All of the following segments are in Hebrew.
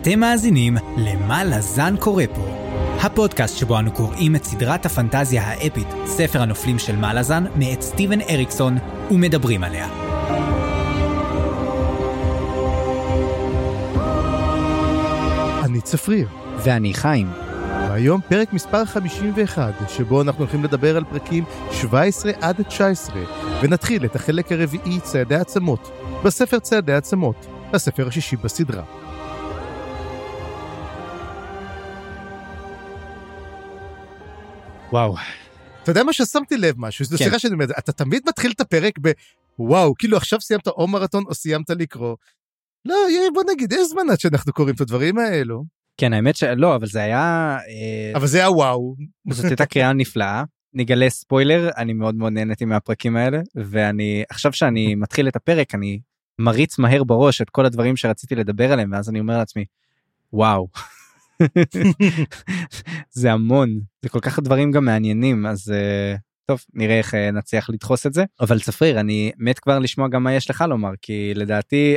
אתם מאזינים ל"מה לזן קורא פה", הפודקאסט שבו אנו קוראים את סדרת הפנטזיה האפית, ספר הנופלים של מלאזן, מאת סטיבן אריקסון, ומדברים עליה. אני צפריר, ואני חיים. והיום פרק מספר 51, שבו אנחנו הולכים לדבר על פרקים 17 עד 19, ונתחיל את החלק הרביעי, צעדי עצמות, בספר צעדי עצמות, הספר השישי בסדרה. וואו. אתה יודע מה ששמתי לב משהו, זו כן. שיחה שאני אומר, אתה תמיד מתחיל את הפרק ב... וואו, כאילו עכשיו סיימת או מרתון או סיימת לקרוא. לא, בוא נגיד, יש זמן עד שאנחנו קוראים את הדברים האלו. כן, האמת שלא, אבל זה היה... אה, אבל זה היה וואו. זאת הייתה קריאה נפלאה. נגלה ספוילר, אני מאוד מאוד נהניתי מהפרקים האלה, ואני, עכשיו שאני מתחיל את הפרק, אני מריץ מהר בראש את כל הדברים שרציתי לדבר עליהם, ואז אני אומר לעצמי, וואו. זה המון, זה כל כך דברים גם מעניינים, אז אה, טוב, נראה איך אה, נצליח לדחוס את זה. אבל צפריר, אני מת כבר לשמוע גם מה יש לך לומר, כי לדעתי,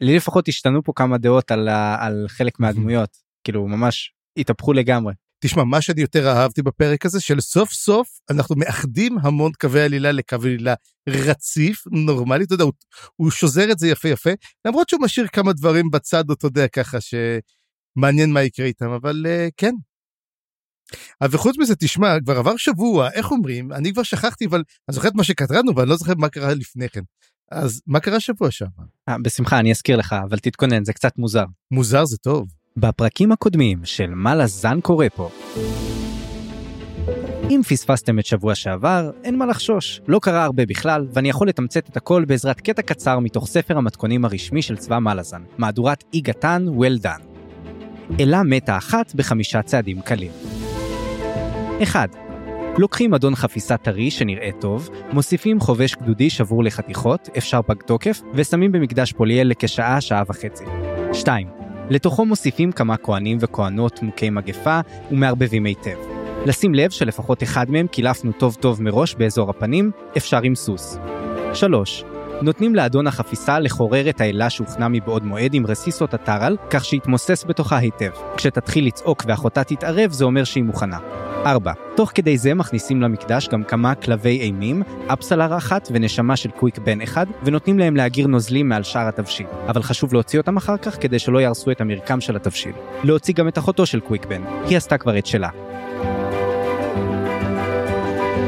לי לפחות השתנו פה כמה דעות על, על חלק מהדמויות, כאילו ממש התהפכו לגמרי. תשמע, מה שאני יותר אהבתי בפרק הזה, של סוף סוף אנחנו מאחדים המון קווי עלילה לקו עלילה רציף, נורמלי, אתה יודע, הוא, הוא שוזר את זה יפה יפה, למרות שהוא משאיר כמה דברים בצד, אתה יודע, ככה שמעניין מה יקרה איתם, אבל uh, כן. אה, וחוץ מזה, תשמע, כבר עבר שבוע, איך אומרים? אני כבר שכחתי, אבל אני זוכר את מה שקראנו, ואני לא זוכר מה קרה לפני כן. אז מה קרה שבוע שעבר? אה, בשמחה, אני אזכיר לך, אבל תתכונן, זה קצת מוזר. מוזר זה טוב. בפרקים הקודמים של מה לזן קורה פה. אם פספסתם את שבוע שעבר, אין מה לחשוש, לא קרה הרבה בכלל, ואני יכול לתמצת את הכל בעזרת קטע קצר מתוך ספר המתכונים הרשמי של צבא מלאזן, מהדורת אי גתן, well done. אלה מתה אחת בחמישה צעדים קלים. 1. לוקחים אדון חפיסה טרי שנראה טוב, מוסיפים חובש גדודי שבור לחתיכות, אפשר פג תוקף, ושמים במקדש פוליאל לכשעה, שעה וחצי. 2. לתוכו מוסיפים כמה כהנים וכהנות מוכי מגפה ומערבבים היטב. לשים לב שלפחות אחד מהם קילפנו טוב טוב מראש באזור הפנים, אפשר עם סוס. 3. נותנים לאדון החפיסה לחורר את האלה שהוכנה מבעוד מועד עם רסיסות הטרל, כך שיתמוסס בתוכה היטב. כשתתחיל לצעוק ואחותה תתערב, זה אומר שהיא מוכנה. 4. תוך כדי זה מכניסים למקדש גם כמה כלבי אימים, אפסלר אחת ונשמה של קוויק בן אחד, ונותנים להם להגיר נוזלים מעל שאר התבשיל. אבל חשוב להוציא אותם אחר כך כדי שלא יהרסו את המרקם של התבשיל. להוציא גם את אחותו של קוויק בן, היא עשתה כבר את שלה.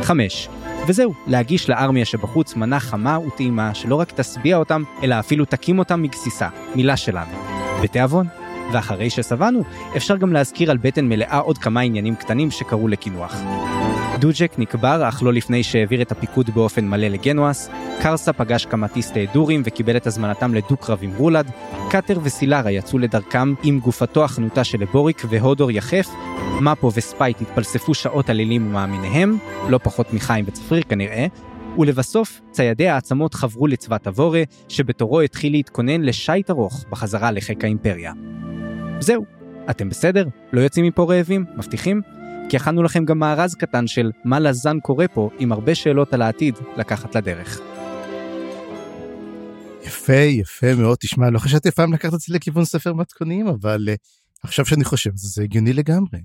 5. וזהו, להגיש לארמיה שבחוץ מנה חמה וטעימה שלא רק תשביע אותם, אלא אפילו תקים אותם מגסיסה, מילה שלנו. בתיאבון. ואחרי ששבענו, אפשר גם להזכיר על בטן מלאה עוד כמה עניינים קטנים שקרו לקינוח. דוג'ק נקבר אך לא לפני שהעביר את הפיקוד באופן מלא לגנואס, קרסה פגש כמה טיסטי דורים וקיבל את הזמנתם לדו-קרב עם רולד, קאטר וסילרה יצאו לדרכם עם גופתו החנוטה של הבוריק והודור יחף, מפו וספייט התפלספו שעות על אלים ומאמיניהם, לא פחות מחיים וצפריר כנראה, ולבסוף, ציידי העצמות חברו לצבא טבורה, שבתורו התחיל להתכונן לשייט ארוך בחזרה לחיק האימפריה. זהו, אתם בסדר? לא יוצאים מפה רעבים? מבטיחים? כי הכנו לכם גם מארז קטן של מה לזן קורה פה, עם הרבה שאלות על העתיד לקחת לדרך. יפה, יפה מאוד. תשמע, לא חשבתי פעם לקחת את זה לכיוון ספר מתכונים, אבל uh, עכשיו שאני חושב, זה הגיוני לגמרי.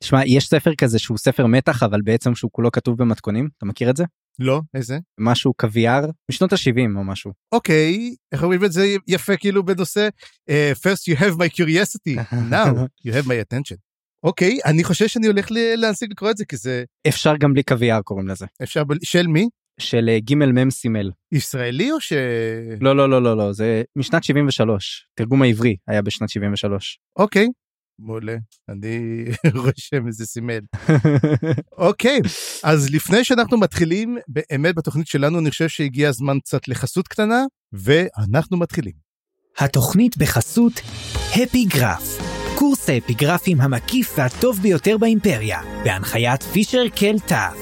תשמע, יש ספר כזה שהוא ספר מתח, אבל בעצם שהוא כולו כתוב במתכונים, אתה מכיר את זה? לא, איזה? משהו קוויאר, משנות ה-70 או משהו. אוקיי, איך אומרים את זה יפה כאילו בנושא uh, first you have my curiosity, now you have my attention. אוקיי, אני חושב שאני הולך ל- להשיג לקרוא את זה, כי זה אפשר גם בלי קוויאר קוראים לזה. אפשר, ב- של מי? של אה, ג' מ' סימל. ישראלי או ש... לא, לא, לא, לא, לא, זה משנת 73. תרגום העברי היה בשנת 73. אוקיי, מעולה, אני רושם איזה סימל. אוקיי, אז לפני שאנחנו מתחילים באמת בתוכנית שלנו, אני חושב שהגיע הזמן קצת לחסות קטנה, ואנחנו מתחילים. התוכנית בחסות הפיגרף, קורס האפיגרפים המקיף והטוב ביותר באימפריה, בהנחיית פישר קל טאף.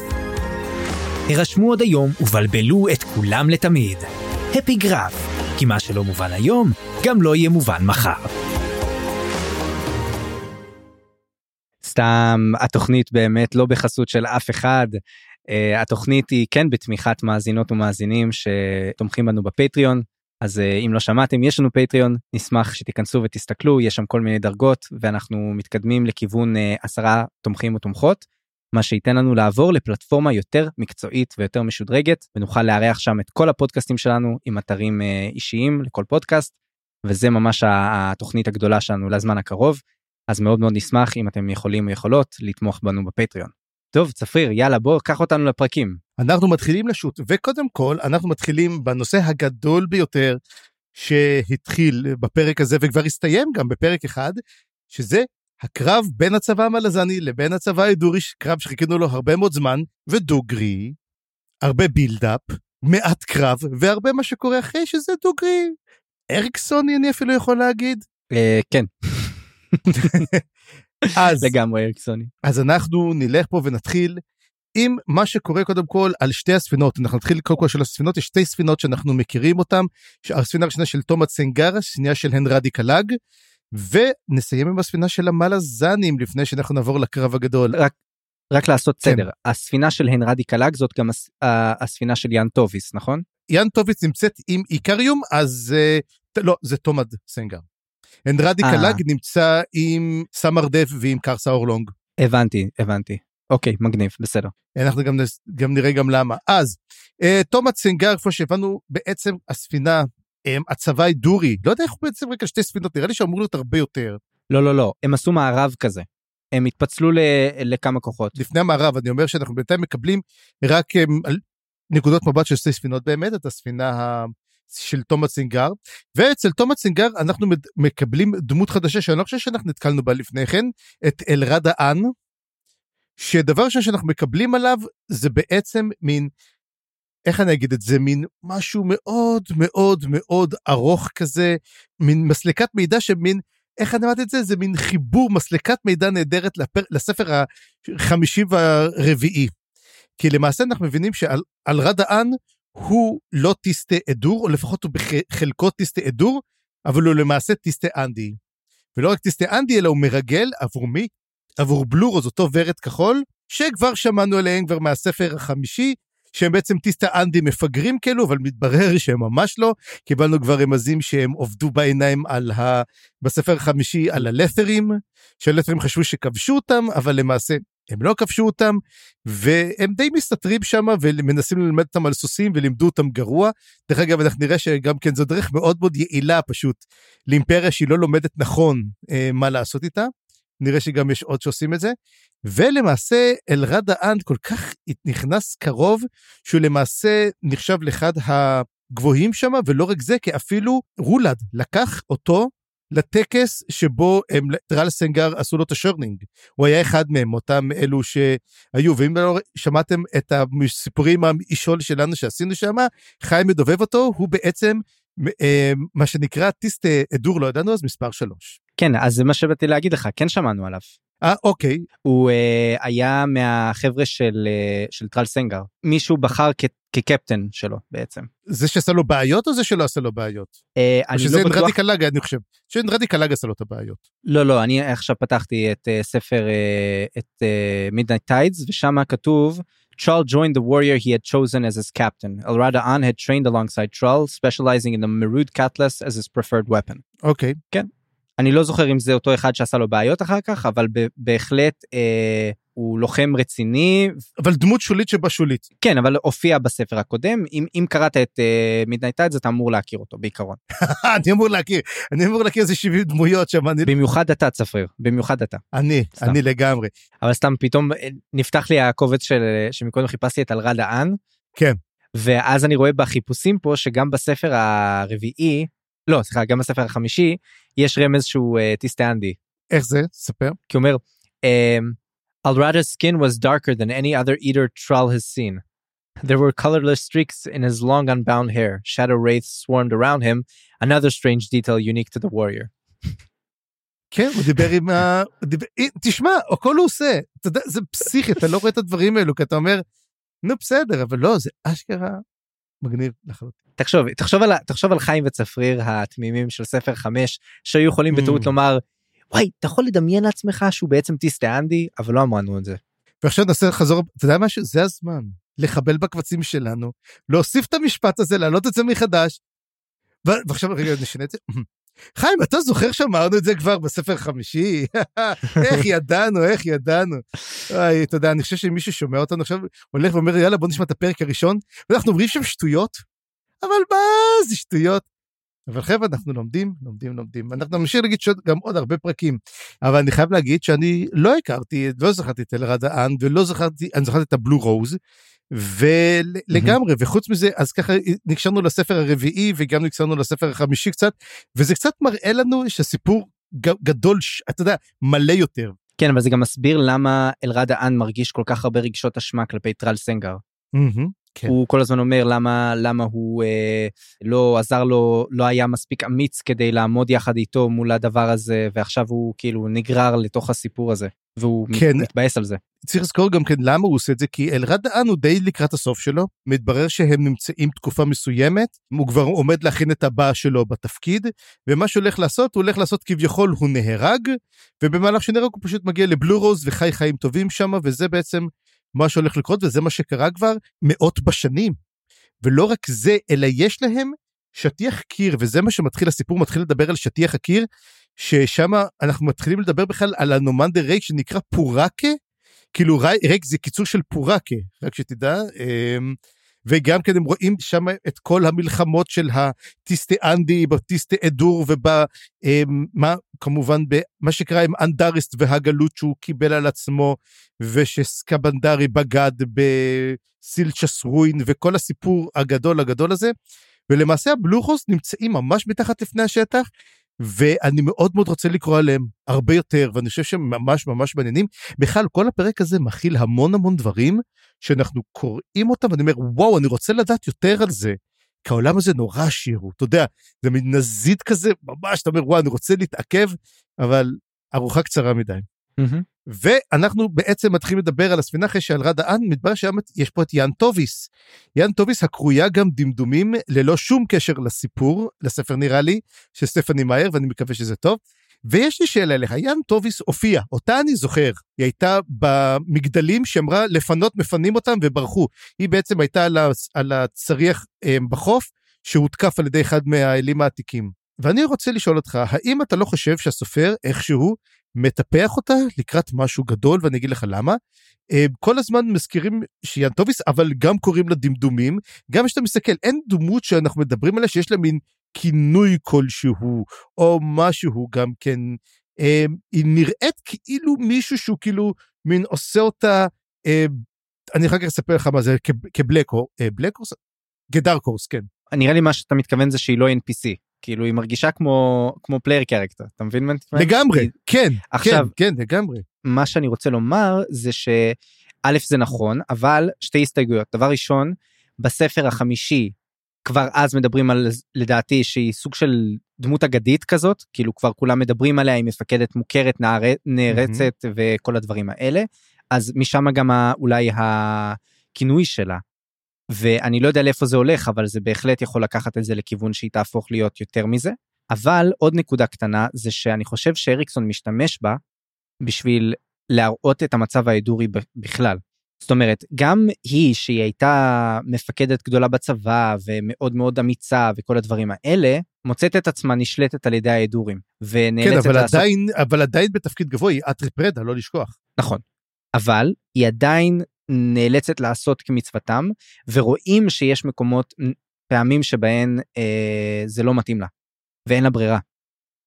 הרשמו עוד היום ובלבלו את כולם לתמיד. הפיגרף, כי מה שלא מובן היום, גם לא יהיה מובן מחר. סתם התוכנית באמת לא בחסות של אף אחד. Uh, התוכנית היא כן בתמיכת מאזינות ומאזינים שתומכים בנו בפטריון. אז אה, אם לא שמעתם יש לנו פטריון נשמח שתיכנסו ותסתכלו יש שם כל מיני דרגות ואנחנו מתקדמים לכיוון אה, עשרה תומכים ותומכות. מה שייתן לנו לעבור לפלטפורמה יותר מקצועית ויותר משודרגת ונוכל לארח שם את כל הפודקאסטים שלנו עם אתרים אה, אישיים לכל פודקאסט וזה ממש התוכנית הגדולה שלנו לזמן הקרוב אז מאוד מאוד נשמח אם אתם יכולים או יכולות לתמוך בנו בפטריון. טוב צפריר יאללה בוא קח אותנו לפרקים. אנחנו מתחילים לשוט וקודם כל אנחנו מתחילים בנושא הגדול ביותר שהתחיל בפרק הזה וכבר הסתיים גם בפרק אחד שזה הקרב בין הצבא המלזני לבין הצבא ההדורי, קרב שחיכינו לו הרבה מאוד זמן, ודוגרי, הרבה בילדאפ, מעט קרב, והרבה מה שקורה אחרי שזה דוגרי. אריקסוני אני אפילו יכול להגיד. אה, כן. אז לגמרי אריקסוני. אז אנחנו נלך פה ונתחיל עם מה שקורה קודם כל על שתי הספינות אנחנו נתחיל קודם כל של הספינות יש שתי ספינות שאנחנו מכירים אותם הספינה הראשונה של תומד סנגר השנייה של הנרדי קלאג ונסיים עם הספינה של המלזנים לפני שאנחנו נעבור לקרב הגדול. רק, רק לעשות כן. סדר הספינה של הנרדי קלאג זאת גם הס- הספינה של יאן טוביס נכון? יאן טוביס נמצאת עם איקריום אז uh, לא זה תומד סנגר. הנרדי אה. קלאג נמצא עם סמר דב ועם קרסה אורלונג. הבנתי הבנתי אוקיי מגניב בסדר. אנחנו גם, נס- גם נראה גם למה. אז, אה, תומאס סנגר, איפה שהבנו, בעצם הספינה, אה, הצבא הדורי, לא יודע איך הוא בעצם רק על שתי ספינות, נראה לי שאמור להיות הרבה יותר. לא לא לא הם עשו מערב כזה. הם התפצלו ל- לכמה כוחות. לפני המערב, אני אומר שאנחנו בינתיים מקבלים רק אה, על נקודות מבט של שתי ספינות באמת, את הספינה. של תומאס סינגר, ואצל תומאס סינגר אנחנו מקבלים דמות חדשה שאני לא חושב שאנחנו נתקלנו בה לפני כן, את אלרד האן, שדבר ראשון שאנחנו מקבלים עליו זה בעצם מין, איך אני אגיד את זה, מין משהו מאוד מאוד מאוד ארוך כזה, מין מסלקת מידע שמין, איך אני אמרתי את זה? זה מין חיבור, מסלקת מידע נהדרת לפר, לספר החמישי והרביעי. כי למעשה אנחנו מבינים שעל על רדאן הוא לא טיסטה אדור, או לפחות הוא בחלקו טיסטה אדור, אבל הוא למעשה טיסטה אנדי. ולא רק טיסטה אנדי, אלא הוא מרגל עבור מי? עבור בלורוז, אותו ורד כחול, שכבר שמענו עליהם כבר מהספר החמישי, שהם בעצם טיסטה אנדי מפגרים כאלו, אבל מתברר שהם ממש לא. קיבלנו כבר רמזים שהם עובדו בעיניים על ה... בספר החמישי על הלת'רים, שהלת'רים חשבו שכבשו אותם, אבל למעשה הם לא כבשו אותם, והם די מסתתרים שם ומנסים ללמד אותם על סוסים ולימדו אותם גרוע. דרך אגב, אנחנו נראה שגם כן זו דרך מאוד מאוד יעילה פשוט לאימפריה שהיא לא לומדת נכון אה, מה לעשות איתה. נראה שגם יש עוד שעושים את זה. ולמעשה אלרדה אן כל כך נכנס קרוב, שהוא למעשה נחשב לאחד הגבוהים שם, ולא רק זה, כי אפילו רולד לקח אותו לטקס שבו הם, טרל סנגר עשו לו את ה shorning. הוא היה אחד מהם, אותם אלו שהיו, ואם לא שמעתם את הסיפורים האישול שלנו שעשינו שם, חיים מדובב אותו, הוא בעצם אה, מה שנקרא טיסט אדור, לא ידענו אז מספר שלוש. כן אז זה מה שבאתי להגיד לך כן שמענו עליו. אה, אוקיי. הוא uh, היה מהחבר'ה של, uh, של טרל סנגר מישהו בחר כ- כקפטן שלו בעצם. זה שעשה לו בעיות או זה שלא עשה לו בעיות? או אני שזה לא בטוח, רדי קלאג אני חושב. שרדי קלאג עשה לו את הבעיות. לא לא אני עכשיו פתחתי את uh, ספר uh, את Midnight uh, Tides ושם כתוב. Trull joined the warrior he had chosen as his captain. Elrada An had trained alongside Trull, specializing in the Merud Cutlass as his preferred weapon. אוקיי. אני לא זוכר אם זה אותו אחד שעשה לו בעיות אחר כך, אבל בהחלט אה, הוא לוחם רציני. אבל דמות שולית שבשולית. כן, אבל הופיע בספר הקודם. אם, אם קראת את Midnight uh, Tides אתה אמור להכיר אותו בעיקרון. אני אמור להכיר, אני אמור להכיר איזה 70 דמויות שם, אני, במיוחד אתה צפריר, במיוחד אתה. אני, סתם. אני לגמרי. אבל סתם פתאום אה, נפתח לי הקובץ של שמקודם חיפשתי את אלרד האן. כן. ואז אני רואה בחיפושים פה שגם בספר הרביעי, לא סליחה גם בספר החמישי, יש רמז שהוא uh, טיסטיאנדי. איך זה? ספר. כי הוא אומר, um, Alrada's skin was darker than any other eater Trull has seen. There were colorless streaks in his long unbound hair. Shadow wraiths swarmed around him, another strange detail unique to the warrior. כן, הוא דיבר עם ה... אה, תשמע, הכל הוא עושה. אתה יודע, זה פסיכי, אתה לא רואה את הדברים האלו, כי אתה אומר, נו בסדר, אבל לא, זה אשכרה מגניב לחלוטין. תחשוב, תחשוב על, תחשוב על חיים וצפריר התמימים של ספר 5 שהיו יכולים בטעות Mm. לומר וואי אתה יכול לדמיין לעצמך שהוא בעצם טיסטיאנדי אבל לא אמרנו את זה. ועכשיו נעשה חזור, אתה יודע משהו? זה הזמן. לחבל בקבצים שלנו, להוסיף את המשפט הזה, להעלות את זה מחדש. ו- ועכשיו רגע נשנה את זה. חיים, אתה זוכר שאמרנו את זה כבר בספר חמישי? איך ידענו, איך ידענו. אוי, אתה יודע, אני חושב שמישהו שומע אותנו עכשיו, הולך ואומר, יאללה, בוא נשמע את הפרק הראשון, ואנחנו אומרים שם שטויות, אבל מה זה שטויות? אבל חבר'ה, אנחנו לומדים, לומדים, לומדים. אנחנו נמשיך להגיד שעוד גם עוד הרבה פרקים, אבל אני חייב להגיד שאני לא הכרתי, לא זכרתי את אלרד האן, ולא זכרתי, אני זכרתי את הבלו רוז, ולגמרי, וחוץ מזה, אז ככה נקשרנו לספר הרביעי, וגם נקשרנו לספר החמישי קצת, וזה קצת מראה לנו שהסיפור גדול, אתה יודע, מלא יותר. כן, אבל זה גם מסביר למה אלרד האן מרגיש כל כך הרבה רגשות אשמה כלפי טרל סנגר. Mm-hmm. כן. הוא כל הזמן אומר למה למה הוא אה, לא עזר לו לא היה מספיק אמיץ כדי לעמוד יחד איתו מול הדבר הזה ועכשיו הוא כאילו נגרר לתוך הסיפור הזה והוא כן. מתבאס על זה. צריך לזכור גם כן למה הוא עושה את זה כי אלרד דהן הוא די לקראת הסוף שלו מתברר שהם נמצאים תקופה מסוימת הוא כבר עומד להכין את הבא שלו בתפקיד ומה שהוא הולך לעשות הוא הולך לעשות כביכול הוא נהרג ובמהלך שנהרג הוא פשוט מגיע לבלו רוז וחי חיים טובים שם וזה בעצם מה שהולך לקרות, וזה מה שקרה כבר מאות בשנים. ולא רק זה, אלא יש להם שטיח קיר, וזה מה שמתחיל, הסיפור מתחיל לדבר על שטיח הקיר, ששם אנחנו מתחילים לדבר בכלל על הנומנדר ריק שנקרא פורקה, כאילו ריק זה קיצור של פורקה, רק שתדע. וגם כן הם רואים שם את כל המלחמות של הטיסטה אנדי, בטיסטה אדור ובמה, אמ, כמובן במה שקרה עם אנדריסט והגלות שהוא קיבל על עצמו, ושסקבנדרי בגד בסילצ'ס רוין, וכל הסיפור הגדול הגדול הזה. ולמעשה הבלוחוס נמצאים ממש מתחת לפני השטח, ואני מאוד מאוד רוצה לקרוא עליהם הרבה יותר, ואני חושב שהם ממש ממש מעניינים. בכלל, כל הפרק הזה מכיל המון המון דברים שאנחנו קוראים אותם, ואני אומר, וואו, אני רוצה לדעת יותר על זה. כי העולם הזה נורא עשיר, אתה יודע, זה מין נזיד כזה, ממש, אתה אומר, וואו, אני רוצה להתעכב, אבל ארוחה קצרה מדי. Mm-hmm. ואנחנו בעצם מתחילים לדבר על הספינה אחרי שעל רד האן, מתברר שיש פה את יאן טוביס. יאן טוביס הקרויה גם דמדומים ללא שום קשר לסיפור, לספר נראה לי, של סטפני מאייר, ואני מקווה שזה טוב. ויש לי שאלה אליך, יאן טוביס הופיע, אותה אני זוכר, היא הייתה במגדלים שאמרה לפנות מפנים אותם וברחו. היא בעצם הייתה על הצריח אה, בחוף שהותקף על ידי אחד מהאלים העתיקים. ואני רוצה לשאול אותך, האם אתה לא חושב שהסופר איכשהו מטפח אותה לקראת משהו גדול, ואני אגיד לך למה. אה, כל הזמן מזכירים שיאן טוביס, אבל גם קוראים לה דמדומים. גם כשאתה מסתכל, אין דמות שאנחנו מדברים עליה שיש לה מין כינוי כלשהו, או משהו גם כן. אה, היא נראית כאילו מישהו שהוא כאילו מין עושה אותה, אה, אני אחר כך אספר לך מה זה, כ black, black horse? כ dark horse, כן. נראה לי מה שאתה מתכוון זה שהיא לא NPC. כאילו היא מרגישה כמו כמו player character אתה מבין מה אני מתכוון? לגמרי כן עכשיו כן, כן לגמרי מה שאני רוצה לומר זה שא' זה נכון אבל שתי הסתייגויות דבר ראשון בספר החמישי כבר אז מדברים על לדעתי שהיא סוג של דמות אגדית כזאת כאילו כבר כולם מדברים עליה היא מפקדת מוכרת נער, נערצת mm-hmm. וכל הדברים האלה אז משם גם אולי הכינוי שלה ואני לא יודע לאיפה זה הולך, אבל זה בהחלט יכול לקחת את זה לכיוון שהיא תהפוך להיות יותר מזה. אבל עוד נקודה קטנה זה שאני חושב שאריקסון משתמש בה בשביל להראות את המצב ההדורי בכלל. זאת אומרת, גם היא שהיא הייתה מפקדת גדולה בצבא ומאוד מאוד אמיצה וכל הדברים האלה, מוצאת את עצמה נשלטת על ידי ההדורים. ונאלצת כן, אבל לעשות... עדיין, אבל עדיין בתפקיד גבוה היא אטרי פרדה, לא לשכוח. נכון. אבל היא עדיין נאלצת לעשות כמצוותם, ורואים שיש מקומות, פעמים שבהן אה, זה לא מתאים לה, ואין לה ברירה.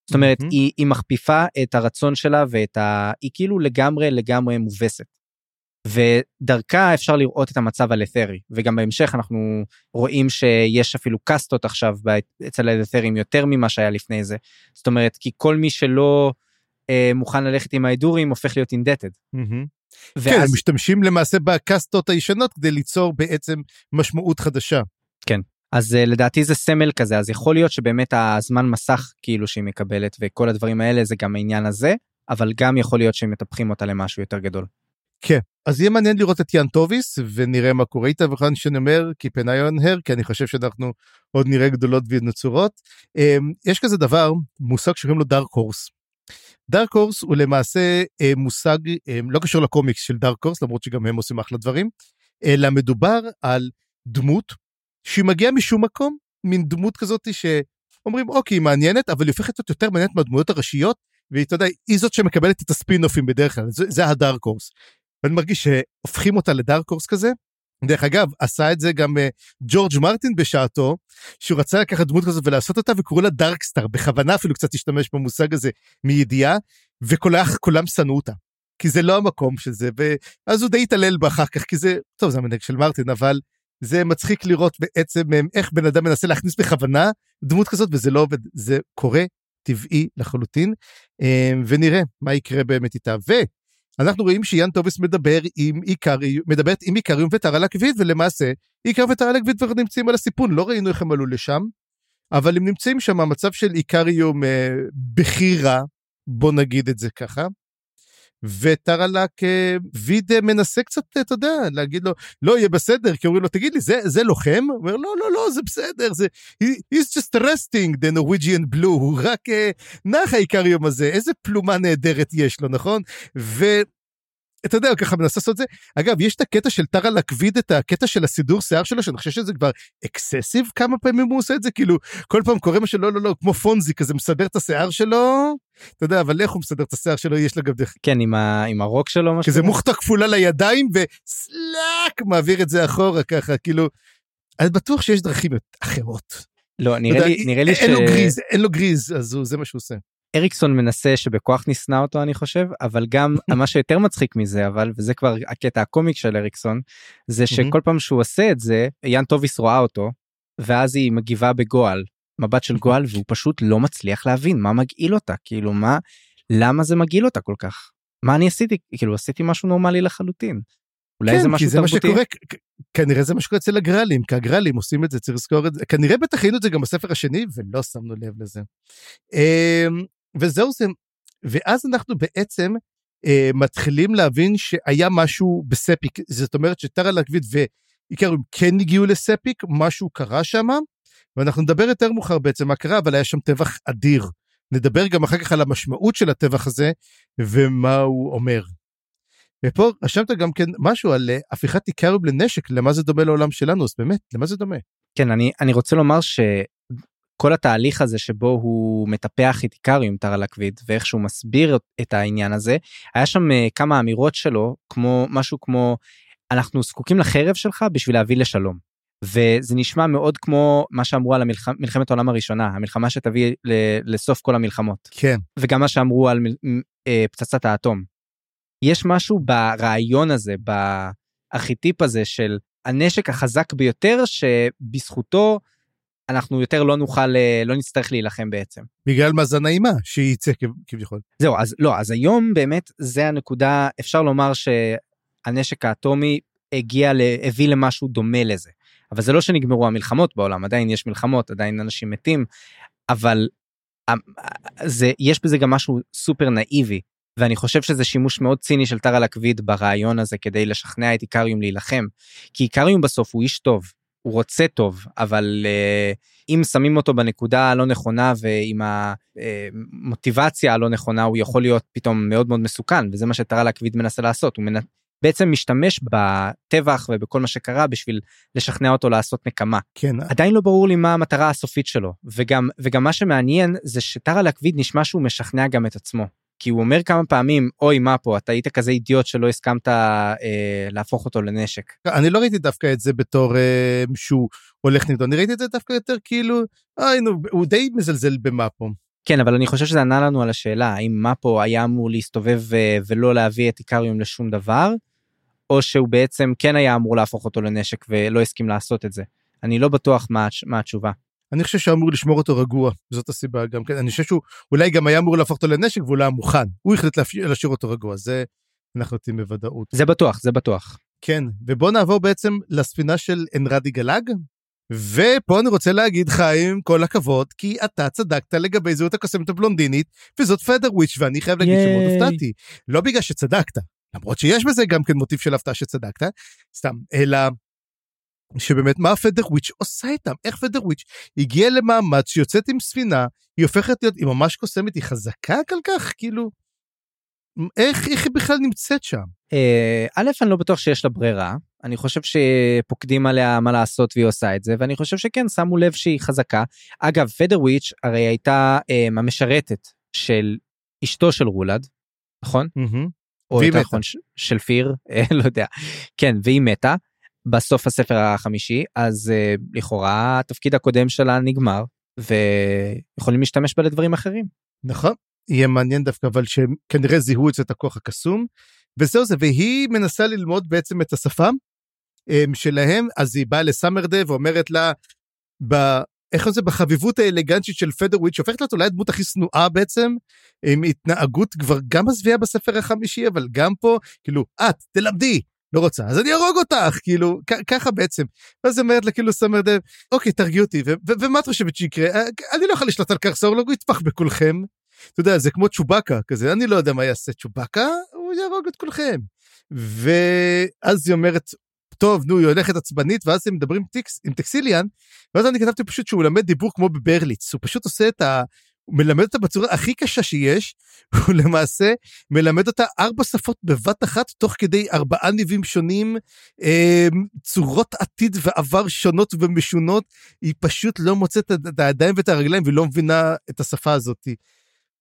זאת אומרת, mm-hmm. היא, היא מכפיפה את הרצון שלה ואת ה... היא כאילו לגמרי לגמרי מובסת. ודרכה אפשר לראות את המצב הלת'רי, וגם בהמשך אנחנו רואים שיש אפילו קאסטות עכשיו אצל הלת'רים יותר ממה שהיה לפני זה. זאת אומרת, כי כל מי שלא אה, מוכן ללכת עם ההדורים הופך להיות אינדטד. Mm-hmm. ואז... כן, הם משתמשים למעשה בקסטות הישנות כדי ליצור בעצם משמעות חדשה. כן. אז uh, לדעתי זה סמל כזה אז יכול להיות שבאמת הזמן מסך כאילו שהיא מקבלת וכל הדברים האלה זה גם העניין הזה אבל גם יכול להיות שהם מטפחים אותה למשהו יותר גדול. כן אז יהיה מעניין לראות את יאן טוביס ונראה מה קורה איתה וכאן שאני אומר eye on her כי אני חושב שאנחנו עוד נראה גדולות ונצורות. Um, יש כזה דבר מושג שקוראים לו דארק הורס דארק הורס הוא למעשה אה, מושג אה, לא קשור לקומיקס של דארק הורס למרות שגם הם עושים אחלה דברים אלא מדובר על דמות שהיא מגיעה משום מקום מין דמות כזאת ש... אומרים אוקיי, היא מעניינת, אבל היא הופכת להיות יותר מעניינת מהדמויות הראשיות, והיא, אתה יודע, היא זאת שמקבלת את הספין-אופים בדרך כלל, זה, זה הדארק הורס. ואני מרגיש שהופכים אותה לדארק הורס כזה. דרך אגב, עשה את זה גם uh, ג'ורג' מרטין בשעתו, שהוא רצה לקחת דמות כזאת ולעשות אותה, וקראו לה דארקסטאר, בכוונה אפילו קצת השתמש במושג הזה מידיעה, וכולם שנאו אותה. כי זה לא המקום של זה, ואז הוא די התעלל בה אחר כך, כי זה, טוב, זה המנהג של מרטין, אבל זה מצחיק לראות בעצם איך בן אדם מנסה להכניס בכוונה דמות כזאת, וזה לא עובד, זה קורה טבעי לחלוטין, אמ, ונראה מה יקרה באמת איתה. ואנחנו רואים שיאן טובס מדבר עם איקריום, מדברת עם איקריום וטרה לקוויד, ולמעשה איקר וטרה לקוויד כבר נמצאים על הסיפון, לא ראינו איך הם עלו לשם, אבל הם נמצאים שם המצב של איקריום אה, בכי רע, בוא נגיד את זה ככה. וטרלק ויד מנסה קצת, אתה יודע, להגיד לו, לא, יהיה בסדר, כי אומרים לו, תגיד לי, זה, זה לוחם? הוא אומר, לא, לא, לא, זה בסדר, זה... he's just resting the Norwegian blue, הוא רק uh, נח העיקר יום הזה, איזה פלומה נהדרת יש לו, נכון? ו... אתה יודע, ככה מנסה לעשות את זה. אגב, יש את הקטע של טרה לקוויד, את הקטע של הסידור שיער שלו, שאני חושב שזה כבר excessive כמה פעמים הוא עושה את זה, כאילו, כל פעם קורה משהו, לא, לא, לא, כמו פונזי כזה, מסדר את השיער שלו, אתה יודע, אבל איך הוא מסדר את השיער שלו, יש לה גם דרך. כן, עם, ה... עם הרוק שלו, משהו. כזה מוכתה כפולה לידיים, וסלאק, מעביר את זה אחורה ככה, כאילו, אני בטוח שיש דרכים אחרות. לא, נראה לי, נראה לי ש... אין לו גריז, אין לו גריז, אז זה מה שהוא עושה. אריקסון מנסה שבכוח נשנא אותו אני חושב אבל גם מה שיותר מצחיק מזה אבל וזה כבר הקטע הקומיק של אריקסון זה שכל פעם שהוא עושה את זה יאן טוביס רואה אותו ואז היא מגיבה בגועל מבט של גועל והוא פשוט לא מצליח להבין מה מגעיל אותה כאילו מה למה זה מגעיל אותה כל כך מה אני עשיתי כאילו עשיתי משהו נורמלי לחלוטין. אולי כן, זה משהו זה תרבותי. מה שקורה, כנראה זה מה שקורה אצל הגרלים, כי הגרלים עושים את זה, צריך לזכור את זה. כנראה בטח ראינו את זה גם בספר השני, ולא שמנו לב לזה. וזהו זה, ואז אנחנו בעצם אה, מתחילים להבין שהיה משהו בספיק, זאת אומרת שטרה לקוויד ואיקרים כן הגיעו לספיק, משהו קרה שם, ואנחנו נדבר יותר מאוחר בעצם מה קרה, אבל היה שם טבח אדיר. נדבר גם אחר כך על המשמעות של הטבח הזה ומה הוא אומר. ופה רשמת גם כן משהו על אה, הפיכת איקריום לנשק, למה זה דומה לעולם שלנו, אז באמת, למה זה דומה? כן, אני, אני רוצה לומר ש... כל התהליך הזה שבו הוא מטפח את איקריום טרלקוויד ואיך שהוא מסביר את העניין הזה היה שם uh, כמה אמירות שלו כמו משהו כמו אנחנו זקוקים לחרב שלך בשביל להביא לשלום. וזה נשמע מאוד כמו מה שאמרו על המלח... מלחמת העולם הראשונה המלחמה שתביא ל... לסוף כל המלחמות. כן. וגם מה שאמרו על מ... uh, פצצת האטום. יש משהו ברעיון הזה בארכיטיפ הזה של הנשק החזק ביותר שבזכותו אנחנו יותר לא נוכל, אה, לא נצטרך להילחם בעצם. בגלל מאזן האימה שייצא כביכול. זהו, אז לא, אז היום באמת זה הנקודה, אפשר לומר שהנשק האטומי הגיע, הביא למשהו דומה לזה. אבל זה לא שנגמרו המלחמות בעולם, עדיין יש מלחמות, עדיין אנשים מתים, אבל אה, זה, יש בזה גם משהו סופר נאיבי. ואני חושב שזה שימוש מאוד ציני של טרה לקוויד ברעיון הזה כדי לשכנע את איקריום להילחם. כי איקריום בסוף הוא איש טוב, הוא רוצה טוב אבל uh, אם שמים אותו בנקודה הלא נכונה ועם המוטיבציה הלא נכונה הוא יכול להיות פתאום מאוד מאוד מסוכן וזה מה שטרה להקביד מנסה לעשות הוא מנ... בעצם משתמש בטבח ובכל מה שקרה בשביל לשכנע אותו לעשות נקמה. כן. עדיין לא ברור לי מה המטרה הסופית שלו וגם וגם מה שמעניין זה שטרה להקביד נשמע שהוא משכנע גם את עצמו. כי הוא אומר כמה פעמים אוי מה פה אתה היית כזה אידיוט שלא הסכמת אה, להפוך אותו לנשק. אני לא ראיתי דווקא את זה בתור אה, שהוא הולך נגדו אני ראיתי את זה דווקא יותר כאילו אוי נו הוא די מזלזל במאפו. כן אבל אני חושב שזה ענה לנו על השאלה האם מאפו היה אמור להסתובב אה, ולא להביא את איקריום לשום דבר או שהוא בעצם כן היה אמור להפוך אותו לנשק ולא הסכים לעשות את זה. אני לא בטוח מה, מה התשובה. אני חושב שאמור לשמור אותו רגוע, זאת הסיבה גם כן. אני חושב שהוא אולי גם היה אמור להפוך אותו לנשק והוא לא היה מוכן. הוא החליט להשאיר אותו רגוע, זה אנחנו יודעים בוודאות. זה בטוח, זה בטוח. כן, ובוא נעבור בעצם לספינה של אנרדי גלג. ופה אני רוצה להגיד חיים כל הכבוד כי אתה צדקת לגבי זהות הקוסמת הבלונדינית וזאת פדר וויץ' ואני חייב להגיד שמאוד הופתעתי לא בגלל שצדקת למרות שיש בזה גם כן מוטיב של הפתעה שצדקת סתם אלא שבאמת מה פדר וויץ' עושה איתם, איך פדר וויץ' הגיעה למעמד שיוצאת עם ספינה, היא הופכת להיות, היא ממש קוסמת, היא חזקה כל כך, כאילו, איך, איך היא בכלל נמצאת שם? אה, א', אני לא בטוח שיש לה ברירה, אני חושב שפוקדים עליה מה לעשות והיא עושה את זה, ואני חושב שכן, שמו לב שהיא חזקה. אגב, פדרוויץ' הרי הייתה אה, המשרתת של אשתו של רולד, נכון? מהמם. או יותר. נכון, של פיר, אה, לא יודע. כן, והיא מתה בסוף הספר החמישי, אז אה, לכאורה התפקיד הקודם שלה נגמר, ויכולים להשתמש בה לדברים אחרים. נכון. יהיה מעניין דווקא, אבל שהם כנראה זיהו את זה, את הכוח הקסום. וזהו זה, והיא מנסה ללמוד בעצם את השפה אמ, שלהם, אז היא באה לסמרדה ואומרת לה, ב... איך זה בחביבות האלגנטית של פדרוויץ' שהופכת להיות אולי הדמות הכי שנואה בעצם, עם התנהגות כבר גם מזוויעה בספר החמישי, אבל גם פה, כאילו, את, תלמדי, לא רוצה, אז אני אהרוג אותך, כאילו, ככה בעצם. ואז אומרת לה, כאילו, סמרדה, אוקיי, תרגיעו אותי, ומה את חושבת שיקרה? אה, אני לא יכול לשלוט על קרסורלוג, הוא יטפח בכולכם. אתה יודע, זה כמו צ'ובאקה כזה, אני לא יודע מה יעשה צ'ובאקה, הוא יהרוג את כולכם. ואז היא אומרת, טוב, נו, היא הולכת עצבנית, ואז הם מדברים טקס, עם טקסיליאן, ואז אני כתבתי פשוט שהוא מלמד דיבור כמו בברליץ, הוא פשוט עושה את ה... הוא מלמד אותה בצורה הכי קשה שיש, הוא למעשה מלמד אותה ארבע שפות בבת אחת, תוך כדי ארבעה ניבים שונים, אה, צורות עתיד ועבר שונות ומשונות, היא פשוט לא מוצאת את הידיים ואת הרגליים והיא לא מבינה את השפה הזאת.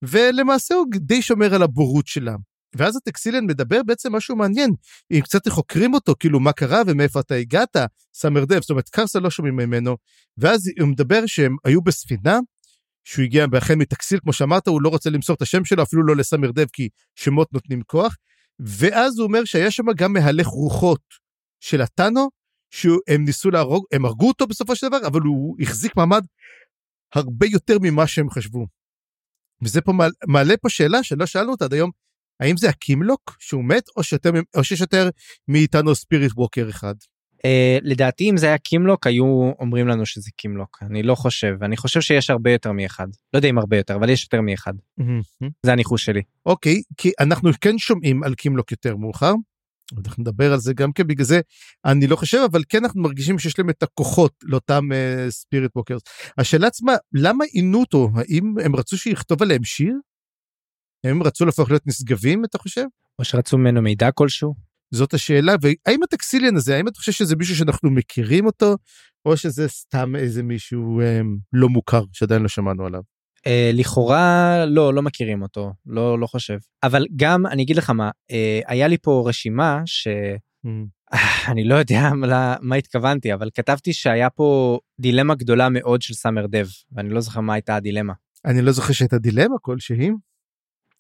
ולמעשה הוא די שומר על הבורות שלה. ואז הטקסיליאן מדבר בעצם משהו מעניין. אם קצת חוקרים אותו, כאילו מה קרה ומאיפה אתה הגעת, סאמר דב, זאת אומרת קרסה לא שומעים ממנו. ואז הוא מדבר שהם היו בספינה, שהוא הגיע החל מטקסיל, כמו שאמרת, הוא לא רוצה למסור את השם שלו, אפילו לא לסאמר דב, כי שמות נותנים כוח. ואז הוא אומר שהיה שם גם מהלך רוחות של הטאנו, שהם ניסו להרוג, הם הרגו אותו בסופו של דבר, אבל הוא החזיק מעמד הרבה יותר ממה שהם חשבו. וזה פה מעלה, מעלה פה שאלה שלא שאלנו אותה עד היום, האם זה הקימלוק שהוא מת, או, שיותר, או שיש יותר מאיתנו ספיריט ווקר אחד? Uh, לדעתי אם זה היה קימלוק היו אומרים לנו שזה קימלוק אני לא חושב אני חושב שיש הרבה יותר מאחד לא יודע אם הרבה יותר אבל יש יותר מאחד זה הניחוש שלי. אוקיי, כי אנחנו כן שומעים על קימלוק יותר מאוחר. אנחנו נדבר על זה גם כן, בגלל זה אני לא חושב, אבל כן אנחנו מרגישים שיש להם את הכוחות לאותם ספיריט uh, ווקרס. השאלה עצמה, למה עינו אותו? האם הם רצו שיכתוב עליהם שיר? הם רצו להפוך להיות נשגבים, אתה חושב? או שרצו ממנו מידע כלשהו. זאת השאלה, והאם הטקסיליאן הזה, האם אתה חושב שזה מישהו שאנחנו מכירים אותו, או שזה סתם איזה מישהו um, לא מוכר שעדיין לא שמענו עליו? Uh, לכאורה לא לא מכירים אותו לא לא חושב אבל גם אני אגיד לך מה uh, היה לי פה רשימה שאני לא יודע מה, מה התכוונתי אבל כתבתי שהיה פה דילמה גדולה מאוד של סאמר דב ואני לא זוכר מה הייתה הדילמה. אני לא זוכר שהייתה דילמה כלשהי.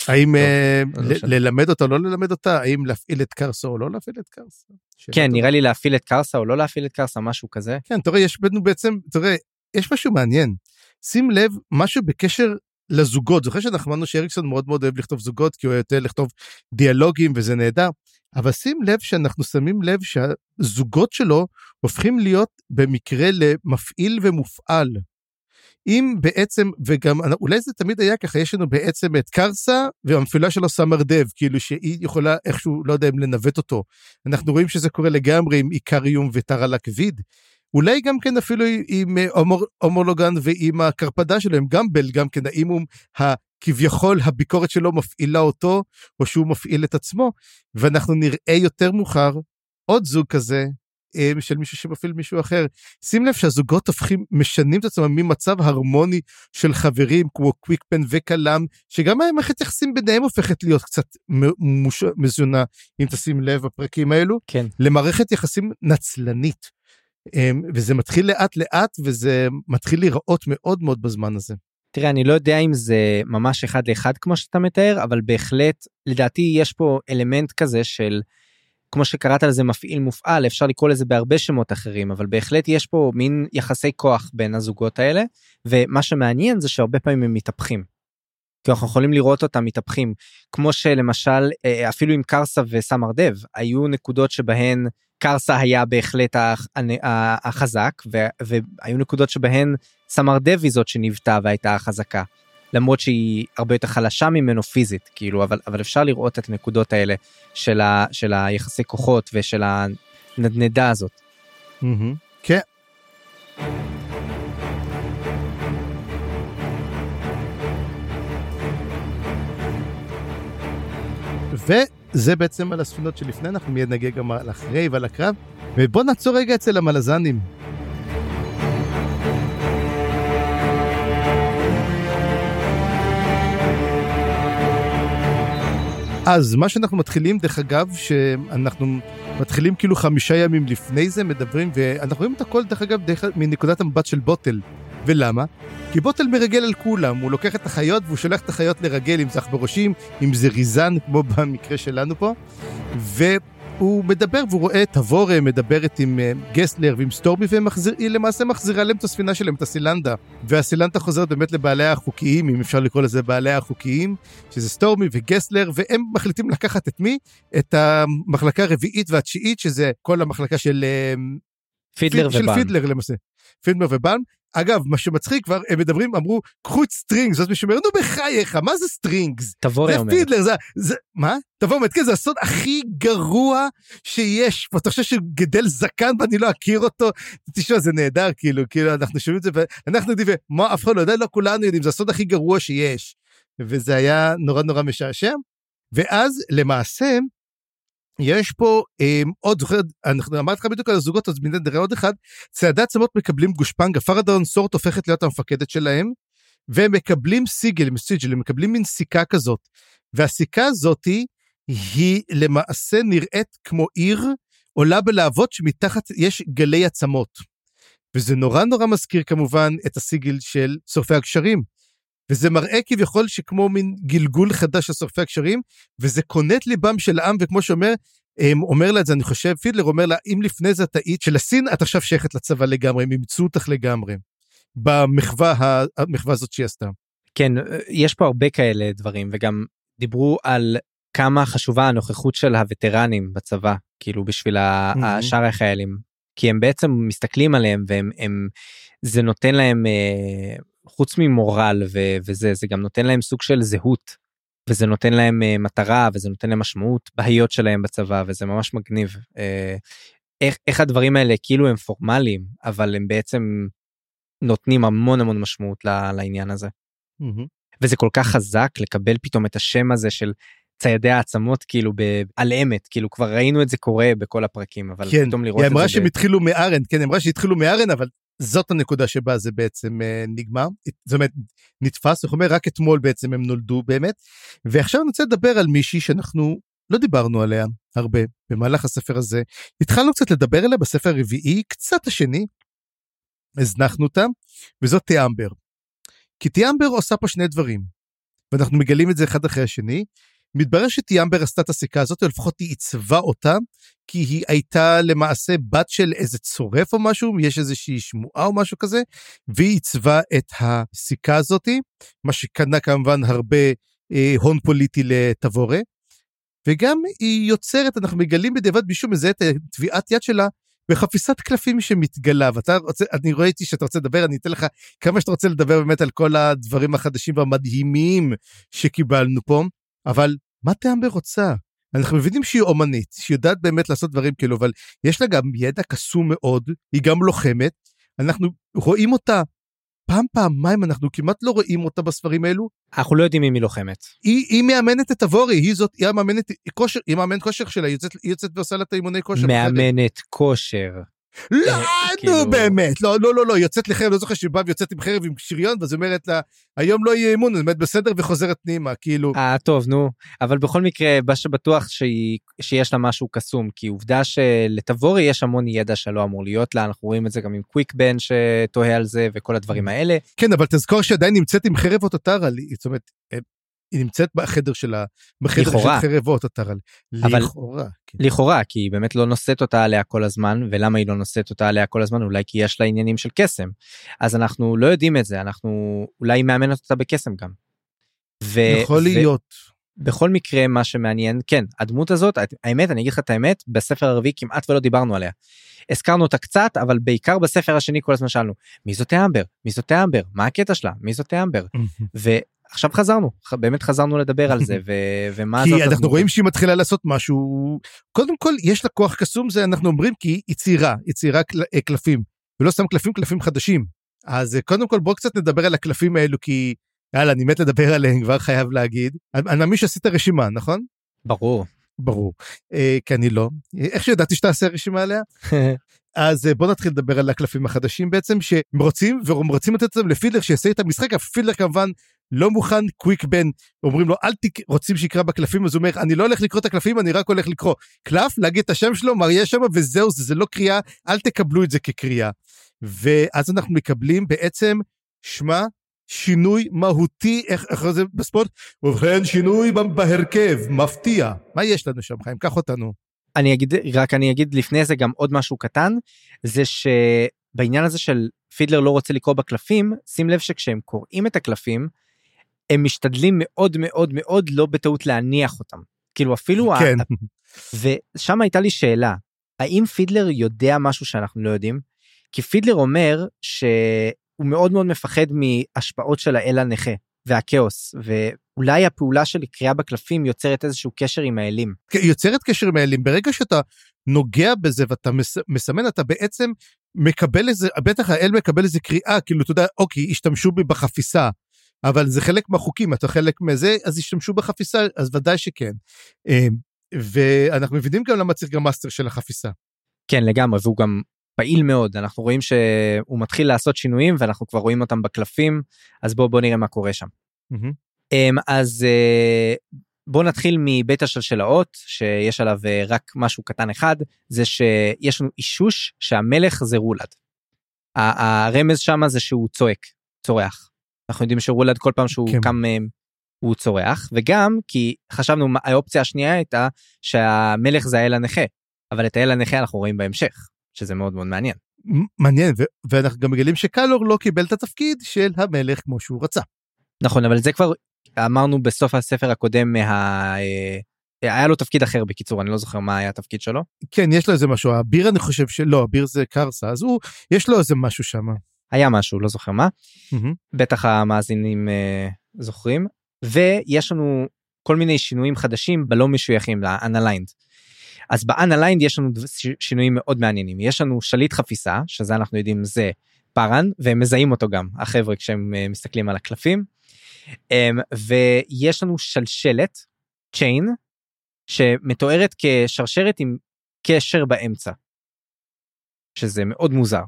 האם לא, uh, לא. ללמד אותה או לא ללמד אותה, האם להפעיל את קרסה או לא להפעיל את קרסה? כן. נראה לי להפעיל את קרסה או לא להפעיל את קרסה משהו כזה. כן, תראה, יש לנו בעצם, תראה, יש משהו מעניין. שים לב, משהו בקשר לזוגות. זוכר שאנחנו אמרנו שאריקסון מאוד מאוד אוהב לכתוב זוגות, כי הוא יותר לכתוב דיאלוגים וזה נהדר. אבל שים לב שאנחנו שמים לב שהזוגות שלו הופכים להיות במקרה למפעיל ומופעל. אם בעצם, וגם אולי זה תמיד היה ככה, יש לנו בעצם את קרסה והמפעילה שלו סמר דב, כאילו שהיא יכולה איכשהו, לא יודע אם לנווט אותו. אנחנו רואים שזה קורה לגמרי עם איקריום וטרה לקוויד. אולי גם כן אפילו עם הומור, הומולוגן ועם הקרפדה שלו, עם גמבל, גם כן, האם הוא כביכול הביקורת שלו מפעילה אותו, או שהוא מפעיל את עצמו, ואנחנו נראה יותר מאוחר עוד זוג כזה, אה, של מישהו שמפעיל מישהו אחר. שים לב שהזוגות הופכים, משנים את עצמם ממצב הרמוני של חברים כמו קוויקפן וקלאם, שגם המערכת יחסים ביניהם הופכת להיות קצת מוש... מזונה, אם תשים לב בפרקים האלו, כן. למערכת יחסים נצלנית. אמ, וזה מתחיל לאט לאט וזה מתחיל להיראות מאוד מאוד בזמן הזה. תראה אני לא יודע אם זה ממש אחד לאחד כמו שאתה מתאר אבל בהחלט לדעתי יש פה אלמנט כזה של כמו שקראת לזה מפעיל מופעל אפשר לקרוא לזה בהרבה שמות אחרים אבל בהחלט יש פה מין יחסי כוח בין הזוגות האלה ומה שמעניין זה שהרבה פעמים הם מתהפכים. כי אנחנו יכולים לראות אותם מתהפכים כמו שלמשל אה, אפילו עם קרסה וסמר דב היו נקודות שבהן קרסה היה בהחלט החזק והיו נקודות שבהן סמר דב היא זאת שניוותה והייתה החזקה. למרות שהיא הרבה יותר חלשה ממנו פיזית כאילו אבל אבל אפשר לראות את הנקודות האלה של, ה, של היחסי כוחות ושל הנדנדה הזאת. כן. זה בעצם על הספינות שלפני, אנחנו מיד נגיע גם על אחרי ועל הקרב. ובוא נעצור רגע אצל המלזנים. אז מה שאנחנו מתחילים, דרך אגב, שאנחנו מתחילים כאילו חמישה ימים לפני זה, מדברים, ואנחנו רואים את הכל, דרך אגב, דרך, מנקודת המבט של בוטל. ולמה? כי בוטל מרגל על כולם, הוא לוקח את החיות והוא שולח את החיות לרגל, אם זה עכברושים, אם זה ריזן, כמו במקרה שלנו פה, והוא מדבר והוא רואה את טבורה מדברת עם אה, גסלר ועם סטורמי, והיא למעשה מחזירה להם את הספינה שלהם, את הסילנדה. והסילנדה חוזרת באמת לבעליה החוקיים, אם אפשר לקרוא לזה בעליה החוקיים, שזה סטורמי וגסלר, והם מחליטים לקחת את מי? את המחלקה הרביעית והתשיעית, שזה כל המחלקה של... אה, פידלר של ובאן. פידלר למעשה. פידלר ובאן. אגב, מה שמצחיק כבר, הם מדברים, אמרו, קחו את סטרינגס, ואז מישהו אומר, נו בחייך, מה זה סטרינגס? תבורי זה אומר. פידלר, זה, זה, מה? תבוא, באמת, כן, זה הסוד הכי גרוע שיש. אתה חושב שהוא גדל זקן ואני לא אכיר אותו? תשמע, זה נהדר, כאילו, כאילו, אנחנו שומעים את זה, ואנחנו יודעים, מה, אף אחד לא יודע, לא כולנו יודעים, זה הסוד הכי גרוע שיש. וזה היה נורא נורא משעשע. ואז, למעשה, יש פה אה, עוד, זוכר, אנחנו אמרתי לך בדיוק על הזוגות, אז נראה עוד אחד, צעדי עצמות מקבלים גושפנגה, פרדון סורט הופכת להיות המפקדת שלהם, והם מקבלים סיגל, סיגל, הם מקבלים מין סיכה כזאת, והסיכה הזאתי היא למעשה נראית כמו עיר עולה בלהבות שמתחת יש גלי עצמות. וזה נורא נורא מזכיר כמובן את הסיגל של שורפי הגשרים. וזה מראה כביכול שכמו מין גלגול חדש של שורפי הגשרים, וזה קונה את ליבם של העם, וכמו שאומר, הם, אומר לה את זה, אני חושב, פידלר אומר לה, אם לפני זה טעית, שלסין את עכשיו שייכת לצבא לגמרי, הם אימצו אותך לגמרי. במחווה, המחווה הזאת שהיא עשתה. כן, יש פה הרבה כאלה דברים, וגם דיברו על כמה חשובה הנוכחות של הווטרנים בצבא, כאילו בשביל Mhm. שאר החיילים. כי הם בעצם מסתכלים עליהם והם, הם, זה נותן להם, אה, חוץ ממורל ו, וזה, זה גם נותן להם סוג של זהות. וזה נותן להם אה, מטרה וזה נותן להם משמעות בהיות שלהם בצבא וזה ממש מגניב. אה, איך, איך הדברים האלה כאילו הם פורמליים אבל הם בעצם נותנים המון המון משמעות ל- לעניין הזה. וזה כל כך חזק לקבל פתאום את השם הזה של ציידי העצמות כאילו ב- על אמת כאילו כבר ראינו את זה קורה בכל הפרקים אבל כן, פתאום לראות היא את אמרה זה. שהם ב- התחילו מארן, כן, היא אמרה שהתחילו מארן, אבל זאת הנקודה שבה זה בעצם אה, נגמר. זאת אומרת, נתפס, זאת אומרת, רק אתמול בעצם הם נולדו באמת. ועכשיו אני רוצה לדבר על מישהי שאנחנו לא דיברנו עליה הרבה במהלך הספר הזה. התחלנו קצת לדבר עליה בספר הרביעי, קצת השני, הזנחנו אותה, וזאת תיאמבר. כי תיאמבר עושה פה שני דברים, ואנחנו מגלים את זה אחד אחרי השני. מתברר שתיאמבר עשתה את הסיכה הזאת, או לפחות היא עיצבה אותה, כי היא הייתה למעשה בת של איזה צורף או משהו, יש איזושהי שמועה או משהו כזה, והיא עיצבה את הסיכה הזאתי, מה שקנה כמובן הרבה אה, הון פוליטי לתבורה. וגם היא יוצרת, אנחנו מגלים בדיעבד מישהו מזהה את טביעת יד שלה בחפיסת קלפים שמתגלה, ואתה רוצה, אני ראיתי שאתה רוצה לדבר, אני אתן לך כמה שאתה רוצה לדבר באמת על כל הדברים החדשים והמדהימים שקיבלנו פה, אבל מה תיאמבר רוצה? אנחנו מבינים שהיא אומנית, שהיא יודעת באמת לעשות דברים כאלו, אבל יש לה גם ידע קסום מאוד, היא גם לוחמת, אנחנו רואים אותה פעם פעמיים, אנחנו כמעט לא רואים אותה בספרים האלו, אנחנו לא יודעים אם היא לוחמת. היא, היא מאמנת את עבורי, היא זאת, היא המאמנת כושר, היא מאמנת כושר שלה, היא יוצאת, היא יוצאת ועושה לה את האימוני כושר. מאמנת כושר. לא, אה, נו כאילו- באמת, לא, לא, לא, לא, יוצאת לחרב, לא זוכר שהיא באה ויוצאת עם חרב עם שריון, ואז אומרת לה, היום לא יהיה אימון, אומרת בסדר וחוזרת פנימה, כאילו, אה טוב נו. אבל בכל מקרה מה שבטוח שיש לה משהו קסום כי עובדה שלתבורי יש המון ידע שלא אמור להיות לה אנחנו רואים את זה גם עם קוויק בן שתוהה על זה וכל הדברים האלה. כן, אבל תזכור שעדיין נמצאת עם חרב אוטוטרה, זאת אומרת, היא נמצאת בחדר שלה, בחדר לכאורה. של חרב אוטוטרה. אבל- לכאורה, כן. לכאורה כי היא באמת לא נושאת אותה עליה כל הזמן ולמה היא לא נושאת אותה עליה כל הזמן אולי כי יש לה עניינים של קסם אז אנחנו לא יודעים את זה אנחנו אולי היא מאמנת אותה בקסם גם. ו- יכול ו- להיות. בכל מקרה מה שמעניין כן הדמות הזאת האמת אני אגיד לך את האמת בספר הרביעי כמעט ולא דיברנו עליה. הזכרנו אותה קצת אבל בעיקר בספר השני כל הזמן שאלנו מי זאת אמבר מי זאת אמבר מה הקטע שלה מי זאת אמבר ועכשיו חזרנו באמת חזרנו לדבר על זה ו- ומה זאת כי אנחנו. רואים שהיא מתחילה לעשות משהו, קודם כל יש לה כוח קסום, זה אנחנו אומרים כי היא ציירה, היא ציירה קל- אה, קלפים, ולא סתם קלפים, קלפים חדשים. אז אה, קודם כל בואו קצת נדבר על הקלפים האלו, כי יאללה, אני מת לדבר עליהם, כבר חייב להגיד. אני אני מאמין שעשית רשימה, נכון? ברור ברור. אה, כי אני לא. איך שידעתי שתעשה רשימה עליה? אז אה, בוא נתחיל לדבר על הקלפים החדשים בעצם, שהם רוצים, והם רוצים לתת אותם לפילר שיעשה את המשחק, הפילר כמובן לא מוכן קוויק בן, אומרים לו אל תק... רוצים שיקרא בקלפים, אז הוא אומר אני לא הולך לקרוא את הקלפים, אני רק הולך לקרוא קלף, להגיד את השם שלו, מה יש שם, וזהו, זה, זה לא קריאה, אל תקבלו את זה כקריאה. ואז אנחנו מקבלים בעצם, שמע, שינוי מהותי, איך, איך זה בספורט? ובכן, שינוי בהרכב, מפתיע. מה יש לנו שם, חיים? קח אותנו. אני אגיד, רק אני אגיד לפני זה גם עוד משהו קטן, זה שבעניין הזה של פידלר לא רוצה לקרוא בקלפים, שים לב שכשהם קוראים את הקלפים, הם משתדלים מאוד מאוד מאוד לא בטעות להניח אותם. כאילו אפילו... כן. ה... ושם הייתה לי שאלה, האם פידלר יודע משהו שאנחנו לא יודעים? כי פידלר אומר שהוא מאוד מאוד מפחד מהשפעות של האל הנכה והכאוס, ואולי הפעולה של קריאה בקלפים יוצרת איזשהו קשר עם האלים. כן, יוצרת קשר עם האלים. ברגע שאתה נוגע בזה ואתה מס, מסמן, אתה בעצם מקבל איזה, בטח האל מקבל איזה קריאה, כאילו, אתה יודע, אוקיי, השתמשו בי בחפיסה. אבל זה חלק מהחוקים, אתה חלק מזה, אז ישתמשו בחפיסה, אז ודאי שכן. אמ, ואנחנו מבינים גם למה צריך גם master של החפיסה. כן, לגמרי, והוא גם פעיל מאוד, אנחנו רואים שהוא מתחיל לעשות שינויים ואנחנו כבר רואים אותם בקלפים, אז בואו בוא נראה מה קורה שם. Mm-hmm. אז אה, בואו נתחיל מבית השלשלאות, שיש עליו אה, רק משהו קטן אחד, זה שיש לנו אישוש שהמלך זה רולד. הרמז שם זה שהוא צועק, צורח. אנחנו יודעים שרולד כל פעם שהוא כן. קם אה, הוא צורח וגם כי חשבנו האופציה השנייה הייתה שהמלך זה האל הנכה אבל את האל הנכה אנחנו רואים בהמשך שזה מאוד מאוד מעניין. מעניין ו- ואנחנו גם מגלים שקלור לא קיבל את התפקיד של המלך כמו שהוא רצה. נכון אבל זה כבר אמרנו בסוף הספר הקודם מה... אה, היה לו תפקיד אחר בקיצור אני לא זוכר מה היה התפקיד שלו. כן יש לו איזה משהו האביר אני חושב שלא אביר זה קרסה אז הוא יש לו איזה משהו שם. היה משהו לא זוכר מה mm-hmm. בטח המאזינים uh, זוכרים ויש לנו כל מיני שינויים חדשים בלא משויכים ל-unaligned. אז ב-unaligned יש לנו שינויים מאוד מעניינים יש לנו שליט חפיסה שזה אנחנו יודעים זה פארן והם מזהים אותו גם החבר'ה כשהם uh, מסתכלים על הקלפים. Um, ויש לנו שלשלת chain שמתוארת כשרשרת עם קשר באמצע. שזה מאוד מוזר.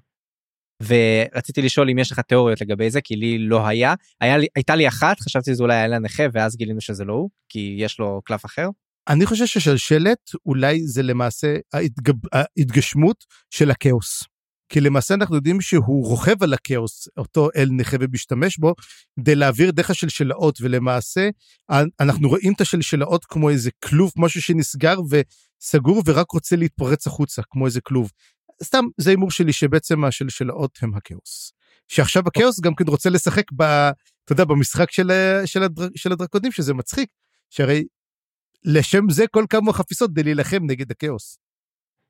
ורציתי לשאול אם יש לך תיאוריות לגבי זה כי לי לא היה היה לי הייתה לי אחת חשבתי שזה אולי היה לה נכה ואז גילינו שזה לא הוא כי יש לו קלף אחר. אני חושב ששלשלת אולי זה למעשה ההתגב... ההתגשמות של הכאוס. כי למעשה אנחנו יודעים שהוא רוכב על הכאוס, אותו אל נכה ומשתמש בו, כדי להעביר דרך השלשלאות, ולמעשה אנחנו רואים את השלשלאות כמו איזה כלוב, משהו שנסגר וסגור ורק רוצה להתפרץ החוצה, כמו איזה כלוב. סתם זה הימור שלי שבעצם השלשלאות הם הכאוס. שעכשיו הכאוס גם כן רוצה לשחק ב... אתה יודע, במשחק של, של, הדר, של הדרקונים, שזה מצחיק, שהרי לשם זה כל כמה חפיסות כדי להילחם נגד הכאוס.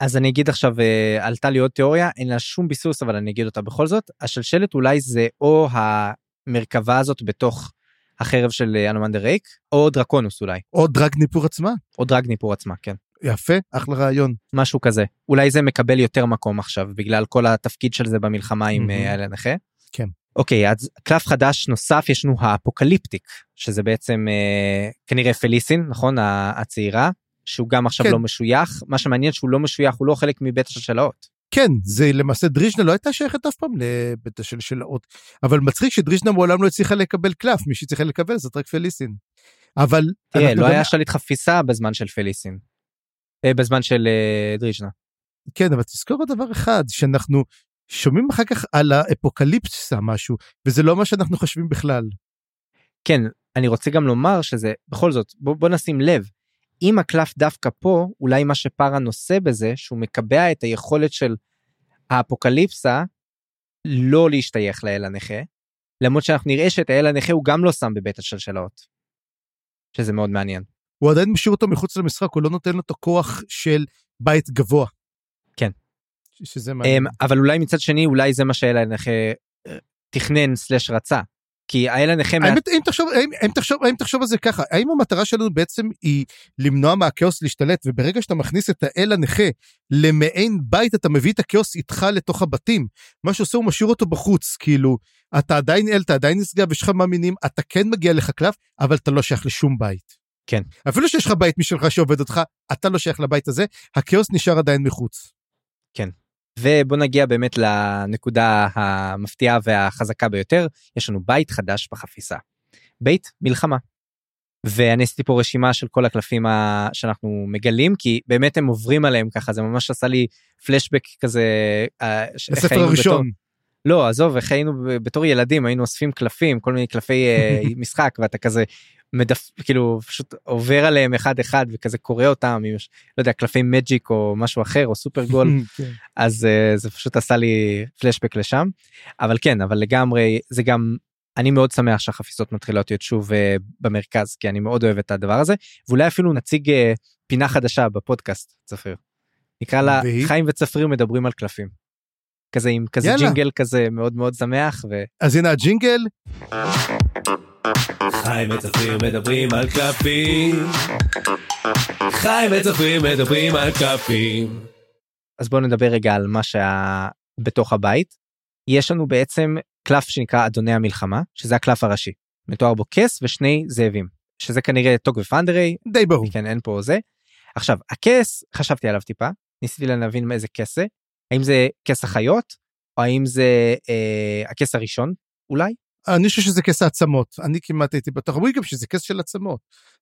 אז אני אגיד עכשיו, אה, עלתה לי עוד תיאוריה, אין לה שום ביסוס, אבל אני אגיד אותה בכל זאת. השלשלת אולי זה או המרכבה הזאת בתוך החרב של אנומנדר ריק, או דרקונוס אולי. או דרג ניפור עצמה. או דרג ניפור עצמה, כן. יפה, אחלה רעיון. משהו כזה. אולי זה מקבל יותר מקום עכשיו, בגלל כל התפקיד של זה במלחמה עם האל הנכה. כן. אוקיי, אז קלף חדש נוסף יש לנו ה apocalyptic, שזה בעצם אה, כנראה פליסין, נכון? הצעירה, שהוא גם עכשיו כן. לא משוייך. מה שמעניין שהוא לא משוייך, הוא לא חלק מבית השלשלאות. כן, זה למעשה דריז'נה לא הייתה שייכת אף פעם לבית השלשלאות, אבל מצחיק שדריז'נה מעולם לא הצליחה לקבל קלף, מי שצריכה לקבל זאת רק פליסין. אבל... תראה, לא היה שליט חפיסה בזמן של פליסין. אה, בזמן של אה, דריז'נה. כן, אבל תזכור עוד דבר אחד, שאנחנו שומעים אחר כך על האפוקליפסה משהו, וזה לא מה שאנחנו חושבים בכלל. כן, אני רוצה גם לומר שזה, בכל זאת, בוא, בוא נשים לב, אם הקלף דווקא פה, אולי מה שפארה נושא בזה, שהוא מקבע את היכולת של האפוקליפסה לא להשתייך לאל הנכה, למרות שאנחנו נראה שאת האל הנכה הוא גם לא שם בבית השלשלאות. שזה מאוד מעניין. הוא עדיין משאיר אותו מחוץ למשחק, הוא לא נותן לו את הכוח של בית גבוה. כן. שזה מעניין. אמ, אבל אולי מצד שני, אולי זה מה שהאל הנכה אה, תכנן סלש רצה. כי האל הנכה... האמת, אם תחשוב, האם, האם, תחשוב, האם תחשוב על זה ככה, האם המטרה שלנו בעצם היא למנוע מהכאוס להשתלט, וברגע שאתה מכניס את האל הנכה למעין בית, אתה מביא את הכאוס איתך לתוך הבתים. מה שעושה הוא משאיר אותו בחוץ, כאילו, אתה עדיין אל, אתה עדיין נשגב, יש לך מאמינים, אתה כן מגיע לך קלף, אבל אתה לא שייך לשום בית. כן. אפילו שיש לך בית משלך שעובד אותך, אתה לא שייך לבית הזה, הכאוס נשאר עדיין מחוץ. ובוא נגיע באמת לנקודה המפתיעה והחזקה ביותר, יש לנו בית חדש בחפיסה. בית מלחמה. ואני עשיתי פה רשימה של כל הקלפים ה... שאנחנו מגלים, כי באמת הם עוברים עליהם ככה, זה ממש עשה לי פלשבק כזה. אה, הספר היינו הראשון. בתור- לא, עזוב, איך היינו בתור ילדים, היינו אוספים קלפים, כל מיני קלפי אה, משחק, ואתה כזה מדף, כאילו פשוט עובר עליהם אחד אחד וכזה קורא אותם, אם יש, לא יודע, קלפי מג'יק או משהו אחר, או סופר גול. כן. אז uh, זה פשוט עשה לי פלשבק לשם אבל כן אבל לגמרי זה גם אני מאוד שמח שהחפיסות מתחילות להיות שוב uh, במרכז כי אני מאוד אוהב את הדבר הזה ואולי אפילו נציג uh, פינה חדשה בפודקאסט צפריר. נקרא לה? חיים וצפריר מדברים על קלפים. כזה עם כזה יאללה. ג'ינגל כזה מאוד מאוד שמח ו... אז הנה הג'ינגל, חיים וצפריר מדברים על קלפים. חיים וצפריר מדברים על קלפים. אז בואו נדבר רגע על מה שהיה בתוך הבית. יש לנו בעצם קלף שנקרא אדוני המלחמה שזה הקלף הראשי. מתואר בו כס ושני זאבים שזה כנראה טוק ופנדרי די ברור. כן אין פה זה. עכשיו הכס חשבתי עליו טיפה ניסיתי להבין מאיזה כס זה האם זה כס החיות או האם זה אה, הכס הראשון אולי אני חושב שזה כס העצמות, אני כמעט הייתי בטוח, אומרים גם שזה כס של עצמות.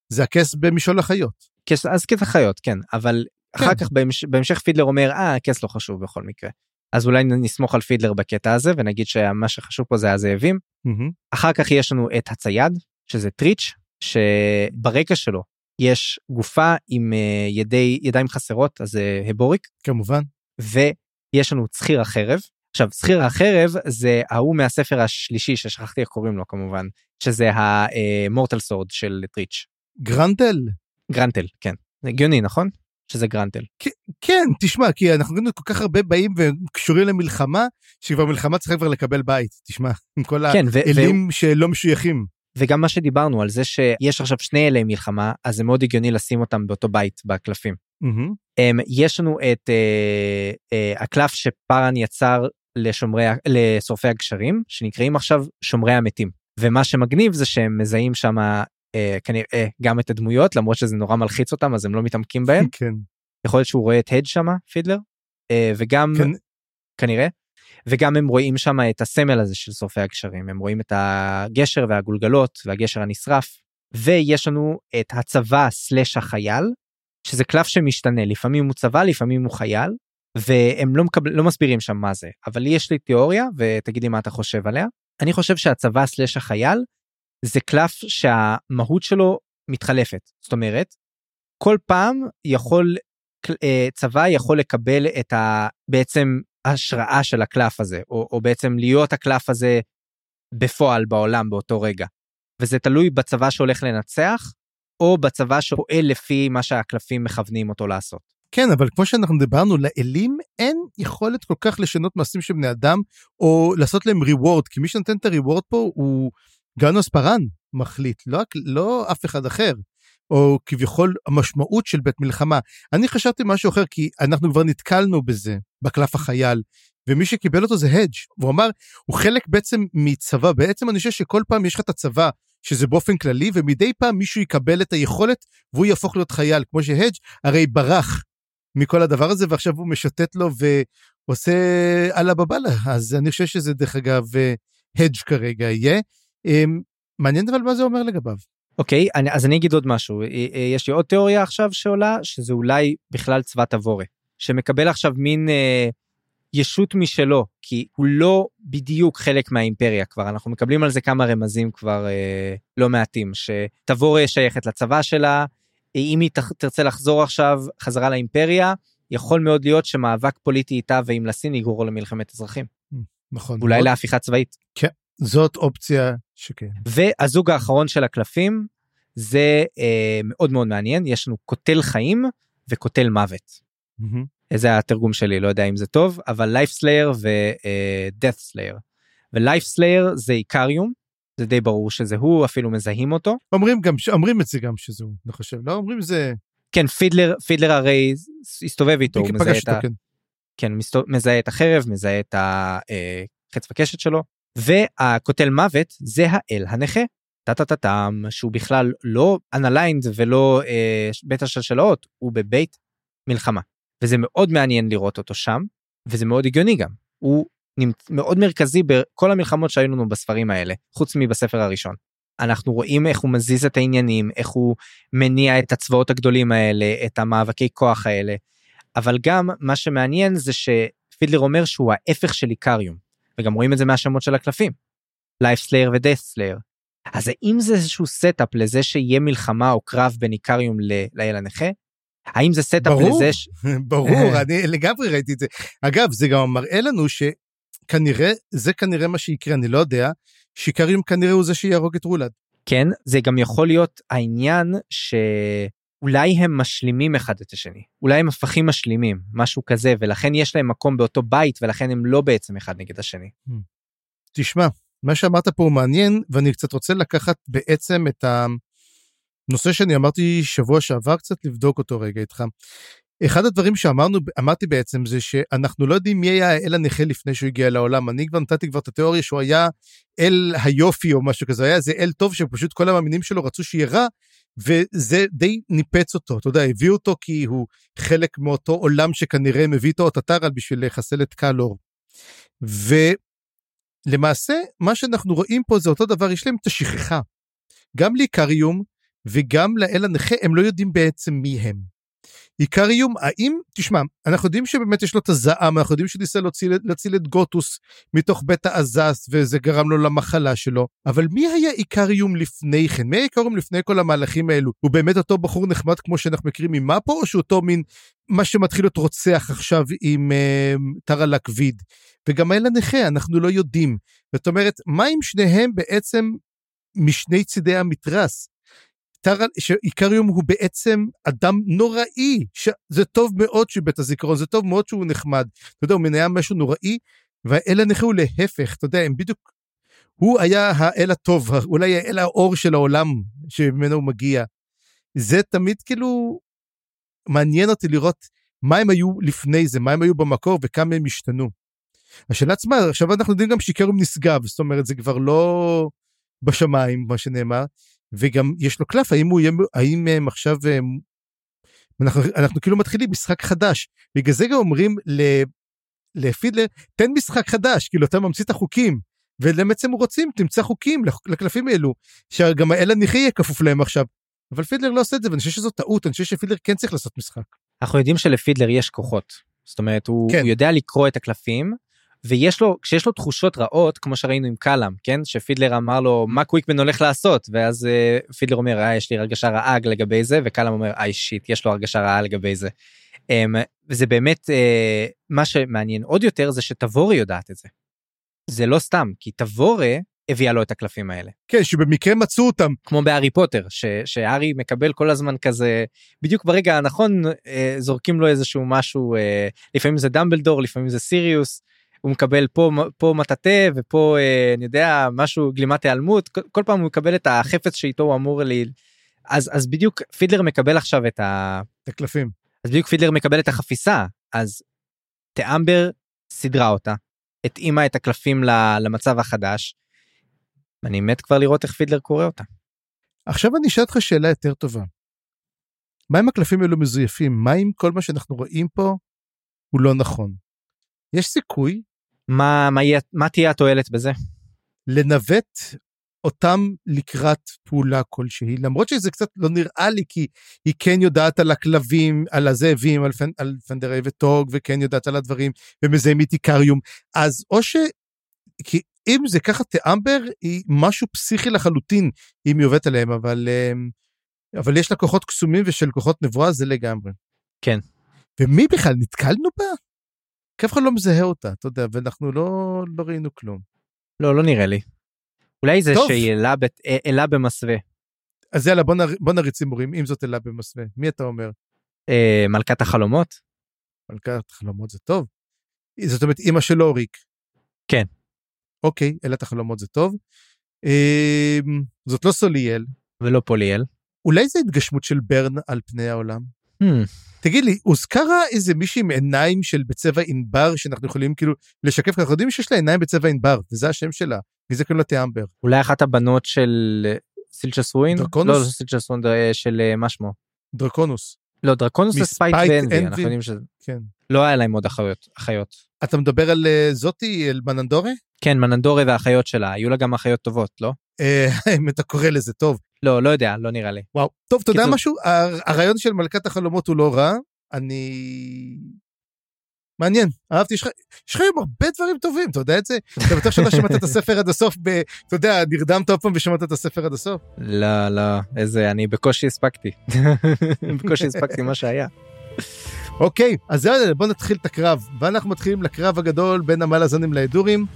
זה הכס במשעול החיות. כס אז כס החיות כן אבל אחר כן. כך בהמש, בהמשך פידלר אומר אה הכס לא חשוב בכל מקרה אז אולי נסמוך על פידלר בקטע הזה ונגיד שמה שחשוב פה זה הזאבים מהמם. אחר כך יש לנו את הצייד שזה טריץ' שברקע שלו יש גופה עם אה, ידי ידיים חסרות אז זה הבוריק כמובן. ויש לנו צחיר החרב. עכשיו צחיר החרב זה ההוא מהספר השלישי ששכחתי איך קוראים לו כמובן שזה המורטל סורד של טריץ' גרנטל. גרנטל כן הגיוני נכון שזה גרנטל כן, תשמע, כי אנחנו כל כך הרבה באים וקשורים למלחמה, שכבר מלחמה צריכה כבר לקבל בית, תשמע, עם כל כן ו- האלים שלא משויכים. וגם מה שדיברנו על זה שיש עכשיו שני אלי מלחמה אז זה מאוד הגיוני לשים אותם באותו בית בקלפים. מהמם. um, יש לנו את uh, uh, הקלף שפארן יצר לשומרי לשורפי הגשרים שנקראים עכשיו שומרי המתים. ומה שמגניב זה שהם מזהים שם uh, כנראה גם את הדמויות למרות שזה נורא מלחיץ אותם אז הם לא מתעמקים בהם. כן. יכול להיות שהוא רואה את הד שם פידלר? uh, וגם כן. כנראה. וגם הם רואים שם את הסמל הזה של שורפי הגשרים. הם רואים את הגשר והגולגלות והגשר הנשרף. ויש לנו את הצבא סלש החייל שזה קלף שמשתנה. לפעמים הוא צבא לפעמים הוא חייל והם לא, מקבל, לא מסבירים שם מה זה אבל לי יש לי תיאוריה ותגידי מה אתה חושב עליה אני חושב שהצבא סלש החייל זה קלף שהמהות שלו מתחלפת זאת אומרת כל פעם יכול אה, צבא יכול לקבל את ה... בעצם השראה של הקלף הזה או, או בעצם להיות הקלף הזה בפועל בעולם באותו רגע. וזה תלוי בצבא שהולך לנצח או בצבא שפועל לפי מה שהקלפים מכוונים אותו לעשות. כן, אבל כמו שאנחנו דיברנו, לאלים אין יכולת כל כך לשנות מעשים של בני אדם, או לעשות להם ריוורד, כי מי שנותן את הריוורד פה הוא גנוס פארן מחליט, לא, לא אף אחד אחר. או כביכול המשמעות של בית מלחמה. אני חשבתי משהו אחר, כי אנחנו כבר נתקלנו בזה, בקלף החייל, ומי שקיבל אותו זה הדג', והוא אמר, הוא חלק בעצם מצבא, בעצם אני חושב שכל פעם יש לך את הצבא, שזה באופן כללי, ומדי פעם מישהו יקבל את היכולת, והוא יהפוך להיות חייל, כמו שהדג' הרי ברח מכל הדבר הזה, ועכשיו הוא משוטט לו ועושה אללה בבאללה, אז אני חושב שזה דרך אגב הדג' כרגע יהיה. אמ, מעניין אבל מה זה אומר לגביו. אוקיי אני, אז אני אגיד עוד משהו אה, אה, יש לי עוד תיאוריה עכשיו שעולה שזה אולי בכלל צבא תבורה שמקבל עכשיו מין אה, ישות משלו כי הוא לא בדיוק חלק מהאימפריה כבר אנחנו מקבלים על זה כמה רמזים כבר אה, לא מעטים שתבורה שייכת לצבא שלה אם היא תרצה לחזור עכשיו חזרה לאימפריה יכול מאוד להיות שמאבק פוליטי איתה ועם לסין יגרור למלחמת אזרחים נכון. אולי מאוד. להפיכה צבאית. זאת אופציה שכן. והזוג האחרון של הקלפים זה אה, מאוד מאוד מעניין יש לנו קוטל חיים וקוטל מוות. מהמם. זה התרגום שלי לא יודע אם זה טוב אבל life slayer ו death slayer. ו life slayer זה איקריום זה די ברור שזה הוא אפילו מזהים אותו אומרים גם, אומרים את זה גם שזה הוא, אני חושב, לא אומרים זה, כן פידלר פידלר הרי הסתובב איתו הוא מזהה את, ה, כן. כן, מסתו- מזהה את החרב מזהה את החץ וקשת שלו והקוטל מוות זה האל הנכה טה-טה-טה-טם, שהוא בכלל לא unaligned ולא אה, בית השלשלאות, הוא בבית מלחמה. וזה מאוד מעניין לראות אותו שם, וזה מאוד הגיוני גם. הוא. מאוד מרכזי בכל המלחמות שהיו לנו בספרים האלה, חוץ מבספר הראשון. אנחנו רואים איך הוא מזיז את העניינים, איך הוא מניע את הצבאות הגדולים האלה, את המאבקי כוח האלה. אבל גם מה שמעניין זה שפידלר אומר שהוא ההפך של איקריום, וגם רואים את זה מהשמות של הקלפים. Life Slayer ו Death Slayer. אז האם זה איזשהו setup לזה שיהיה מלחמה או קרב בין איקריום לאל הנכה? האם זה setup לזה ש... ברור, אני לגמרי ראיתי את זה. אגב, זה גם מראה לנו שכנראה, זה כנראה מה שיקרה, אני לא יודע, שאיקריום כנראה הוא זה שיהרוג את רולד. כן, זה גם יכול להיות העניין שאולי הם משלימים אחד את השני, אולי הם הפכים משלימים, משהו כזה, ולכן יש להם מקום באותו בית, ולכן הם לא בעצם אחד נגד השני. תשמע, מה שאמרת פה הוא מעניין, ואני קצת רוצה לקחת בעצם את הנושא שאני אמרתי שבוע שעבר קצת, לבדוק אותו רגע איתך. אחד הדברים שאמרנו, אמרתי בעצם זה שאנחנו לא יודעים מי היה האל הנכה לפני שהוא הגיע לעולם. אני כבר נתתי כבר את התיאוריה שהוא היה אל היופי או משהו כזה, היה איזה אל טוב שפשוט כל המאמינים שלו רצו שיהיה רע, וזה די ניפץ אותו, אתה יודע, הביאו אותו כי הוא חלק מאותו עולם שכנראה מביא איתו את הטרל בשביל לחסל את קלור. ולמעשה, מה שאנחנו רואים פה זה אותו דבר, יש להם את השכחה. גם לאיקריום וגם לאל הנכה, הם לא יודעים בעצם מי הם. עיקר איום, האם, תשמע, אנחנו יודעים שבאמת יש לו את הזעם, אנחנו יודעים שניסה להציל, להציל את גוטוס מתוך בית העזס, וזה גרם לו למחלה שלו, אבל מי היה עיקר איום לפני כן? מי היה איום לפני כל המהלכים האלו? הוא באמת אותו בחור נחמד כמו שאנחנו מכירים ממאפו, או שהוא אותו מין, מה שמתחיל להיות רוצח עכשיו עם אה, טרה לקוויד? וגם האל הנכה, אנחנו לא יודעים. זאת אומרת, מה אם שניהם בעצם משני צידי המתרס? שאיקריום הוא בעצם אדם נוראי, שזה טוב מאוד שהוא בית הזיכרון, זה טוב מאוד שהוא נחמד. אתה יודע, הוא מנהל משהו נוראי, והאל הנכה הוא להפך, אתה יודע, הם בדיוק... הוא היה האל הטוב, אולי האל האור של העולם שממנו הוא מגיע. זה תמיד כאילו מעניין אותי לראות מה הם היו לפני זה, מה הם היו במקור וכמה הם השתנו. השאלה עצמה, עכשיו אנחנו יודעים גם שאיקריום נשגב, זאת אומרת, זה כבר לא בשמיים, מה שנאמר, וגם יש לו קלף, האם הוא יהיה, האם הם עכשיו, אנחנו, אנחנו כאילו מתחילים משחק חדש. בגלל זה גם אומרים לפידלר, תן משחק חדש, כאילו אתה ממציא את החוקים. ולמעצם הוא רוצים, תמצא חוקים לקלפים האלו, שגם האל הנכי יהיה כפוף להם עכשיו. אבל פידלר לא עושה את זה, ואני חושב שזו טעות, אני חושב שפידלר כן צריך לעשות משחק. אנחנו יודעים שלפידלר יש כוחות. זאת אומרת, הוא, כן. הוא יודע לקרוא את הקלפים, ויש לו כשיש לו תחושות רעות כמו שראינו עם קלאם כן שפידלר אמר לו מה קוויקמן הולך לעשות ואז uh, פידלר אומר אה, יש לי הרגשה רעה לגבי זה וקלאם אומר איי שיט יש לו הרגשה רעה לגבי זה. Um, וזה באמת uh, מה שמעניין עוד יותר זה שתבורי יודעת את זה. זה לא סתם כי תבורה הביאה לו את הקלפים האלה. כן שבמקרה מצאו אותם. כמו בהארי פוטר ש, שהארי מקבל כל הזמן כזה בדיוק ברגע הנכון אה, זורקים לו איזשהו משהו אה, לפעמים זה דמבלדור לפעמים זה סיריוס הוא מקבל פה פה מטאטא ופה אה, אני יודע משהו גלימת היעלמות כל, כל פעם הוא מקבל את החפץ שאיתו הוא אמור לי אז אז בדיוק פידלר מקבל עכשיו את ה... את הקלפים. אז בדיוק פידלר מקבל את החפיסה אז תאמבר סידרה אותה התאימה את הקלפים למצב החדש. אני מת כבר לראות איך פידלר קורא אותה. עכשיו אני אשאל אותך שאלה יותר טובה. מה אם הקלפים האלו מזויפים? מה אם כל מה שאנחנו רואים פה הוא לא נכון? יש סיכוי מה, מה, יהיה, מה תהיה התועלת בזה? לנווט אותם לקראת פעולה כלשהי, למרות שזה קצת לא נראה לי, כי היא כן יודעת על הכלבים, על הזאבים, על, פנ, על פנדרי וטוג, וכן יודעת על הדברים, ומזהים איתיקריום, אז או ש... כי אם זה ככה תאמבר, היא משהו פסיכי לחלוטין, אם היא עובדת עליהם, אבל, אמ, אבל יש לה כוחות קסומים ושל כוחות נבואה, זה לגמרי. כן. ומי בכלל, נתקלנו בה? כי אף אחד לא מזהה אותה, אתה יודע, ואנחנו לא, לא ראינו כלום. לא, לא נראה לי. אולי זה שהיא אלה, בת... אה, אלה במסווה. אז יאללה, בוא, נר... בוא נריץ הימורים, אם זאת אלה במסווה. מי אתה אומר? אה, מלכת החלומות? מלכת החלומות זה טוב. זאת אומרת, אימא של אוריק. כן. אוקיי, אלת החלומות זה טוב. אה, זאת לא סוליאל. ולא פוליאל. אולי זה התגשמות של ברן על פני העולם? Hmm. תגיד לי, הוזכרה איזה מישהי עם עיניים של בצבע ענבר שאנחנו יכולים כאילו לשקף, אנחנו יודעים שיש לה עיניים בצבע ענבר, וזה השם שלה, וזה כאילו תיאמבר. אולי אחת הבנות של סילצ'ס רוין? דרקונוס? לא, לא סילצ'ס רוין, אה, של אה, מה שמו? דרקונוס. לא, דרקונוס זה ספייט ואנבי, אנבי. אנחנו יודעים שזה... כן. לא היה להם עוד אחיות. אחיות. אתה מדבר על אה, זאתי, על מננדורה? כן, מננדורי והאחיות שלה, היו לה גם אחיות טובות, לא? אה, אם אתה קורא לזה טוב. לא, לא יודע, לא נראה לי. וואו. טוב, אתה יודע משהו? הר- הרעיון של מלכת החלומות הוא לא רע. אני... מעניין, אהבתי, יש לך יש לך היום הרבה דברים טובים, אתה יודע את זה? אתה בטוח שלא שמעת את הספר עד הסוף, ב- אתה יודע, נרדמת עוד פעם ושמעת את הספר עד הסוף? לא, לא, איזה, אני בקושי הספקתי. בקושי הספקתי מה שהיה. אוקיי, אז יאללה, בוא נתחיל את הקרב. ואנחנו מתחילים לקרב הגדול בין המלאזנים להדורים.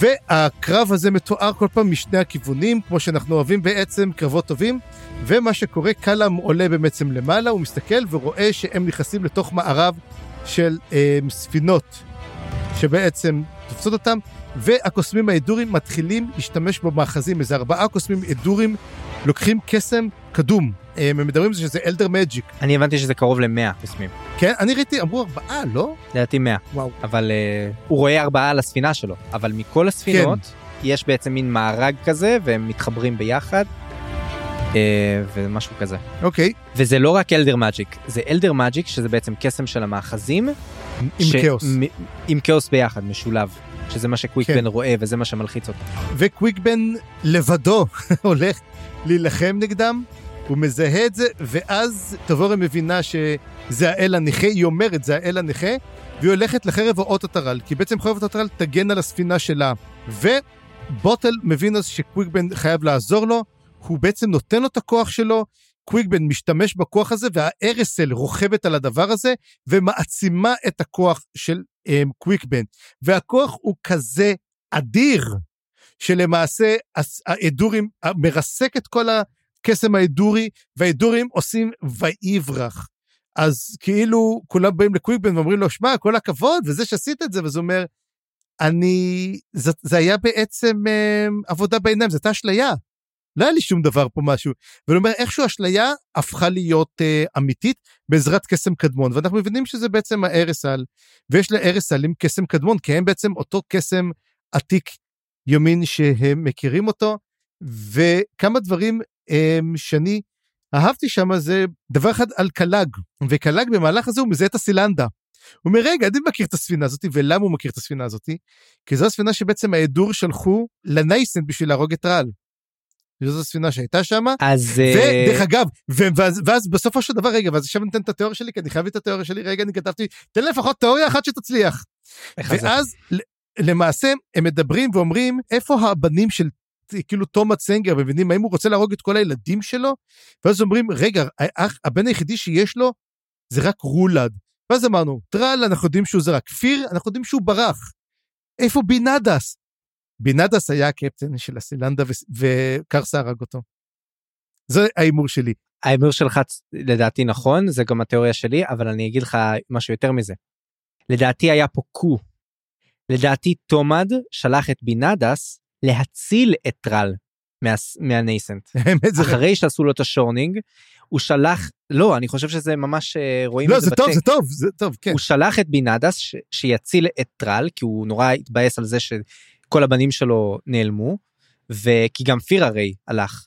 והקרב הזה מתואר כל פעם משני הכיוונים, כמו שאנחנו אוהבים בעצם, קרבות טובים. ומה שקורה, קלאם עולה בעצם למעלה, הוא מסתכל ורואה שהם נכנסים לתוך מערב של אה, ספינות, שבעצם תופסות אותם, והקוסמים ההדורים מתחילים להשתמש במאחזים, איזה ארבעה קוסמים הדורים לוקחים קסם קדום. אה, הם מדברים על זה שזה אלדר מג'יק. אני הבנתי שזה קרוב למאה קוסמים. כן, אני ראיתי, אמרו ארבעה, לא? לדעתי מאה. וואו. אבל אה, הוא רואה ארבעה על הספינה שלו. אבל מכל הספינות, יש בעצם מין מארג כזה, והם מתחברים ביחד. אה, ומשהו כזה. אוקיי, וזה לא רק אלדר מג'יק, זה אלדר מג'יק, שזה בעצם קסם של המאחזים. עם ש- כאוס. מ- עם כאוס ביחד, משולב. שזה מה שקוויק כן. רואה וזה מה שמלחיץ אותו. וקוויקבן לבדו הולך להילחם נגדם, הוא מזהה את זה, ואז תבורה מבינה שזה האל הנכה, היא אומרת זה האל הנכה, והיא הולכת לחרב האות הטרל, כי בעצם חרב הטרל תגן על הספינה שלה. ובוטל מבין אז שקוויקבן חייב לעזור לו, הוא בעצם נותן לו את הכוח שלו, קוויקבן משתמש בכוח הזה, והארסל רוכבת על הדבר הזה, ומעצימה את הכוח של קוויקבן. והכוח הוא כזה אדיר, שלמעשה האדורים מרסק את כל הקסם האדורי, והאדורים עושים ויברח. אז כאילו כולם באים לקוויקבן ואומרים לו, שמע, כל הכבוד, וזה שעשית את זה, וזה אומר, אני, זה, זה היה בעצם אה, עבודה בעיניים, זו הייתה אשליה. לא היה לי שום דבר פה משהו. ואני אומר, איכשהו אשליה הפכה להיות אה, אמיתית בעזרת קסם קדמון, ואנחנו מבינים שזה בעצם הארסל, ויש לארסל עם קסם קדמון, כי הם בעצם אותו קסם עתיק יומין שהם מכירים אותו, וכמה דברים um, שאני אהבתי שם זה דבר אחד על קלאג, וקלאג במהלך הזה הוא מזהה את הסילנדה. הוא אומר, רגע, אני מכיר את הספינה הזאת, ולמה הוא מכיר את הספינה הזאת? כי זו הספינה שבעצם האדור שלחו לנייסנט בשביל להרוג את רעל. זו הספינה שהייתה שם, אז... אה, ודרך אגב, ואז, ואז בסופו של דבר, רגע, ואז עכשיו אני אתן את התיאוריה שלי, כי אני חייב את התיאוריה שלי, רגע, אני כתבתי, תן לפחות תיאוריה אחת שתצליח. ואז למעשה הם מדברים ואומרים איפה הבנים של כאילו תומא צנגר מבינים האם הוא רוצה להרוג את כל הילדים שלו? ואז אומרים רגע האח, הבן היחידי שיש לו זה רק רולד ואז אמרנו טרל אנחנו יודעים שהוא זרק כפיר אנחנו יודעים שהוא ברח. איפה בינדס? בינדס היה הקפטן של הסילנדה וקרסה הרג אותו. זה ההימור שלי. ההימור שלך לדעתי נכון, זה גם התיאוריה שלי, אבל אני אגיד לך משהו יותר מזה. לדעתי היה פה קו. לדעתי תומד שלח את בינדס להציל את טרל מה- מהנייסנט. אחרי שעשו לו את ה Shorning, הוא שלח, לא, אני חושב שזה ממש, אה, רואים לא את זה זה טוב. זה טוב זה טוב כן. הוא שלח את בינדס ש- שיציל את טרל, כי הוא נורא התבאס על זה שכל הבנים שלו נעלמו, וכי גם פיר הרי הלך.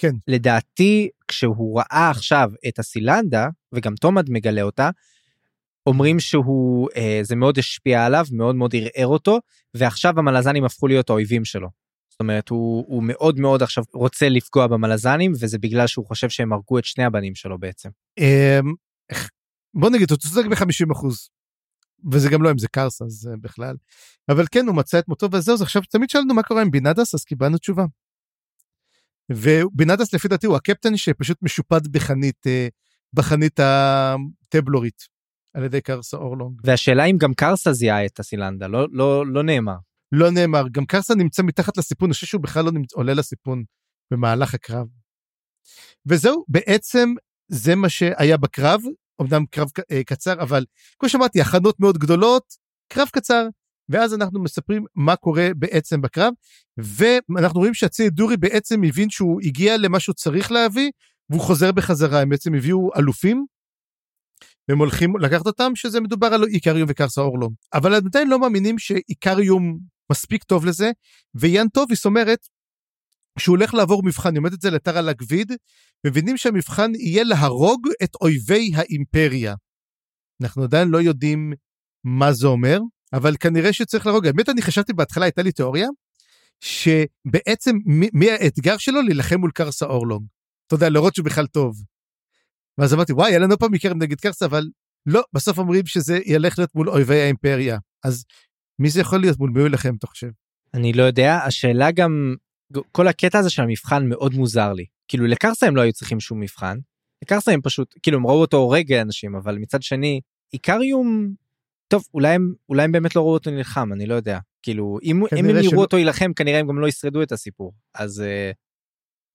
כן. ולדעתי, כשהוא ראה עכשיו את הסילנדה, וגם תומד מגלה אותה, אומרים שהוא, אה, זה מאוד השפיע עליו, מאוד מאוד ערער אותו, ועכשיו המלזנים הפכו להיות האויבים שלו. זאת אומרת, הוא, הוא מאוד מאוד עכשיו רוצה לפגוע במלזנים, וזה בגלל שהוא חושב שהם הרגו את שני הבנים שלו בעצם. אמ, בוא נגיד, הוא צודק ב-50 אחוז. וזה גם לא אם זה קרס, אז אה, בכלל. אבל כן, הוא מצא את מותו וזהו, אז עכשיו תמיד שאלנו מה קורה עם בינדס, אז קיבלנו תשובה. ובינדס לפי דעתי הוא הקפטן שפשוט משופד בחנית, אה, בחנית הטבלורית, על ידי קרסה אורלונג. והשאלה אם גם קרסה זיהה את הסילנדה, לא, לא, לא נאמר. לא נאמר, גם קרסה נמצא מתחת לסיפון, אני חושב שהוא בכלל לא נמצא, עולה לסיפון במהלך הקרב. וזהו, בעצם זה מה שהיה בקרב, אמנם קרב אה, קצר, אבל כמו שאמרתי, הכנות מאוד גדולות, קרב קצר, ואז אנחנו מספרים מה קורה בעצם בקרב, ואנחנו רואים שהצי דורי בעצם הבין שהוא הגיע למה שהוא צריך להביא, והוא חוזר בחזרה, הם בעצם הביאו אלופים, והם הולכים לקחת אותם, שזה מדובר על איקריום וקרסה אורלום. אבל עדיין לא מאמינים שאיקריום מספיק טוב לזה, ויאן טוביס אומרת שהוא הולך לעבור מבחן, היא אומרת את זה לטרה לגביד, מבינים שהמבחן יהיה להרוג את אויבי האימפריה. אנחנו עדיין לא יודעים מה זה אומר, אבל כנראה שצריך להרוג. האמת, אני חשבתי בהתחלה, הייתה לי תיאוריה, שבעצם מי, מי האתגר שלו? להילחם מול קרסה אורלונג. אתה יודע, להראות שהוא בכלל טוב. ואז אמרתי, וואי, היה לנו פעם מקרב נגד קרסה, אבל לא, בסוף אומרים שזה ילך להיות מול אויבי האימפריה. אז מי זה יכול להיות? מול מי הוא ילחם, אתה חושב? אני לא יודע, השאלה גם, כל הקטע הזה של המבחן מאוד מוזר לי. כאילו לקרסה הם לא היו צריכים שום מבחן. לקרסה הם פשוט, כאילו הם ראו אותו הורג אנשים, אבל מצד שני, איקריום, טוב, אולי הם, אולי הם באמת לא ראו אותו נלחם, אני לא יודע. כאילו, אם, אם הם יראו שלא. אותו יילחם, כנראה הם גם לא ישרדו את הסיפור. אז אה,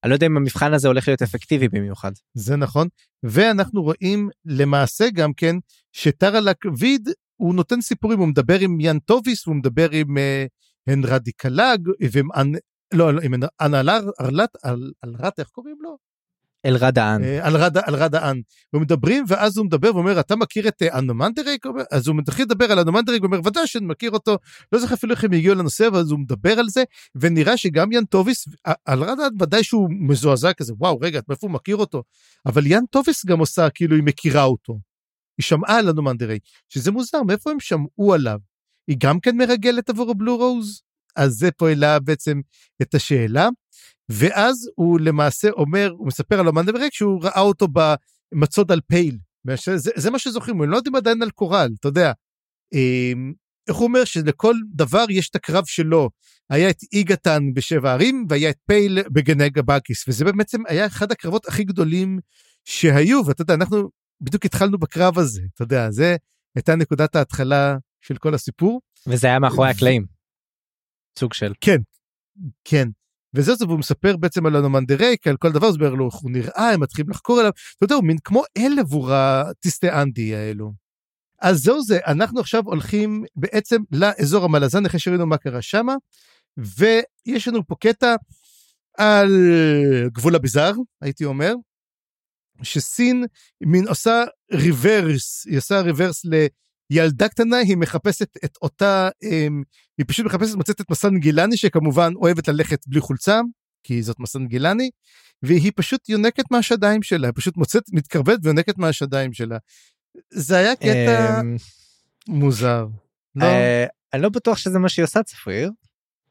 אני לא יודע אם המבחן הזה הולך להיות אפקטיבי במיוחד. זה נכון. ואנחנו רואים למעשה גם כן שטרלאק וויד הוא נותן סיפורים, הוא מדבר עם יאן טוביס, הוא מדבר עם אה, הנרדי קלאג, ועם אנ... לא, לא, עם אנלר, ארלט, אל- אלרט, איך קוראים לו? אלרדה אן. אה. ומדברים, ואז הוא מדבר ואומר, אתה מכיר את אה, אנומנדריק? אז הוא מתחיל לדבר על אנומנדריק, ואומר, ודאי שאני מכיר אותו, לא זוכר אפילו איך הם הגיעו לנושא, אבל אז הוא מדבר על זה, ונראה שגם יאן טוביס, אה, אלרד האן ודאי שהוא מזועזע כזה, וואו, רגע, מאיפה הוא מכיר אותו? אבל יאן טוביס גם עושה כאילו היא מכירה אותו. היא שמעה על אנומנדריק, שזה מוזר, מאיפה הם שמעו עליו? היא גם כן מרגלת עבור הבלו רוז? אז זה פה העלה בעצם את השאלה. ואז הוא למעשה אומר, הוא מספר על המנדלברג שהוא ראה אותו במצוד על פייל. זה, זה מה שזוכרים, הם לא יודעים עדיין על קורל, אתה יודע. אמ, איך הוא אומר שלכל דבר יש את הקרב שלו. היה את איגתן בשבע ערים והיה את פייל בגני גבקיס, וזה בעצם היה אחד הקרבות הכי גדולים שהיו, ואתה יודע, אנחנו בדיוק התחלנו בקרב הזה, אתה יודע, זה הייתה נקודת ההתחלה של כל הסיפור. וזה היה מאחורי הקלעים. סוג של. כן, כן. וזה זה, והוא מספר בעצם על אנומנדר רייק, על כל דבר, הוא מספר לו איך הוא נראה, הם מתחילים לחקור עליו, אתה יודע, הוא מין כמו אל עבור הטיסטי אנדי האלו. אז זהו זה, אנחנו עכשיו הולכים בעצם לאזור המלזן, אחרי שראינו מה קרה שמה, ויש לנו פה קטע על גבול הביזאר, הייתי אומר, שסין מין עושה reverse, היא עושה reverse לילדה קטנה, היא מחפשת את אותה, אמ, היא פשוט מחפשת, מוצאת את מסן גילני, שכמובן אוהבת ללכת בלי חולצה, כי זאת מסן גילני, והיא פשוט יונקת מהשדיים שלה, היא פשוט מוצאת, מתקרבת ויונקת מהשדיים שלה. זה היה קטע אמ, מוזר. לא? אה, אני לא בטוח שזה מה שהיא עושה צפריר.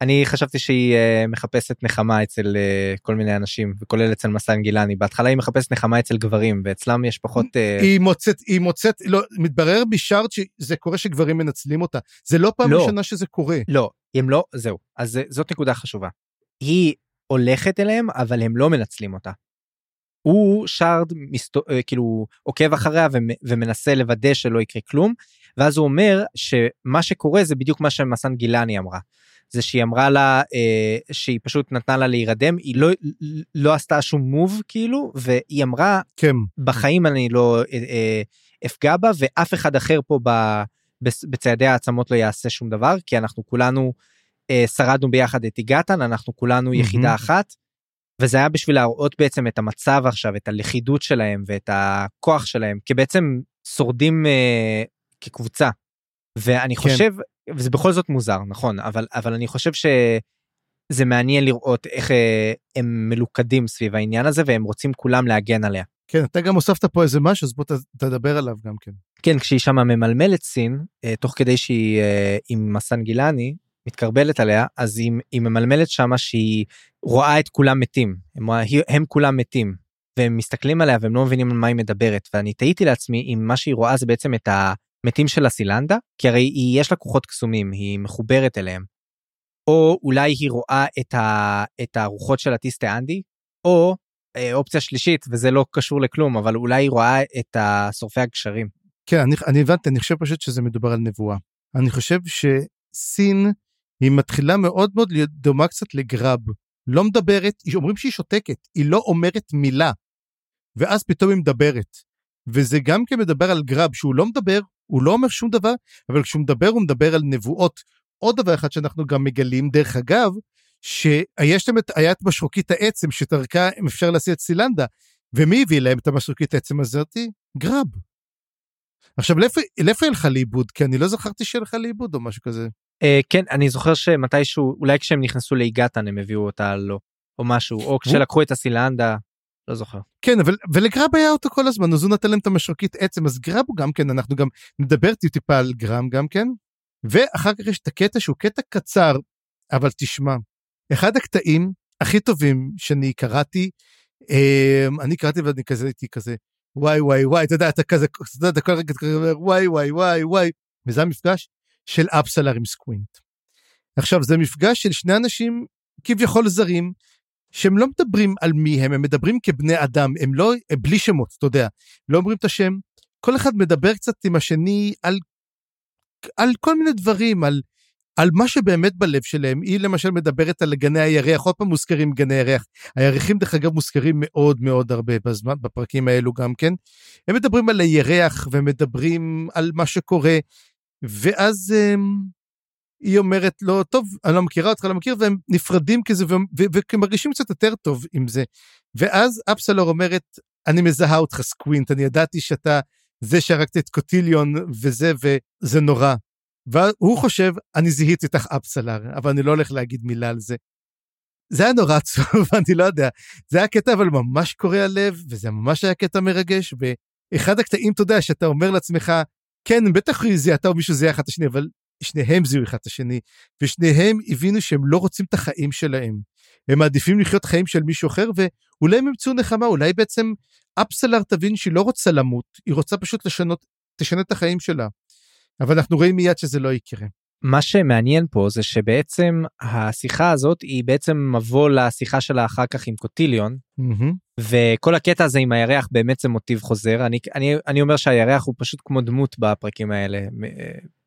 אני חשבתי שהיא אה, מחפשת נחמה אצל אה, כל מיני אנשים וכולל אצל מסן גילני בהתחלה היא מחפשת נחמה אצל גברים ואצלם יש פחות אה, היא מוצאת, היא מוצאת, לא, מתברר בשארט שזה קורה שגברים מנצלים אותה. זה לא פעם לא. ראשונה שזה קורה. לא הם לא זהו אז זאת נקודה חשובה. היא הולכת אליהם אבל הם לא מנצלים אותה. הוא שרד מסתו, אה, כאילו עוקב אחריה ומ- ומנסה לוודא שלא יקרה כלום ואז הוא אומר שמה שקורה זה בדיוק מה שמסן גילני אמרה. זה שהיא אמרה לה אה, שהיא פשוט נתנה לה להירדם היא לא לא עשתה שום מוב כאילו והיא אמרה כן. בחיים אני לא אה, אה, אפגע בה ואף אחד אחר פה ב, בצעדי העצמות לא יעשה שום דבר כי אנחנו כולנו אה, שרדנו ביחד את איגתן אנחנו כולנו מהמם. יחידה אחת. וזה היה בשביל להראות בעצם את המצב עכשיו את הלכידות שלהם ואת הכוח שלהם כי בעצם שורדים אה, כקבוצה. ואני כן. חושב וזה בכל זאת מוזר נכון אבל אבל אני חושב שזה מעניין לראות איך אה, הם מלוכדים סביב העניין הזה והם רוצים כולם להגן עליה. כן, אתה גם הוספת פה איזה משהו, אז בוא ת- תדבר עליו גם כן. כן כשהיא שמה ממלמלת סין אה, תוך כדי שהיא אה, עם מסן גילני מתקרבלת עליה אז היא, היא ממלמלת שמה שהיא רואה את כולם מתים הם, הם כולם מתים והם מסתכלים עליה והם לא מבינים על מה היא מדברת ואני תהיתי לעצמי אם מה שהיא רואה זה בעצם את המתים של הסילנדה כי הרי היא יש לה כוחות קסומים היא מחוברת אליהם. או אולי היא רואה את, ה, את הרוחות של הטיסטה אנדי או אה, אופציה שלישית וזה לא קשור לכלום אבל אולי היא רואה את השורפי הגשרים. כן, אני, אני הבנתי, אני חושב פשוט שזה מדובר על נבואה. אני חושב שסין, היא מתחילה מאוד מאוד להיות דומה קצת לגרב. לא מדברת, אומרים שהיא שותקת, היא לא אומרת מילה. ואז פתאום היא מדברת. וזה גם כן מדבר על גרב, שהוא לא מדבר, הוא לא אומר שום דבר, אבל כשהוא מדבר, הוא מדבר על נבואות. עוד דבר אחד שאנחנו גם מגלים, דרך אגב, שיש להם את, היה את משרוקית העצם שדרכה אפשר להשיא את סילנדה. ומי הביא להם את המשרוקית העצם הזאתי? גרב. עכשיו, לאיפה, היא הלכה לאיבוד? כי אני לא זכרתי שהיא הלכה לאיבוד או משהו כזה. אה, כן אני זוכר שמתישהו אולי כשהם נכנסו לאיגתן הם הביאו אותה לא או משהו או כשלקחו את הסילנדה לא זוכר. כן אבל ולגרב היה אותו כל הזמן אז הוא נתן להם את המשרוקית עצם אז גרב הוא גם כן אנחנו גם נדבר טיפה על גרם גם כן. ואחר כך יש את הקטע שהוא קטע קצר אבל תשמע אחד הקטעים הכי טובים שאני קראתי אה, אני קראתי ואני כזה הייתי כזה וואי וואי וואי אתה יודע אתה כזה אתה יודע אתה כל רגע כזה אומר וואי וואי וואי וואי וזה המפגש של אפסלר עם סקווינט. עכשיו זה מפגש של שני אנשים כביכול זרים שהם לא מדברים על מי הם, הם מדברים כבני אדם, הם לא, הם בלי שמות, אתה יודע, לא אומרים את השם, כל אחד מדבר קצת עם השני על, על כל מיני דברים, על, על מה שבאמת בלב שלהם. היא למשל מדברת על גני הירח, עוד פעם מוזכרים גני הירח. הירחים דרך אגב מוזכרים מאוד מאוד הרבה בזמן, בפרקים האלו גם כן. הם מדברים על הירח ומדברים על מה שקורה, ואז הם, היא אומרת לו, טוב, אני לא מכירה אותך, לא מכיר, והם נפרדים כזה, ומרגישים קצת יותר טוב עם זה. ואז אפסלור אומרת, אני מזהה אותך סקווינט, אני ידעתי שאתה זה שהרגת את קוטיליון וזה, וזה נורא. והוא חושב, אני זיהיתי אותך אפסלר, אבל אני לא הולך להגיד מילה על זה. זה היה נורא עצוב, אני לא יודע. זה היה קטע אבל ממש קורע לב, וזה ממש היה קטע מרגש, ואחד הקטעים, אתה יודע, שאתה אומר לעצמך, כן, בטח היא זיהתה או מישהו זיהה אחד את השני, אבל שניהם זיהו אחד את השני, ושניהם הבינו שהם לא רוצים את החיים שלהם. הם מעדיפים לחיות חיים של מישהו אחר, ואולי הם ימצאו נחמה, אולי בעצם אפסלר תבין שהיא לא רוצה למות, היא רוצה פשוט לשנות, תשנה את החיים שלה. אבל אנחנו רואים מיד שזה לא יקרה. מה שמעניין פה זה שבעצם השיחה הזאת היא בעצם מבוא לשיחה שלה אחר כך עם קוטיליון Mm-hmm. וכל הקטע הזה עם הירח באמת זה מוטיב חוזר אני אני אני אומר שהירח הוא פשוט כמו דמות בפרקים האלה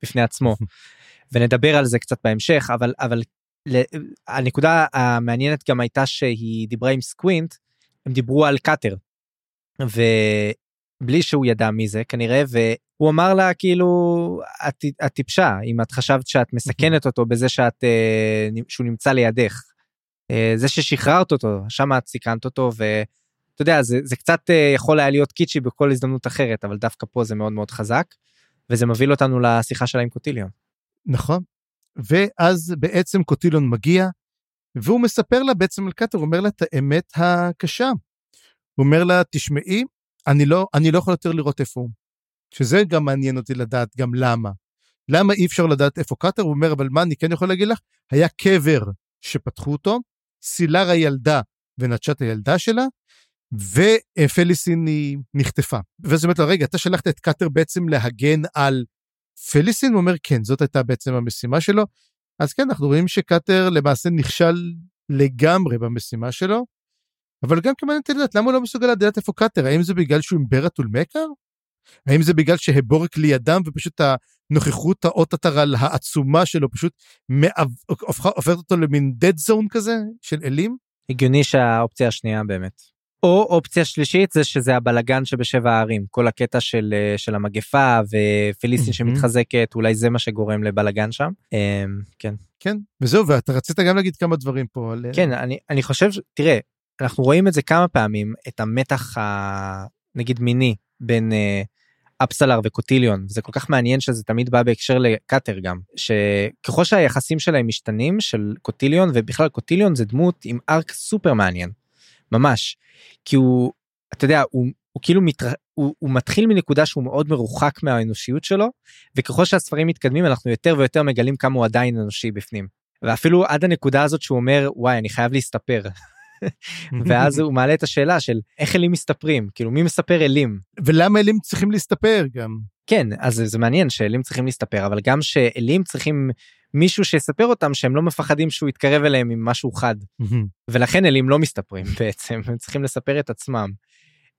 בפני עצמו ונדבר על זה קצת בהמשך אבל אבל הנקודה המעניינת גם הייתה שהיא דיברה עם סקווינט הם דיברו על קאטר. ובלי שהוא ידע מי זה כנראה והוא אמר לה כאילו את, את טיפשה אם את חשבת שאת מסכנת אותו בזה שאת אה, שהוא נמצא לידך. אה, זה ששחררת אותו שם את סיכנת אותו ואתה יודע זה, זה קצת אה, יכול היה להיות קיצ'י בכל הזדמנות אחרת אבל דווקא פה זה מאוד מאוד חזק וזה מוביל אותנו לשיחה שלה עם קוטיליון. נכון. ואז בעצם קוטיליון מגיע והוא מספר לה בעצם על קאטר הוא אומר לה את האמת הקשה. הוא אומר לה תשמעי אני לא אני לא יכול יותר לראות איפה הוא. שזה גם מעניין אותי לדעת גם למה. למה אי אפשר לדעת איפה קאטר? הוא אומר אבל מה אני כן יכול להגיד לך היה קרב שפתחו אותו סילרה ילדה ונטשה את הילדה שלה, ופליסין היא נחטפה. ואז אומרת לו, רגע, אתה שלחת את קאטר בעצם להגן על פליסין? הוא אומר, כן, זאת הייתה בעצם המשימה שלו. אז כן, אנחנו רואים שקאטר למעשה נכשל לגמרי במשימה שלו, אבל גם אותי לדעת למה הוא לא מסוגל לדעת איפה קאטר, האם זה בגלל שהוא עם ברטול מקר? האם זה בגלל שהבורק לידם ופשוט הנוכחות האות הטרל העצומה שלו פשוט הופכת אותו למין dead zone כזה של אלים? הגיוני שהאופציה השנייה באמת. או אופציה שלישית זה שזה הבלגן שבשבע הערים כל הקטע של אה, של המגפה ופיליסטין שמתחזקת אולי זה מה שגורם לבלגן שם. אמ, כן. כן וזהו ואתה רצית גם להגיד כמה דברים פה על כן אני אני חושב תראה אנחנו רואים את זה כמה פעמים את המתח ה... נגיד מיני בין אפסלר וקוטיליון. זה כל כך מעניין שזה תמיד בא בהקשר לקאטר גם שככל שהיחסים שלהם משתנים של קוטיליון ובכלל קוטיליון זה דמות עם ארק סופר מעניין ממש. כי הוא אתה יודע הוא, הוא כאילו מתר... הוא, הוא מתחיל מנקודה שהוא מאוד מרוחק מהאנושיות שלו וככל שהספרים מתקדמים אנחנו יותר ויותר מגלים כמה הוא עדיין אנושי בפנים. ואפילו עד הנקודה הזאת שהוא אומר וואי אני חייב להסתפר. ואז הוא מעלה את השאלה של איך אלים מסתפרים? כאילו מי מספר אלים? ולמה אלים צריכים להסתפר גם? כן אז זה מעניין שאלים צריכים להסתפר אבל גם שאלים צריכים מישהו שיספר אותם שהם לא מפחדים שהוא יתקרב אליהם עם משהו חד ולכן אלים לא מסתפרים בעצם הם צריכים לספר את עצמם.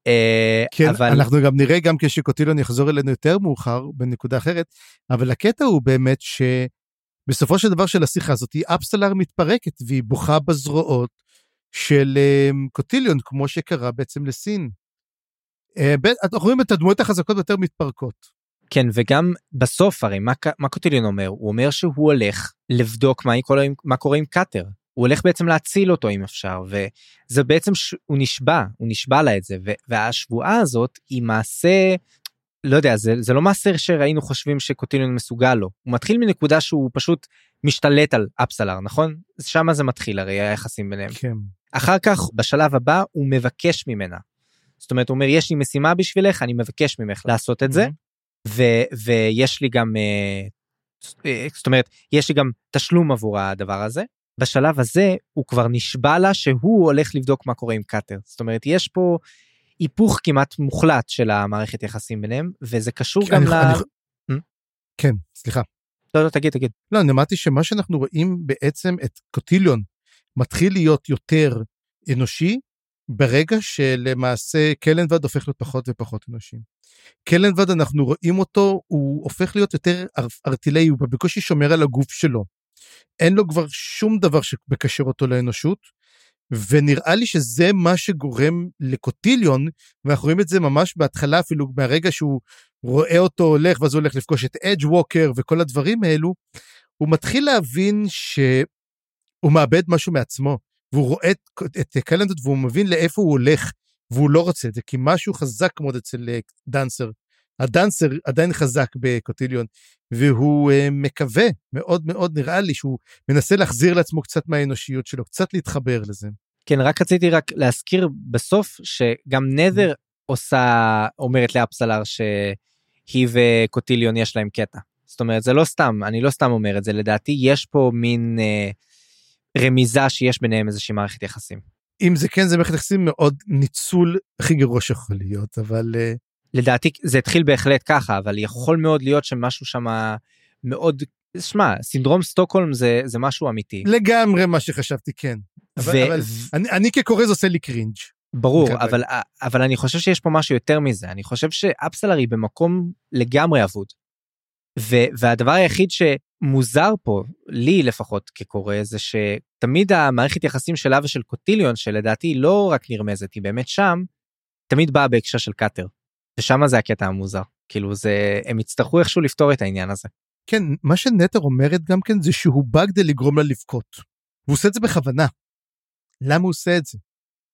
אה, כן, אבל אנחנו גם נראה גם כשקוטילון יחזור אלינו יותר מאוחר בנקודה אחרת אבל הקטע הוא באמת שבסופו של דבר של השיחה הזאת אפסלר מתפרקת והיא בוכה בזרועות של אמ, קוטיליון, כמו שקרה בעצם לסין. אה, אנחנו רואים את הדמויות החזקות יותר מתפרקות. כן וגם בסוף הרי מה, מה קוטיליון אומר הוא אומר שהוא הולך לבדוק מה, קורה, מה קורה עם קאטר הוא הולך בעצם להציל אותו אם אפשר וזה בעצם ש... הוא נשבע הוא נשבע לה את זה ו... והשבועה הזאת היא מעשה לא יודע, זה, זה לא מעשר שראינו חושבים שקוטיליון מסוגל לו. הוא מתחיל מנקודה שהוא פשוט משתלט על אפסלר, נכון? שם זה מתחיל הרי היחסים ביניהם. כן. אחר כך, בשלב הבא, הוא מבקש ממנה. זאת אומרת, הוא אומר, יש לי משימה בשבילך, אני מבקש ממך לעשות את זה, ו- ויש לי גם, אה, זאת אומרת, יש לי גם תשלום עבור הדבר הזה. בשלב הזה, הוא כבר נשבע לה שהוא הולך לבדוק מה קורה עם קאטר. זאת אומרת, יש פה היפוך כמעט מוחלט של המערכת יחסים ביניהם, וזה קשור גם אני- ל... אני- Hmm? כן, סליחה. לא, לא, תגיד, תגיד. לא, אני אמרתי שמה שאנחנו רואים בעצם את קוטיליון מתחיל להיות יותר אנושי ברגע שלמעשה קלנבד הופך להיות פחות ופחות אנושי. קלנבד אנחנו רואים אותו, הוא הופך להיות יותר אר- ארטילאי, הוא בקושי שומר על הגוף שלו. אין לו כבר שום דבר שמקשר אותו לאנושות, ונראה לי שזה מה שגורם לקוטיליון, ואנחנו רואים את זה ממש בהתחלה אפילו מהרגע שהוא רואה אותו הולך ואז הוא הולך לפגוש את אדג' ווקר וכל הדברים האלו, הוא מתחיל להבין שהוא מאבד משהו מעצמו, והוא רואה את, קלנדות והוא מבין לאיפה הוא הולך, והוא לא רוצה את זה, כי משהו חזק מאוד אצל אה, דנסר. הדנסר עדיין חזק בקוטיליון, והוא uh, מקווה, מאוד מאוד נראה לי, שהוא מנסה להחזיר לעצמו קצת מהאנושיות שלו, קצת להתחבר לזה. כן, רק רציתי רק להזכיר בסוף שגם נדר עושה, אומרת לאפסלר שהיא וקוטיליון יש להם קטע. זאת אומרת, זה לא סתם, אני לא סתם אומר את זה, לדעתי יש פה מין אה, רמיזה שיש ביניהם איזושהי מערכת יחסים. אם זה כן, זה מערכת יחסים מאוד ניצול הכי גרוע שיכול להיות, אבל uh, לדעתי זה התחיל בהחלט ככה, אבל יכול מאוד להיות שמשהו שם מאוד, שמע, סינדרום סטוקהולם זה, זה משהו אמיתי. לגמרי מה שחשבתי, כן. אבל, ו- אבל אני, אני כקורא זה עושה לי cringe. ברור, מקבל. אבל, אבל אני חושב שיש פה משהו יותר מזה, אני חושב שאפסלר היא במקום לגמרי אבוד. ו, והדבר היחיד שמוזר פה, לי לפחות כקורא, זה שתמיד המערכת יחסים שלה ושל קוטיליון, שלדעתי לא רק נרמזת, היא באמת שם, תמיד באה בהקשר של קאטר. ושם זה הקטע המוזר. כאילו זה, הם יצטרכו איכשהו לפתור את העניין הזה. כן, מה שנטר אומרת גם כן זה שהוא בא כדי לגרום לה לבכות. והוא עושה את זה בכוונה. למה הוא עושה את זה?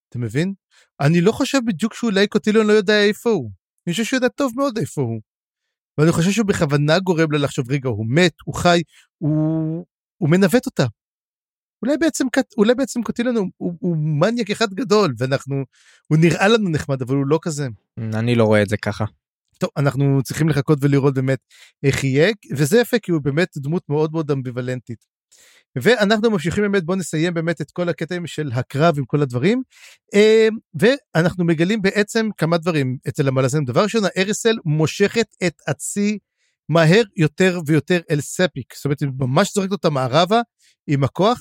אתה מבין? אני לא חושב בדיוק שאולי קוטיליון לא יודע איפה הוא. אני חושב שהוא יודע טוב מאוד איפה הוא. ואני חושב שהוא בכוונה גורם לה לחשוב, רגע, הוא מת, הוא חי, הוא, הוא מנווט אותה. אולי בעצם, אולי בעצם קוטיליון הוא, הוא, הוא מניאק אחד גדול, ואנחנו, הוא נראה לנו נחמד, אבל הוא לא כזה. אני לא רואה את זה ככה. טוב, אנחנו צריכים לחכות ולראות באמת איך יהיה, וזה יפה כי הוא באמת דמות מאוד מאוד אמביוולנטית. ואנחנו ממשיכים באמת, בואו נסיים באמת את כל הקטעים של הקרב עם כל הדברים. אה, ואנחנו מגלים בעצם כמה דברים אצל המלאזן. דבר ראשון, הארסל מושכת את הצי מהר יותר ויותר אל ספיק. זאת אומרת, היא ממש זורקת אותה מערבה עם הכוח.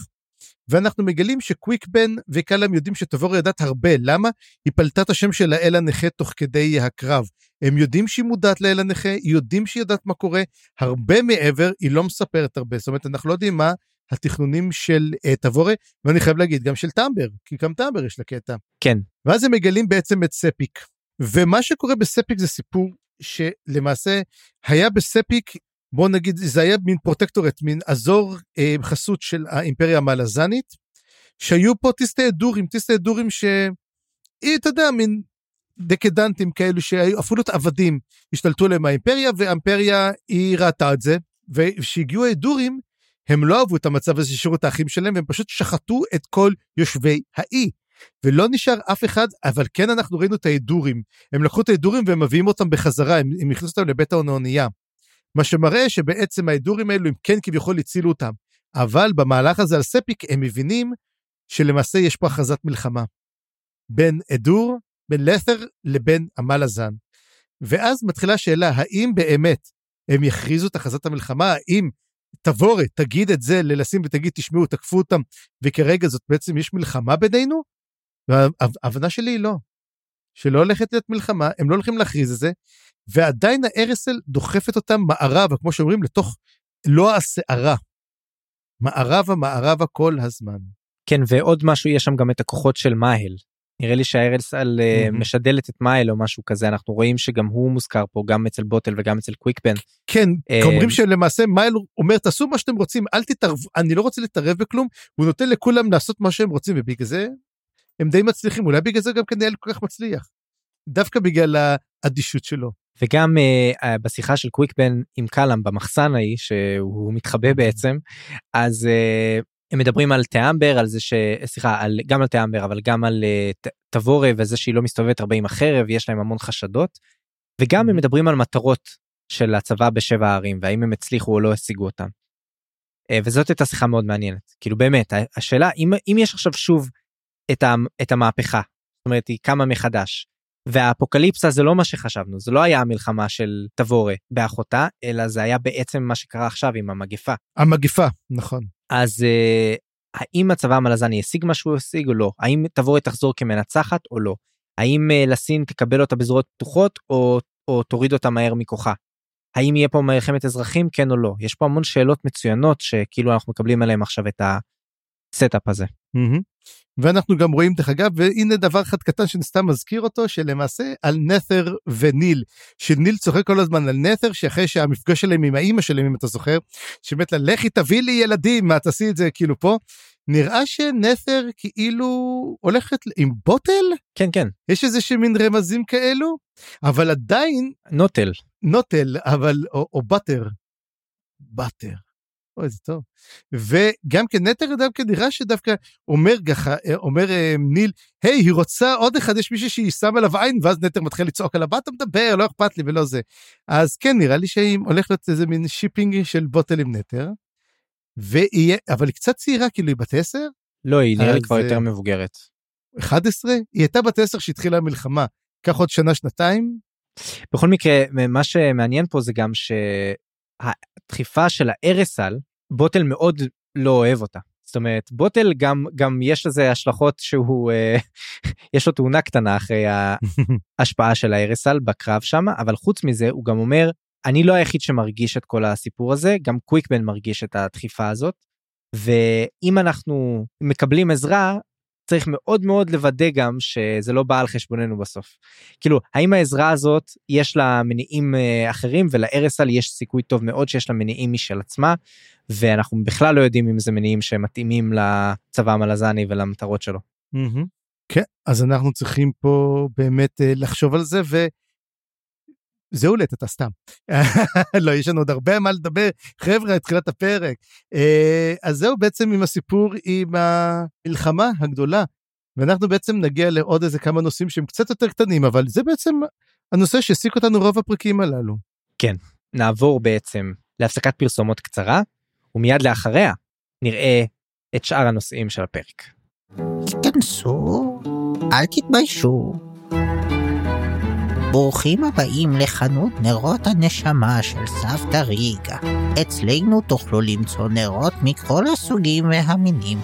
ואנחנו מגלים שקוויק בן וקלאם יודעים שתבור ידעת הרבה. למה? היא פלטה את השם של האל הנכה תוך כדי הקרב. הם יודעים שהיא מודעת לאל הנכה, יודעים שהיא יודעת מה קורה, הרבה מעבר, היא לא מספרת הרבה. זאת אומרת, אנחנו לא יודעים מה התכנונים של uh, תבורה, ואני חייב להגיד, גם של טמבר, כי גם טמבר יש לה קטע. כן. ואז הם מגלים בעצם את ספיק. ומה שקורה בספיק זה סיפור שלמעשה היה בספיק, בוא נגיד, זה היה מין פרוטקטורט, מין אזור אה, חסות של האימפריה המלזנית, שהיו פה טיסטי דורים, טיסטי דורים ש... היא, אתה יודע, מין דקדנטים כאלו שהיו אפילו את עבדים, השתלטו עליהם האימפריה, והאימפריה היא ראתה את זה, וכשהגיעו האדורים, הם לא אהבו את המצב הזה שהשאירו את האחים שלהם, והם פשוט שחטו את כל יושבי האי. ולא נשאר אף אחד, אבל כן אנחנו ראינו את האדורים. הם לקחו את האדורים והם מביאים אותם בחזרה, הם, הם הכניסו אותם לבית האונייה. מה שמראה שבעצם האדורים האלו הם כן כביכול הצילו אותם. אבל במהלך הזה על ספיק הם מבינים שלמעשה יש פה הכרזת מלחמה. בין אדור, בין לת'ר לבין המלאזן. ואז מתחילה השאלה, האם באמת הם יכריזו את הכרזת המלחמה? האם תבורת, תגיד את זה ללסים ותגיד, תשמעו, תקפו אותם, וכרגע זאת בעצם, יש מלחמה בינינו? וההבנה שלי היא לא. שלא הולכת להיות מלחמה, הם לא הולכים להכריז את זה, ועדיין הארסל דוחפת אותם מערבה, כמו שאומרים, לתוך לא הסערה. מערבה, מערבה כל הזמן. כן, ועוד משהו, יש שם גם את הכוחות של מאהל. נראה לי שהארסל אה. משדלת את מאהל או משהו כזה, אנחנו רואים שגם הוא מוזכר פה, גם אצל בוטל וגם אצל קוויקבן. כן, אה, אומרים שלמעשה מייל אומר, תעשו מה שאתם רוצים, אל תתערבו, אני לא רוצה להתערב בכלום, הוא נותן לכולם לעשות מה שהם רוצים, ובגלל זה הם די מצליחים, אולי בגלל זה גם כן היה כל כך מצליח. דווקא בגלל האדישות שלו. וגם uh, בשיחה של קוויקבן עם קלאם במחסן ההיא שהוא מתחבא בעצם אז uh, הם מדברים על תיאמבר על זה ש... סליחה על גם על תיאמבר אבל גם על uh, תבורה וזה שהיא לא מסתובבת הרבה עם החרב יש להם המון חשדות. וגם הם מדברים על מטרות של הצבא בשבע הערים והאם הם הצליחו או לא השיגו אותם. Uh, וזאת הייתה שיחה מאוד מעניינת כאילו באמת השאלה אם אם יש עכשיו שוב את, ה, את המהפכה זאת אומרת היא קמה מחדש והאפוקליפסה זה לא מה שחשבנו זה לא היה המלחמה של תבורה באחותה אלא זה היה בעצם מה שקרה עכשיו עם המגפה. המגפה נכון. אז uh, האם הצבא המלזני השיג מה שהוא השיג או לא האם תבורה תחזור כמנצחת או לא האם uh, לסין תקבל אותה בזרועות פתוחות או, או תוריד אותה מהר מכוחה. האם יהיה פה מלחמת אזרחים כן או לא יש פה המון שאלות מצוינות שכאילו אנחנו מקבלים עליהם עכשיו את ה setup הזה. Mm-hmm. ואנחנו גם רואים דרך אגב והנה דבר אחד קטן שסתם מזכיר אותו שלמעשה על נת'ר וניל שניל צוחק כל הזמן על נת'ר שאחרי שהמפגש שלהם עם האימא שלהם אם אתה זוכר שבאמת לה לכי תביא לי ילדים מה תעשי את זה כאילו פה נראה שנת'ר כאילו הולכת עם בוטל כן כן יש איזה שמין רמזים כאלו אבל עדיין נוטל נוטל אבל או, או באטר. באטר. אוי, זה טוב. וגם כן נטר דווקא נראה שדווקא אומר ככה, אומר אה, ניל, היי, היא רוצה עוד אחד, יש מישהו שהיא שמה עליו עין, ואז נטר מתחיל לצעוק עליו, מה אתה מדבר, לא אכפת לי ולא זה. אז כן, נראה לי שהיא הולכת להיות איזה מין shipping של בוטל עם נטר. ויהיה, אבל היא קצת צעירה, כאילו היא בת עשר? לא, היא נראה לי כבר יותר מבוגרת. 11? היא הייתה בת עשר כשהתחילה המלחמה. קח עוד שנה, שנתיים. בכל מקרה, מה שמעניין פה זה גם שהדחיפה של הארסל בוטל מאוד לא אוהב אותה. זאת אומרת בוטל גם גם יש לזה השלכות שהוא אה, יש לו תאונה קטנה אחרי ההשפעה של הארסל בקרב שם אבל חוץ מזה הוא גם אומר אני לא היחיד שמרגיש את כל הסיפור הזה גם קוויקבן מרגיש את הדחיפה הזאת. ואם אנחנו מקבלים עזרה צריך מאוד מאוד לוודא גם שזה לא בא על חשבוננו בסוף. כאילו האם העזרה הזאת יש לה מניעים אה, אחרים ולארסל יש סיכוי טוב מאוד שיש לה מניעים משל עצמה ואנחנו בכלל לא יודעים אם זה מניעים שמתאימים לצבא המלזני ולמטרות שלו. כן אז אנחנו צריכים פה באמת אה, לחשוב על זה ו... זהו לטאטה סתם. לא, יש לנו עוד הרבה מה לדבר. חבר'ה, התחילת הפרק. אה, אז זהו בעצם עם הסיפור עם המלחמה הגדולה. ואנחנו בעצם נגיע לעוד איזה כמה נושאים שהם קצת יותר קטנים, אבל זה בעצם הנושא שהעסיק אותנו רוב הפרקים הללו. כן, נעבור בעצם להפסקת פרסומות קצרה, ומיד לאחריה נראה את שאר הנושאים של הפרק. תיכנסו, אל תתביישו. ברוכים הבאים לחנות נרות הנשמה של סבתא ריגה. אצלנו תוכלו למצוא נרות מכל הסוגים והמינים.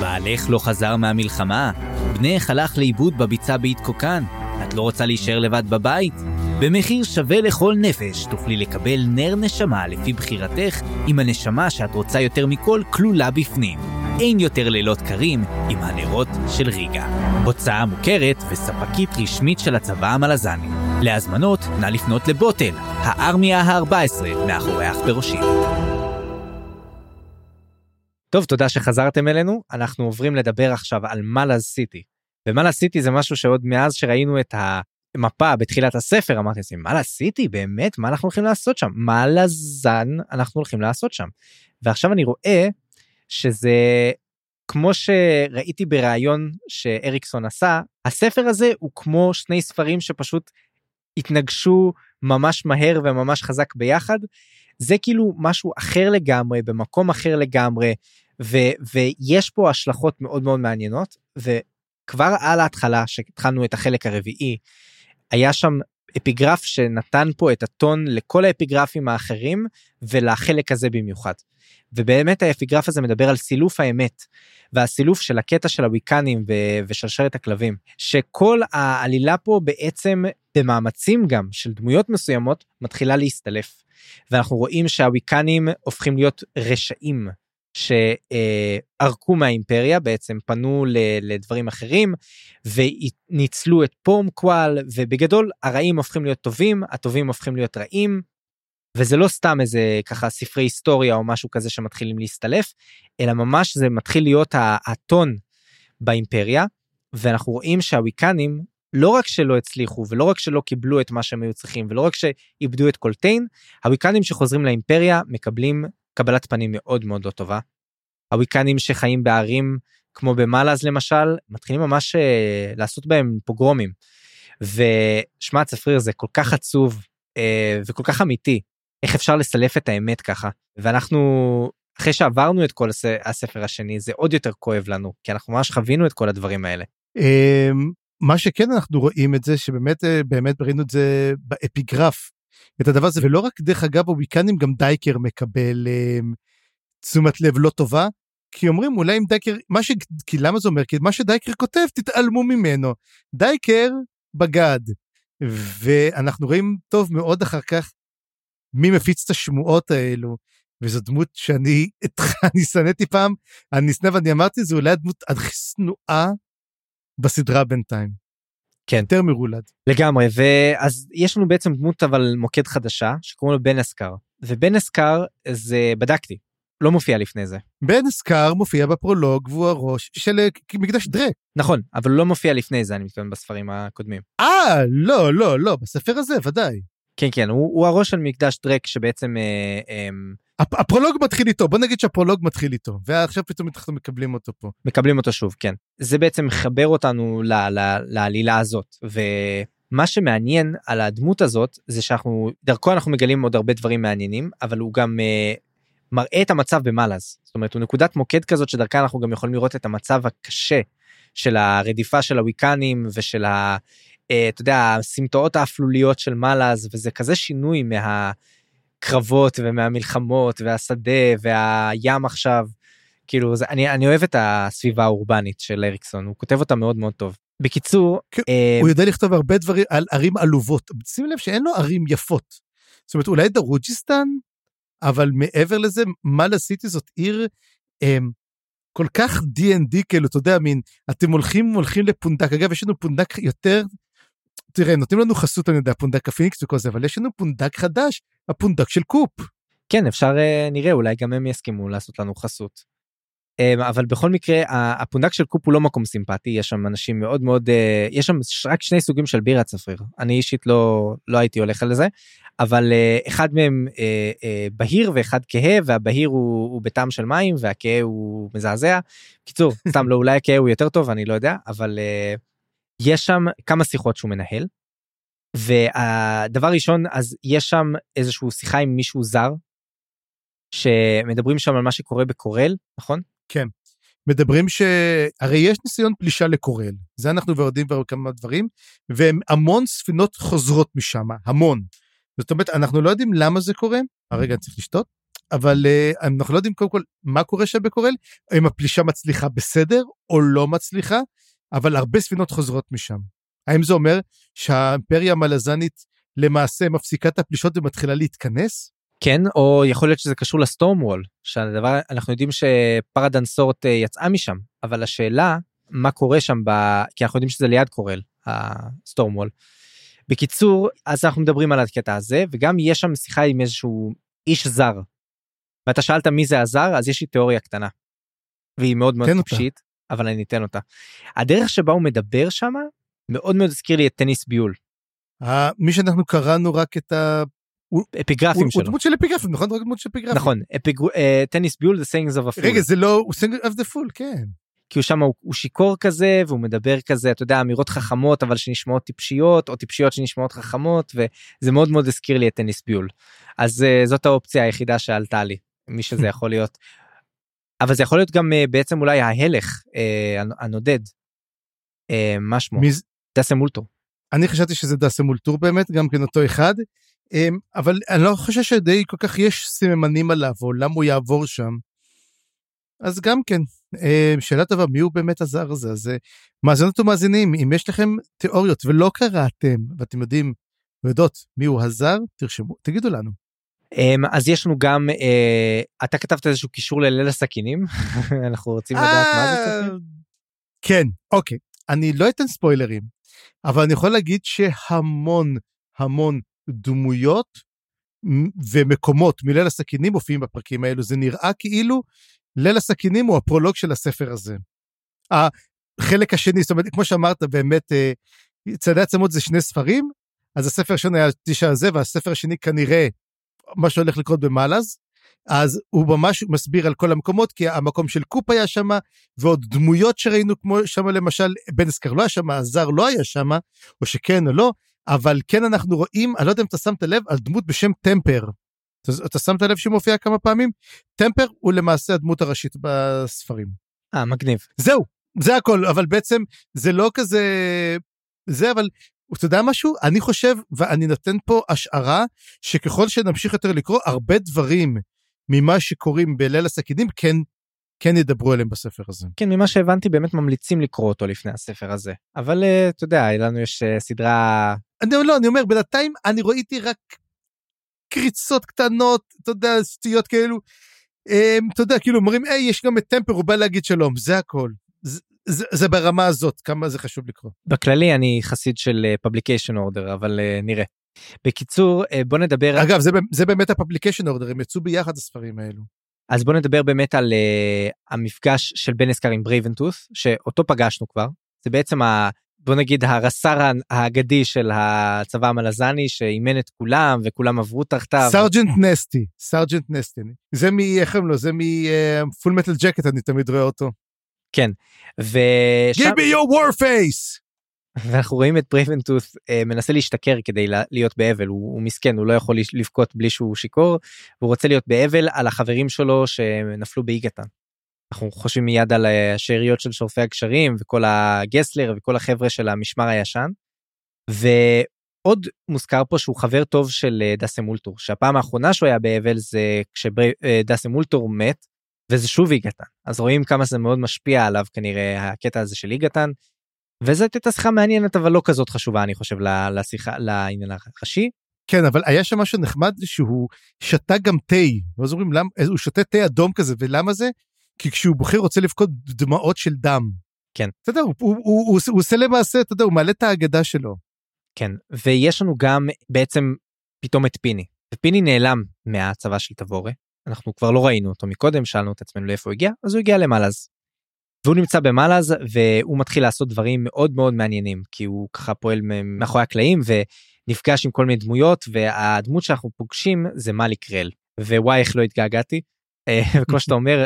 בעלך לא חזר מהמלחמה? בנך הלך לאיבוד בביצה בהתקוקן? את לא רוצה להישאר לבד בבית? במחיר שווה לכל נפש תוכלי לקבל נר נשמה לפי בחירתך, עם הנשמה שאת רוצה יותר מכל כלולה בפנים. אין יותר לילות קרים עם הנרות של ריגה. הוצאה מוכרת וספקית רשמית של הצבא המלזני. להזמנות, נא לפנות לבוטל, הארמיה ה-14, מאחורי אח בראשים. טוב, תודה שחזרתם אלינו. אנחנו עוברים לדבר עכשיו על מלאז סיטי. ומלאז סיטי זה משהו שעוד מאז שראינו את המפה בתחילת הספר אמרתי לעצמי מלאז סיטי באמת מה אנחנו הולכים לעשות שם מה לזן אנחנו הולכים לעשות שם. ועכשיו אני רואה שזה כמו שראיתי בריאיון שאריקסון עשה הספר הזה הוא כמו שני ספרים שפשוט התנגשו ממש מהר וממש חזק ביחד. זה כאילו משהו אחר לגמרי במקום אחר לגמרי ו- ויש פה השלכות מאוד מאוד מעניינות וכבר על ההתחלה שהתחלנו את החלק הרביעי היה שם אפיגרף שנתן פה את הטון לכל האפיגרפים האחרים ולחלק הזה במיוחד. ובאמת האפיגרף הזה מדבר על סילוף האמת והסילוף של הקטע של הוויקנים ו- ושרשרת הכלבים שכל העלילה פה בעצם במאמצים גם של דמויות מסוימות מתחילה להסתלף. ואנחנו רואים שהוויקנים הופכים להיות רשעים שערקו מהאימפריה בעצם פנו לדברים אחרים וניצלו את פום קואל ובגדול הרעים הופכים להיות טובים הטובים הופכים להיות רעים. וזה לא סתם איזה ככה ספרי היסטוריה או משהו כזה שמתחילים להסתלף אלא ממש זה מתחיל להיות הטון באימפריה ואנחנו רואים שהוויקנים לא רק שלא הצליחו ולא רק שלא קיבלו את מה שהם היו צריכים ולא רק שאיבדו את קולטיין, הוויקנים שחוזרים לאימפריה מקבלים קבלת פנים מאוד מאוד לא טובה. הוויקנים שחיים בערים כמו במלאז למשל, מתחילים ממש אה, לעשות בהם פוגרומים. ושמע צפריר זה כל כך עצוב אה, וכל כך אמיתי, איך אפשר לסלף את האמת ככה. ואנחנו, אחרי שעברנו את כל הספר השני, זה עוד יותר כואב לנו, כי אנחנו ממש חווינו את כל הדברים האלה. אמ, מה שכן אנחנו רואים את זה שבאמת אה, באמת ראינו את זה באפיגרף את הדבר הזה ולא רק דרך אגב בוויקנים גם דייקר מקבל אה, תשומת לב לא טובה כי אומרים אולי אם דייקר מה ש... כי למה זה אומר? כי מה שדייקר כותב תתעלמו ממנו. דייקר בגד. ואנחנו רואים טוב מאוד אחר כך מי מפיץ את השמועות האלו וזו דמות שאני אני שנאתי פעם אני שנא ואני אמרתי זה אולי הדמות הכי שנואה בסדרה בינתיים. כן. יותר מרולד. לגמרי, ואז יש לנו בעצם דמות אבל מוקד חדשה שקוראים לו בן אסקר, ובן אסקר זה בדקתי, לא מופיע לפני זה. בן אסקר מופיע בפרולוג והוא הראש של אה, מקדש דרק. נכון, אבל הוא לא מופיע לפני זה אני מתכוון בספרים הקודמים. אה, לא, לא, לא, בספר הזה ודאי. כן, כן, הוא, הוא הראש של מקדש דרק שבעצם... אה, אה, הפרולוג מתחיל איתו, בוא נגיד שהפרולוג מתחיל איתו, ועכשיו פתאום אנחנו מקבלים אותו פה. מקבלים אותו שוב, כן. זה בעצם מחבר אותנו ל, ל, לעלילה הזאת, ומה שמעניין על הדמות הזאת, זה שאנחנו, דרכו אנחנו מגלים עוד הרבה דברים מעניינים, אבל הוא גם uh, מראה את המצב במלאז. זאת אומרת, הוא נקודת מוקד כזאת שדרכה אנחנו גם יכולים לראות את המצב הקשה של הרדיפה של הוויקנים ושל ה... אתה יודע, הסמטאות האפלוליות של מלאז, וזה כזה שינוי מה... הקרבות ומהמלחמות והשדה והים עכשיו. כאילו זה, אני, אני אוהב את הסביבה האורבנית של אריקסון, הוא כותב אותה מאוד מאוד טוב. בקיצור, כן, אה, הוא יודע לכתוב הרבה דברים על ערים עלובות. שים לב שאין לו ערים יפות. זאת אומרת, אולי דרוג'יסטן, אבל מעבר לזה, מלאז סיטי זאת עיר אה, כל כך D&D, כאילו, אתה יודע, מין, אתם הולכים, הולכים לפונדק. אגב, יש לנו פונדק יותר תראה, נותנים לנו חסות, אני יודע, פונדק הפיניקס וכל זה, אבל יש לנו פונדק חדש, הפונדק של קופ. כן, אפשר, אה, נראה, אולי גם הם יסכימו לעשות לנו חסות. אה, אבל בכל מקרה, הפונדק של קופ הוא לא מקום סימפטי, יש שם אנשים מאוד מאוד, אה, יש שם רק שני סוגים של בירה צפריר. אני אישית לא, לא הייתי הולך על זה, אבל אחד מהם בהיר ואחד כהה, והבהיר הוא, הוא בטעם של מים, והכהה הוא מזעזע. קיצור, סתם לא, אולי הכהה הוא יותר טוב, אני לא יודע, אבל יש שם כמה שיחות שהוא מנהל. והדבר ראשון אז יש שם איזשהו שיחה עם מישהו זר. שמדברים שם על מה שקורה בקורל נכון? כן. מדברים שהרי יש ניסיון פלישה לקורל זה אנחנו יודעים כבר כמה דברים והמון ספינות חוזרות משם המון. זאת אומרת אנחנו לא יודעים למה זה קורה הרגע צריך לשתות אבל uh, אנחנו לא יודעים קודם כל מה קורה שם בקורל האם הפלישה מצליחה בסדר או לא מצליחה אבל הרבה ספינות חוזרות משם. האם זה אומר שהאימפריה המלזנית למעשה מפסיקה את הפלישות ומתחילה להתכנס? כן, או יכול להיות שזה קשור לסטורם וול, שהדבר, אנחנו יודעים שפרדנסורט אה, יצאה משם, אבל השאלה, מה קורה שם, ב... כי אנחנו יודעים שזה ליד קורל, הסטורם וול. בקיצור, אז אנחנו מדברים על הקטע הזה, וגם יש שם שיחה עם איזשהו איש זר. ואתה שאלת מי זה הזר, אז יש לי תיאוריה קטנה. והיא מאוד מאוד טיפשית. אבל אני אתן אותה. הדרך שבה הוא מדבר שם מאוד מאוד הזכיר לי את טניס ביול. מי שאנחנו קראנו רק את ה... אפיגרפים שלו. הוא דמות של אפיגרפים, נכון? רק דמות של אפיגרפים. נכון, אה, טניס ביול זה sayings of ה fool. רגע, זה לא, הוא sayings of the fool, כן. כי הוא שם הוא, הוא שיכור כזה והוא מדבר כזה אתה יודע אמירות חכמות אבל שנשמעות טיפשיות או טיפשיות שנשמעות חכמות וזה מאוד מאוד הזכיר לי את טניס ביול. אז אה, זאת האופציה היחידה שעלתה לי מי שזה יכול להיות אבל זה יכול להיות גם אה, בעצם אולי ההלך אה, הנודד. אה, מה שמו? דאסם אולטור. אני חשבתי שזה דאסם אולטור באמת גם כן אותו אחד אבל אני לא חושב שדי כל כך יש סממנים עליו או למה הוא יעבור שם. אז גם כן שאלה טובה מי הוא באמת הזר הזה אז מאזינות ומאזינים אם יש לכם תיאוריות ולא קראתם ואתם יודעים ויודעות מי הוא הזר תרשמו תגידו לנו. אמ, אז יש לנו גם אה, אתה כתבת איזשהו קישור לליל הסכינים אנחנו רוצים לדעת מה זה. אה, כן אוקיי אני לא אתן ספוילרים אבל אני יכול להגיד שהמון המון דמויות ומקומות מליל הסכינים מופיעים בפרקים האלו זה נראה כאילו ליל הסכינים הוא הפרולוג של הספר הזה. החלק השני זאת אומרת כמו שאמרת באמת אה, צעדי עצמות זה שני ספרים, אז הספר הראשון היה תשע הזה, והספר השני כנראה מה שהולך לקרות במלאז. אז הוא ממש מסביר על כל המקומות, כי המקום של קופ היה שם, ועוד דמויות שראינו, כמו שם למשל, בנסקר לא היה שם, הזר לא היה שם, או שכן או לא, אבל כן אנחנו רואים, אני לא יודע אם אתה שמת לב, על דמות בשם טמפר. אתה, אתה שמת לב שהוא מופיע כמה פעמים? טמפר הוא למעשה הדמות הראשית בספרים. אה, מגניב. זהו, זה הכל, אבל בעצם זה לא כזה... זה, אבל אתה יודע משהו? אני חושב, ואני נותן פה השערה, שככל שנמשיך יותר לקרוא, הרבה דברים ממה שקורים בליל הסכינים כן, כן ידברו עליהם בספר הזה. כן, ממה שהבנתי באמת ממליצים לקרוא אותו לפני הספר הזה. אבל אה, אתה יודע, לנו יש אה, סדרה... אני לא, אני אומר, בינתיים אני ראיתי רק קריצות קטנות, אתה יודע, סטיות כאלו. אמ, אתה יודע, כאילו אומרים, היי, יש גם את טמפר, הוא בא להגיד שלום, זה הכל. זה, זה, ברמה הזאת, כמה זה חשוב לקרוא. בכללי אני חסיד של פבליקיישן אורדר, אבל uh, נראה. בקיצור, אה, בוא נדבר... אגב, זה, זה באמת ה publication order, הם יצאו ביחד הספרים האלו. אז בוא נדבר באמת על אה, המפגש של בנאסקר עם ברייבנטות', שאותו פגשנו כבר. זה בעצם ה... בוא נגיד הרס"ר האגדי של הצבא המלזני שאימן את כולם וכולם עברו תחתיו. Sergeant Nasty, Sergeant Nasty. זה מ... איך הם לו? זה מ Full Metal Jacket אני תמיד רואה אותו. כן. ושם... Give me your war face! ואנחנו רואים את ברייבנטות' אה, מנסה להשתכר כדי להיות באבל הוא, הוא מסכן הוא לא יכול לבכות בלי שהוא שיכור והוא רוצה להיות באבל על החברים שלו שנפלו באיגתן. אנחנו חושבים מיד על השאריות של שורפי הגשרים וכל הגסלר וכל החבר'ה של המשמר הישן. ועוד מוזכר פה שהוא חבר טוב של אה, דאסם אולטור שהפעם האחרונה שהוא היה באבל זה כשדאסם אולטור מת וזה שוב איגתן אז רואים כמה זה מאוד משפיע עליו כנראה הקטע הזה של איגתן. וזאת הייתה שיחה מעניינת אבל לא כזאת חשובה אני חושב לשיחה לעניין הראשי. כן אבל היה שם משהו נחמד שהוא שתה גם תה ואז אומרים למה הוא שותה תה אדום כזה ולמה זה כי כשהוא בוחר רוצה לבכות דמעות של דם. כן. אתה יודע הוא, הוא, הוא, הוא, הוא עושה למעשה אתה יודע הוא מעלה את ההגדה שלו. כן ויש לנו גם בעצם פתאום את פיני ופיני נעלם מהצבא של תבורה אנחנו כבר לא ראינו אותו מקודם שאלנו את עצמנו לאיפה הוא הגיע אז הוא הגיע למלאז. והוא נמצא במלאז והוא מתחיל לעשות דברים מאוד מאוד מעניינים כי הוא ככה פועל מאחורי הקלעים ונפגש עם כל מיני דמויות והדמות שאנחנו פוגשים זה מאליק קרל ווואי איך לא התגעגעתי. אה, כמו שאתה אומר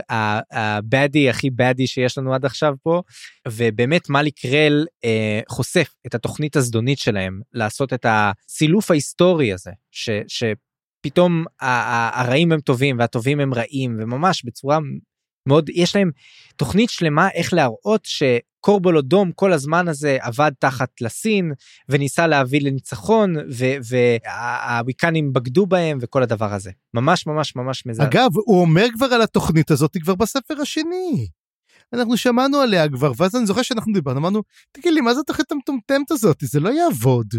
הבאדי הכי באדי שיש לנו עד עכשיו פה ובאמת מאליק קרל אה, חושף את התוכנית הזדונית שלהם לעשות את הסילוף ההיסטורי הזה ש, שפתאום הרעים הם טובים והטובים הם רעים וממש בצורה מאוד יש להם תוכנית שלמה איך להראות שקורבולודום כל הזמן הזה עבד תחת לסין וניסה להביא לניצחון והוויקנים בגדו בהם וכל הדבר הזה ממש ממש ממש מזל. אגב הוא אומר כבר על התוכנית הזאת כבר בספר השני. אנחנו שמענו עליה כבר ואז אני זוכר שאנחנו דיברנו אמרנו תגיד לי מה זה התוכנית המטומטמת הזאת זה לא יעבוד.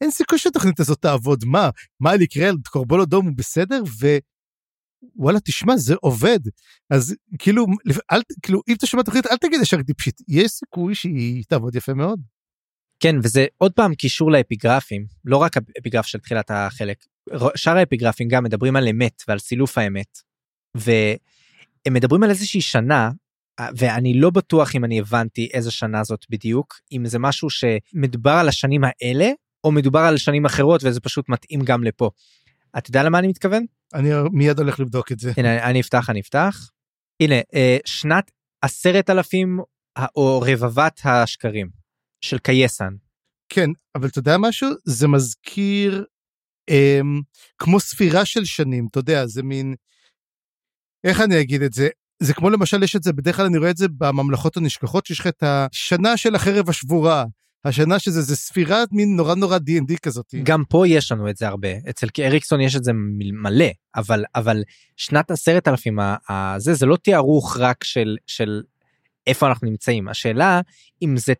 אין סיכוי שהתוכנית הזאת תעבוד. מה? מה יקרה קורבולודום הוא בסדר? ו... וואלה תשמע זה עובד. אז כאילו אל כאילו אם אתה שומע תוכנית אל תגיד ישר טיפשית יש סיכוי שהיא תעבוד יפה מאוד. כן וזה עוד פעם קישור לאפיגרפים לא רק האפיגרף של תחילת החלק. שאר האפיגרפים גם מדברים על אמת ועל סילוף האמת. והם מדברים על איזושהי שנה ואני לא בטוח אם אני הבנתי איזה שנה זאת בדיוק אם זה משהו שמדובר על השנים האלה או מדובר על שנים אחרות וזה פשוט מתאים גם לפה. אתה יודע למה אני מתכוון? אני מיד הולך לבדוק את זה. הנה אני אפתח אני אפתח. הנה אה, שנת עשרת אלפים או רבבת השקרים של קייסן. כן אבל אתה יודע משהו זה מזכיר אה, כמו ספירה של שנים אתה יודע זה מין איך אני אגיד את זה זה כמו למשל יש את זה בדרך כלל אני רואה את זה בממלכות הנשכחות שיש לך את השנה של החרב השבורה השנה שזה זה ספירת מין נורא נורא D&D כזאת. גם פה יש לנו את זה הרבה אצל אריקסון יש את זה מלא אבל אבל שנת עשרת אלפים הזה זה לא תיארוך רק של של איפה אנחנו נמצאים השאלה אם זה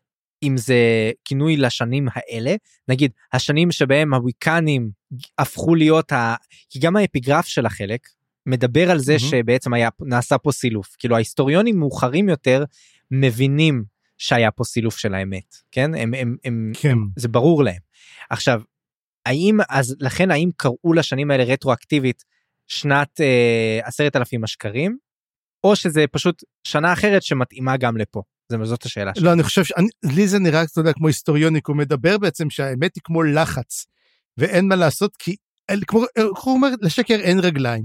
אם זה כינוי לשנים האלה נגיד השנים שבהם הוויקנים הפכו להיות ה... כי גם האפיגרף של החלק מדבר על זה mm-hmm. שבעצם היה נעשה פה סילוף כאילו ההיסטוריונים מאוחרים יותר מבינים שהיה פה סילוף של האמת כן הם הם הם כן. זה ברור להם עכשיו האם אז לכן האם קראו לשנים האלה רטרואקטיבית שנת אה, עשרת אלפים השקרים או שזה פשוט שנה אחרת שמתאימה גם לפה זה, זאת השאלה שלי. לא, אני חושב, שאני, לי זה נראה, אתה יודע, כמו היסטוריוניק, הוא מדבר בעצם שהאמת היא כמו לחץ, ואין מה לעשות, כי, אל- כמו, הוא אומר, לשקר אין רגליים.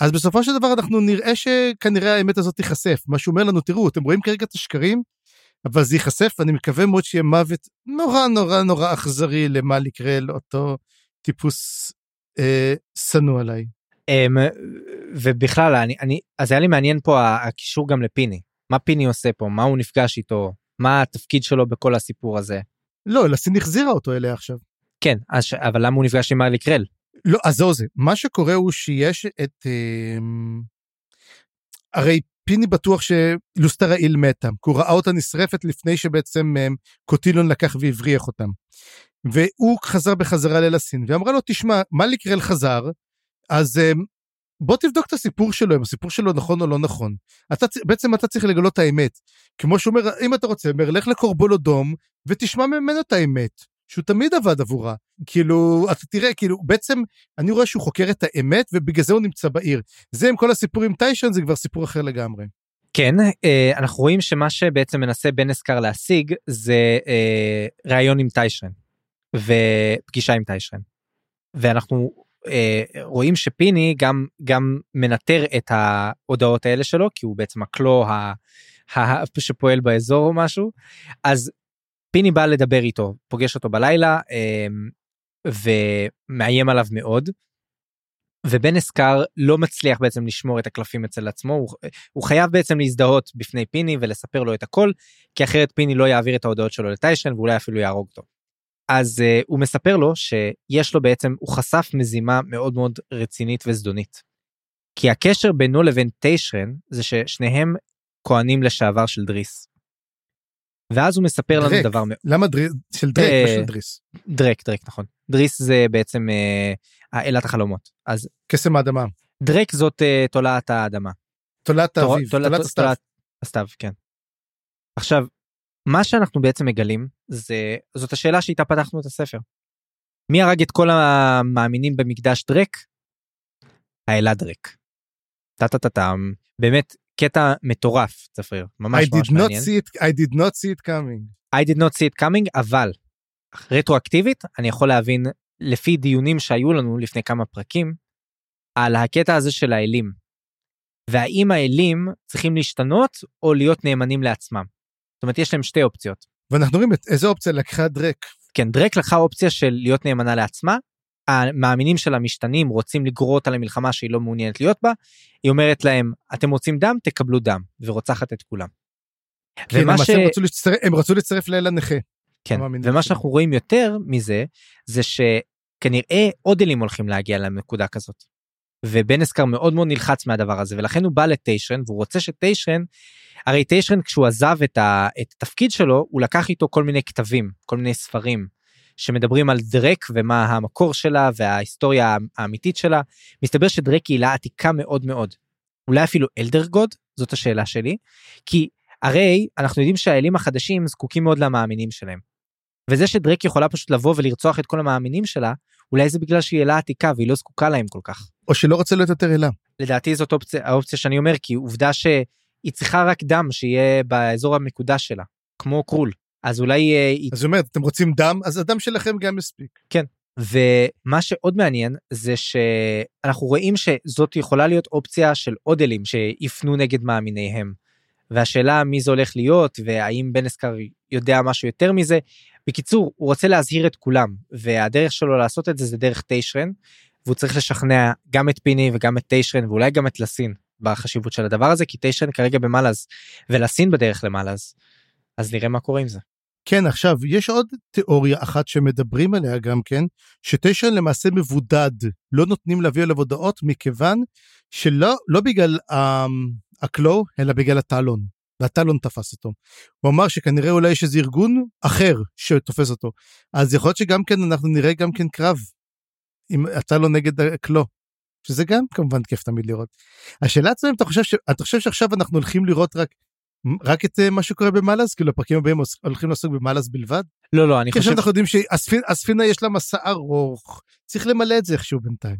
אז בסופו של דבר אנחנו נראה שכנראה האמת הזאת תיחשף. מה שהוא אומר לנו, תראו, אתם רואים כרגע את השקרים, אבל זה ייחשף, ואני מקווה מאוד שיהיה מוות נורא נורא נורא אכזרי למה יקרה לאותו טיפוס אה, שנוא עליי. אמ, ובכלל, אני, אני, אז היה לי מעניין פה הקישור גם לפיני. מה פיני עושה פה? מה הוא נפגש איתו? מה התפקיד שלו בכל הסיפור הזה? לא, לסין החזירה אותו אליה עכשיו. כן, אז, אבל למה הוא נפגש עם מרלי קרל? לא, אז זהו זה. מה שקורה הוא שיש את... אה, הרי פיני בטוח שלוסטרה איל מתה, כי הוא ראה אותה נשרפת לפני שבעצם אה, קוטילון לקח והבריח אותם. והוא חזר בחזרה ללסין, ואמרה לו, תשמע, מליקרל חזר, אז אה, בוא תבדוק את הסיפור שלו, אם הסיפור שלו נכון או לא נכון. אתה, בעצם אתה צריך לגלות את האמת. כמו שהוא אומר, אם אתה רוצה, אומר, לך לקורבולודום ותשמע ממנו את האמת. שהוא תמיד עבד עבורה. כאילו, אתה תראה, כאילו, בעצם אני רואה שהוא חוקר את האמת, ובגלל זה הוא נמצא בעיר. זה עם כל הסיפור עם טיישן, זה כבר סיפור אחר לגמרי. כן, אה, אנחנו רואים שמה שבעצם מנסה בן אסקר להשיג זה אה, ראיון עם טיישרן ופגישה עם טיישרן. ואנחנו אה, רואים שפיני גם גם מנטר את ההודעות האלה שלו כי הוא בעצם הקלו ה, שפועל באזור או משהו אז פיני בא לדבר איתו פוגש אותו בלילה אה, ומאיים עליו מאוד. ובן אסקר לא מצליח בעצם לשמור את הקלפים אצל עצמו הוא, הוא חייב בעצם להזדהות בפני פיני ולספר לו את הכל כי אחרת פיני לא יעביר את ההודעות שלו לטיישן ואולי אפילו יהרוג אותו. אז uh, הוא מספר לו שיש לו בעצם הוא חשף מזימה מאוד מאוד רצינית וזדונית. כי הקשר בינו לבין טיישן זה ששניהם כהנים לשעבר של דריס. ואז הוא מספר לנו. דבר מאוד למה דריס? של דרק, אה, דריס. דרק דרק נכון דריס זה בעצם uh, אלת החלומות אז קסם האדמה. דרק זאת uh, תולעת האדמה. תולעת האביב, תולעת- הסתיו. הסתיו, כן. עכשיו, מה שאנחנו בעצם מגלים זה, זאת השאלה שאיתה פתחנו את הספר. מי הרג את כל המאמינים במקדש דרק? האלה דרק. טה טה טה טם, באמת קטע מטורף, צפריר, ממש I ממש did not מעניין. see it, I did not see it coming. I did not see it coming, אבל רטרואקטיבית אני יכול להבין לפי דיונים שהיו לנו לפני כמה פרקים על הקטע הזה של האלים. והאם האלים צריכים להשתנות או להיות נאמנים לעצמם. זאת אומרת יש להם שתי אופציות. ואנחנו רואים את איזה אופציה לקחה דרק. כן דרק לקחה אופציה של להיות נאמנה לעצמה. המאמינים שלה משתנים רוצים לגרור אותה למלחמה שהיא לא מעוניינת להיות בה. היא אומרת להם אתם רוצים דם תקבלו דם ורוצחת את כולם. כי ומה ש- הם רצו להצטרף- הם רצו לצרף לאל הנכה. כן, ומה. שאנחנו רואים יותר מזה, זה שכנראה עוד אלים הולכים להגיע לנקודה כזאת. ובן אסקר מאוד מאוד נלחץ מהדבר הזה, ולכן הוא בא לטיישרן, והוא רוצה שטיישרן, הרי טיישרן כשהוא עזב את, ה, את התפקיד שלו, הוא לקח איתו כל מיני כתבים, כל מיני ספרים, שמדברים על דרק ומה המקור שלה וההיסטוריה האמיתית שלה. מסתבר שדרק היא עילה עתיקה מאוד מאוד. אולי אפילו אלדר גוד? זאת השאלה שלי. כי הרי אנחנו יודעים שהאלים החדשים זקוקים מאוד למאמינים שלהם. וזה שדרק יכולה פשוט לבוא ולרצוח את כל המאמינים שלה, אולי זה בגלל שהיא אלה עתיקה והיא לא זקוקה להם כל כך. או שלא רוצה להיות יותר אלה. לדעתי זאת אופציה, האופציה שאני אומר, כי עובדה שהיא צריכה רק דם שיהיה באזור המקודש שלה, כמו קרול. אז אולי אה, אז היא אומרת, אתם רוצים דם? אז הדם שלכם גם מספיק. ומה שעוד מעניין זה שאנחנו רואים שזאת יכולה להיות אופציה של עוד אלים שיפנו נגד מאמיניהם. והשאלה מי זה הולך להיות והאם בן אסקר יודע משהו יותר מזה. בקיצור הוא רוצה להזהיר את כולם והדרך שלו לעשות את זה זה דרך טיישרן והוא צריך לשכנע גם את פיני וגם את טיישרן ואולי גם את לסין בחשיבות של הדבר הזה כי טיישרן כרגע במלאז ולסין בדרך למלאז. אז נראה מה קורה עם זה. כן, עכשיו, יש עוד תיאוריה אחת שמדברים עליה גם כן, שטיישן למעשה מבודד, לא נותנים להביא עליו הודעות מכיוון שלא לא בגלל ה- הקלו, אלא בגלל הטלון. והטלון תפס אותו. הוא אמר שכנראה אולי יש איזה ארגון אחר שתופס אותו. אז יכול להיות שגם כן אנחנו נראה גם כן קרב עם הטלון נגד הקלו. שזה גם כמובן כיף תמיד לראות. השאלה עצמה אם אתה חושב, ש... אתה חושב שעכשיו אנחנו הולכים לראות רק, רק את אה, מה שקורה במלאז? כאילו הפרקים הבאים הולכים לעסוק במלאז בלבד? לא לא אני כי חושב אנחנו יודעים שהספינה יש לה מסע ארוך, צריך למלא את זה איכשהו בינתיים.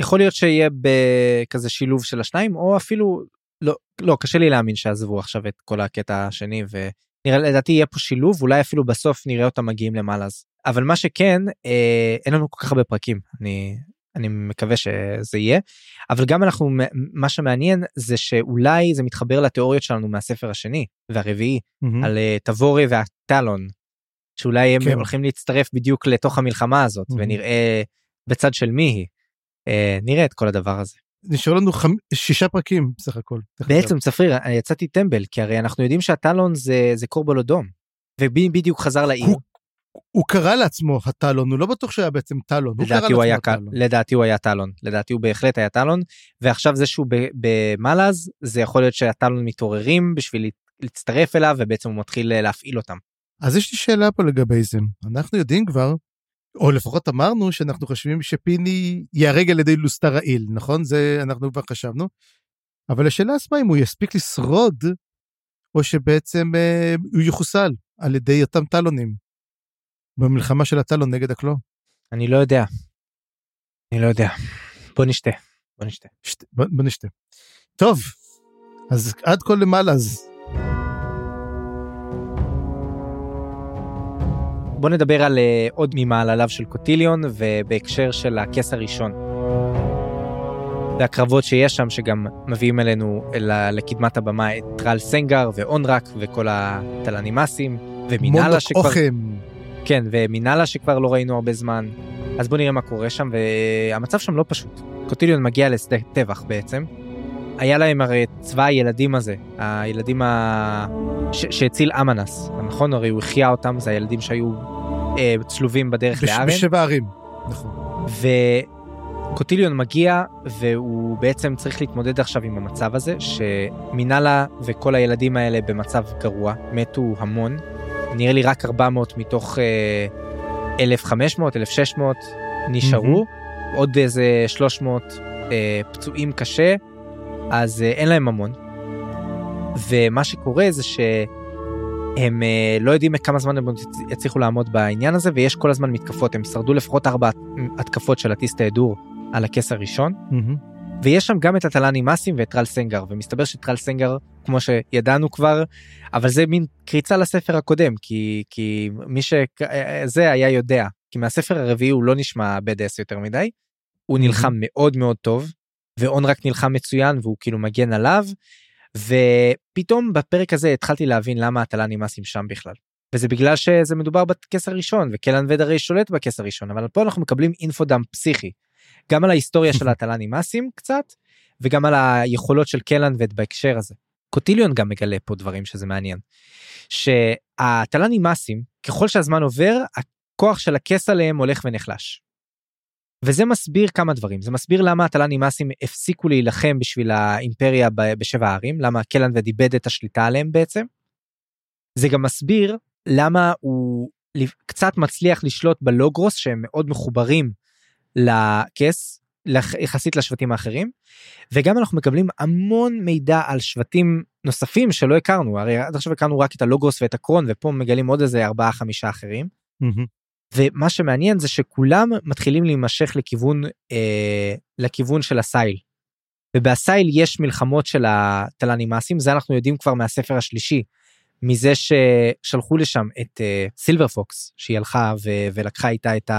יכול להיות שיהיה בכזה שילוב של השניים או אפילו לא, לא, קשה לי להאמין שעזבו עכשיו את כל הקטע השני, ונראה, לדעתי יהיה פה שילוב, אולי אפילו בסוף נראה אותם מגיעים למעלה. אז- אבל מה שכן, אה, אין לנו כל כך הרבה פרקים, אני, אני מקווה שזה יהיה, אבל גם אנחנו, מה שמעניין זה שאולי זה מתחבר לתיאוריות שלנו מהספר השני והרביעי, מהמם. על אה, תבורי והטלון, שאולי הם כן. הולכים להצטרף בדיוק לתוך המלחמה הזאת, Mhm. ונראה בצד של מי היא. אה, נראה את כל הדבר הזה. נשאר לנו חמ... שישה פרקים בסך הכל. בעצם צפריר, יצאתי טמבל, כי הרי אנחנו יודעים שהטלון זה, זה קורבול אדום. ובדיוק חזר לעיר, הוא- הוא קרא לעצמו הטלון, הוא לא בטוח שהיה בעצם טלון. הוא קרא לדעתי הוא, היה, לעצמו הטלון. לדעתי הוא היה טלון, לדעתי הוא בהחלט היה טלון, ועכשיו זה שהוא במלאז, זה יכול להיות שהטלון מתעוררים בשביל להצטרף אליו, ובעצם הוא מתחיל אה, להפעיל אותם. אז יש לי שאלה פה לגבי זה. אנחנו יודעים כבר, או לפחות אמרנו שאנחנו חושבים שפיני ייהרג על ידי לוסטר רעיל, נכון? זה אנחנו כבר חשבנו. אבל השאלה עצמה אם הוא יספיק לשרוד, או שבעצם אה, הוא יחוסל על ידי אותם טלונים. במלחמה של הטלון נגד הקלו. אני לא יודע. אני לא יודע. בוא נשתה. בוא נשתה. שת... בוא, בוא נשתה. טוב, אז עד כה למעלה, אז בוא נדבר על אה, עוד ממעלליו של קוטיליון ובהקשר של הכס הראשון. והקרבות שיש שם שגם מביאים אלינו אל, לקדמת הבמה את טרל סנגר ואונרק וכל הטלנימאסים ומינאלה שכבר אוכם. כן ומינאלה שכבר לא ראינו הרבה זמן אז בוא נראה מה קורה שם והמצב שם לא פשוט קוטיליון מגיע לשדה טבח בעצם. היה להם הרי צבא הילדים הזה הילדים ה... ש... שהציל אמנס נכון הרי הוא החיה אותם זה הילדים שהיו אה, צלובים בדרך בש... לארן בשבע ערים. נכון. וקוטיליון מגיע והוא בעצם צריך להתמודד עכשיו עם המצב הזה שמינאלה וכל הילדים האלה במצב גרוע מתו המון נראה לי רק 400 מתוך אה, 1,500 1,600 נשארו עוד איזה 300 אה, פצועים קשה אז אה, אין להם המון. ומה שקורה זה שהם אה, לא יודעים כמה זמן הם יצליחו לעמוד בעניין הזה ויש כל הזמן מתקפות הם שרדו לפחות ארבע התקפות של הטיסטה הדור על הכס הראשון מהמם. ויש שם גם את הטלני מאסים ואת טרל סנגר ומסתבר שטרל סנגר כמו שידענו כבר אבל זה מין קריצה לספר הקודם כי כי מי שזה היה יודע כי מהספר הרביעי הוא לא נשמע בדס יותר מדי הוא נלחם מאוד מאוד טוב ואונרק נלחם מצוין והוא כאילו מגן עליו ופתאום בפרק הזה התחלתי להבין למה הטלני מאסים שם בכלל. וזה בגלל שזה מדובר בכס הראשון וקלן וד הרי שולט בכס הראשון אבל פה אנחנו מקבלים אינפודם פסיכי. גם על ההיסטוריה של הטלנימאסים קצת וגם על היכולות של קלן וד בהקשר הזה. קוטיליון גם מגלה פה דברים שזה מעניין. שהטלנימאסים ככל שהזמן עובר הכוח של הכס עליהם הולך ונחלש. וזה מסביר כמה דברים זה מסביר למה הטלנימאסים הפסיקו להילחם בשביל האימפריה בשבע הערים למה קלן וד איבד את השליטה עליהם בעצם. זה גם מסביר למה הוא קצת מצליח לשלוט בלוגרוס שהם מאוד מחוברים לכס יחסית לשבטים האחרים וגם אנחנו מקבלים המון מידע על שבטים נוספים שלא הכרנו הרי עד עכשיו הכרנו רק את הלוגרוס ואת הקרון ופה מגלים עוד איזה ארבעה חמישה אחרים מהמם. ומה שמעניין זה שכולם מתחילים להימשך לכיוון אה, לכיוון של הסייל. ובהסייל יש מלחמות של הטלנימאסים זה אנחנו יודעים כבר מהספר השלישי מזה ששלחו לשם את אה, סילבר פוקס שהיא הלכה ו- ולקחה איתה את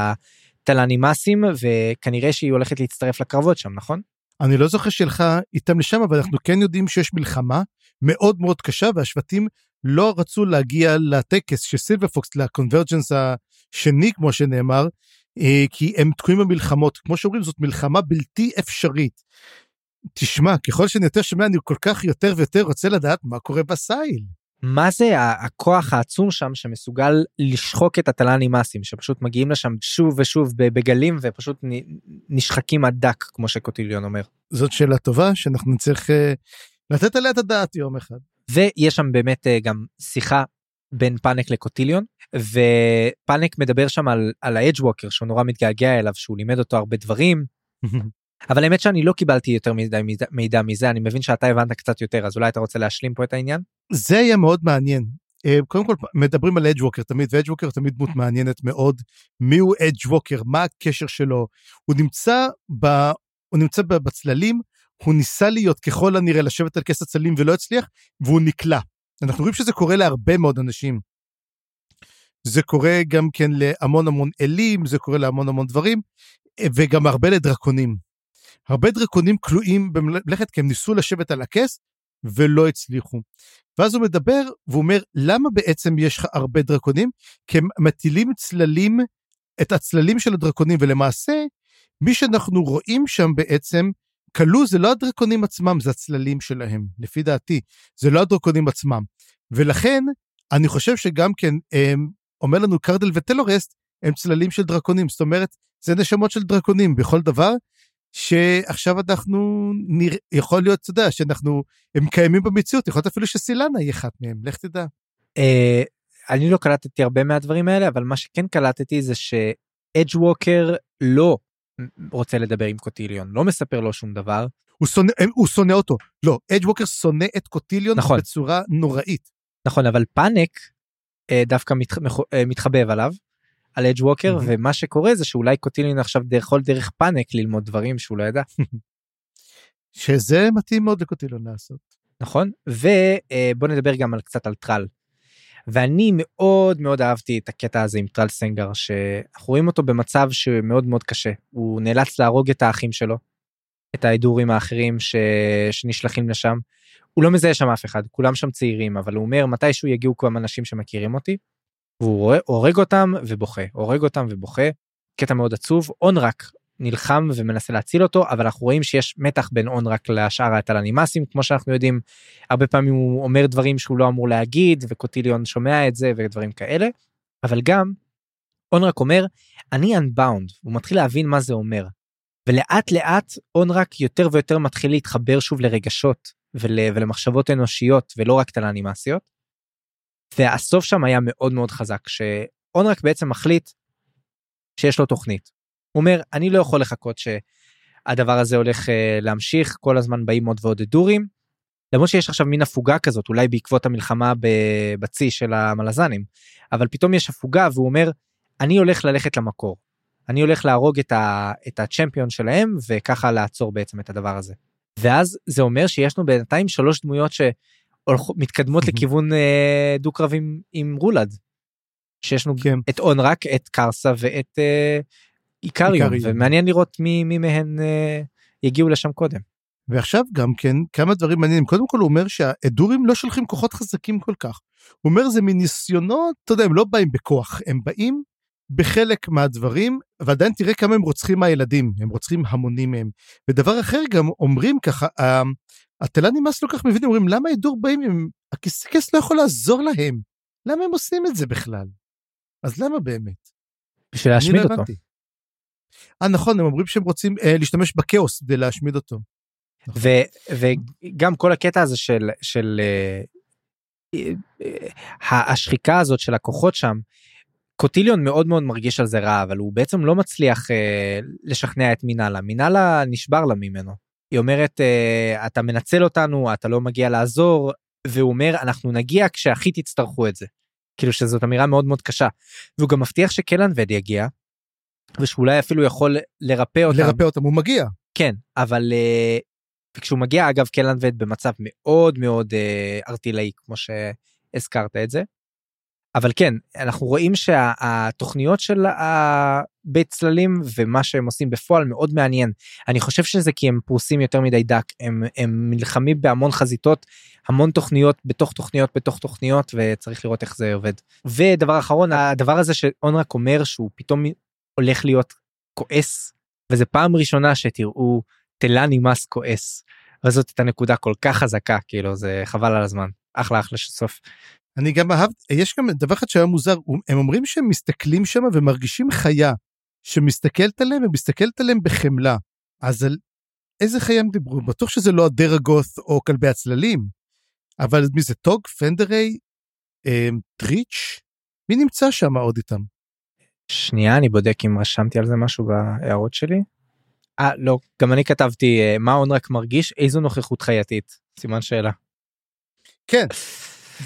הטלנימאסים וכנראה שהיא הולכת להצטרף לקרבות שם נכון? אני לא זוכר שהלכה איתם לשם, אבל אנחנו כן יודעים שיש מלחמה מאוד מאוד קשה, והשבטים לא רצו להגיע לטקס של סילברפוקס, לקונברג'נס השני, כמו שנאמר, אה, כי הם תקועים במלחמות. כמו שאומרים, זאת מלחמה בלתי אפשרית. תשמע, ככל שאני יותר שומע, אני כל כך יותר ויותר רוצה לדעת מה קורה בסייל. מה זה הכוח העצום שם שמסוגל לשחוק את הטלנימאסים שפשוט מגיעים לשם שוב ושוב בגלים ופשוט נשחקים עד דק כמו שקוטיליון אומר. זאת שאלה טובה שאנחנו נצטרך אה, לתת עליה את הדעת יום אחד. ויש שם באמת אה, גם שיחה בין פאנק לקוטיליון ופאנק מדבר שם על, על האדג' ווקר שהוא נורא מתגעגע אליו שהוא לימד אותו הרבה דברים אבל האמת שאני לא קיבלתי יותר מדי מידע, מידע מזה אני מבין שאתה הבנת קצת יותר אז אולי אתה רוצה להשלים פה את העניין. זה יהיה מאוד מעניין. אה, קודם כל מדברים על אדג' תמיד, ואדג' ווקר תמיד דמות מעניינת מאוד. מי הוא אדג' ווקר? מה הקשר שלו? הוא נמצא, ב... הוא נמצא בצללים, הוא ניסה להיות ככל הנראה לשבת על כס הצללים ולא הצליח, והוא נקלע. אנחנו רואים שזה קורה להרבה מאוד אנשים. זה קורה גם כן להמון המון אלים, זה קורה להמון המון דברים, וגם הרבה לדרקונים. הרבה דרקונים כלואים במלאכת כי הם ניסו לשבת על הכס ולא הצליחו. ואז הוא מדבר והוא אומר למה בעצם יש לך הרבה דרקונים? כי הם מטילים צללים, את הצללים של הדרקונים ולמעשה מי שאנחנו רואים שם בעצם כלוא זה לא הדרקונים עצמם זה הצללים שלהם לפי דעתי זה לא הדרקונים עצמם ולכן אני חושב שגם כן הם, אומר לנו קרדל וטלורסט הם צללים של דרקונים זאת אומרת זה נשמות של דרקונים בכל דבר שעכשיו אנחנו נראה, יכול להיות, אתה יודע, שאנחנו, הם קיימים במציאות, יכול להיות אפילו שסילנה היא אחת מהם, לך תדע. אה, אני לא קלטתי הרבה מהדברים האלה, אבל מה שכן קלטתי זה שאדג' ווקר לא רוצה לדבר עם קוטיליון, לא מספר לו שום דבר. הוא שונא, הוא שונא אותו. לא, אדג' ווקר שונא את קוטיליון נכון. בצורה נוראית. נכון, אבל פאנק אה, דווקא מת, אה, מתחבב עליו. על אדג' ווקר mm-hmm. ומה שקורה זה שאולי קוטילין עכשיו יכול דרך פאנק ללמוד דברים שהוא לא ידע. שזה מתאים מאוד לקוטילון לעשות. נכון ובוא נדבר גם על קצת על טרל. ואני מאוד מאוד אהבתי את הקטע הזה עם טרל סנגר שאנחנו רואים אותו במצב שמאוד מאוד קשה הוא נאלץ להרוג את האחים שלו. את ההדורים האחרים ש... שנשלחים לשם. הוא לא מזהה שם אף אחד כולם שם צעירים אבל הוא אומר מתישהו יגיעו כמה אנשים שמכירים אותי והוא הורג אותם ובוכה, הורג אותם ובוכה. קטע מאוד עצוב, אונרק נלחם ומנסה להציל אותו, אבל אנחנו רואים שיש מתח בין אונרק לשאר התלנימאסים, כמו שאנחנו יודעים, הרבה פעמים הוא אומר דברים שהוא לא אמור להגיד, וקוטיליון שומע את זה ודברים כאלה, אבל גם אונרק אומר, אני unbound, הוא מתחיל להבין מה זה אומר. ולאט לאט אונרק יותר ויותר מתחיל להתחבר שוב לרגשות ול, ולמחשבות אנושיות ולא רק תלנימאסיות. והסוף שם היה מאוד מאוד חזק שאונרק בעצם מחליט שיש לו תוכנית. הוא אומר אני לא יכול לחכות שהדבר הזה הולך uh, להמשיך כל הזמן באים עוד ועוד אדורים. למרות שיש עכשיו מין הפוגה כזאת אולי בעקבות המלחמה בצי של המלזנים אבל פתאום יש הפוגה והוא אומר אני הולך ללכת למקור. אני הולך להרוג את, ה, את הצ'מפיון שלהם וככה לעצור בעצם את הדבר הזה. ואז זה אומר שיש לנו בינתיים שלוש דמויות ש... מתקדמות לכיוון אה, דו קרבים עם רולד. שיש לנו כן. את אונרק את קרסה ואת אה, איקריון ומעניין לראות מי מי מהן אה, יגיעו לשם קודם. ועכשיו גם כן כמה דברים מעניינים קודם כל הוא אומר שהאדורים לא שולחים כוחות חזקים כל כך. הוא אומר זה מניסיונות אתה יודע הם לא באים בכוח הם באים בחלק מהדברים ועדיין תראה כמה הם רוצחים מהילדים הם רוצחים המונים מהם. ודבר אחר גם אומרים ככה התלה נמאס לא כך מבינים, אומרים למה הידור באים אם הכס לא יכול לעזור להם? למה הם עושים את זה בכלל? אז למה באמת? בשביל להשמיד לא אותו. אה נכון, הם אומרים שהם רוצים אה, להשתמש בכאוס כדי להשמיד אותו. נכון. וגם כל הקטע הזה של, של אה, אה, השחיקה הזאת של הכוחות שם, קוטיליון מאוד מאוד מרגיש על זה רע, אבל הוא בעצם לא מצליח אה, לשכנע את מינאלה, מינאלה נשבר לה ממנו. היא אומרת אה, אתה מנצל אותנו אתה לא מגיע לעזור והוא אומר אנחנו נגיע כשהכי תצטרכו את זה. כאילו שזאת אמירה מאוד מאוד קשה והוא גם מבטיח שקלנבד יגיע ושאולי אפילו יכול לרפא אותם. לרפא אותם הוא מגיע. כן אבל אה, כשהוא מגיע אגב קלנבד במצב מאוד מאוד אה, ארטילאי כמו שהזכרת את זה. אבל כן אנחנו רואים שהתוכניות של הבית צללים ומה שהם עושים בפועל מאוד מעניין. אני חושב שזה כי הם פרוסים יותר מדי דק. הם, הם נלחמים בהמון חזיתות המון תוכניות בתוך תוכניות בתוך תוכניות וצריך לראות איך זה עובד. ודבר אחרון הדבר הזה שאונרק אומר שהוא פתאום הולך להיות כועס וזה פעם ראשונה שתראו תלני מס כועס. וזאת הייתה נקודה כל כך חזקה כאילו זה חבל על הזמן אחלה אחלה של סוף. אני גם אהב, יש גם דבר אחד שהיה מוזר, הם אומרים שהם מסתכלים שם ומרגישים חיה שמסתכלת עליהם ומסתכלת עליהם בחמלה. אז על איזה חיה הם דיברו? בטוח שזה לא הדרגות או כלבי הצללים, אבל מי זה טוג, פנדרי, אה, טריץ'? מי נמצא שם עוד איתם? שנייה אני בודק אם רשמתי על זה משהו בהערות שלי. אה לא גם אני כתבתי אה, מה אונרק מרגיש איזו נוכחות חייתית סימן שאלה. כן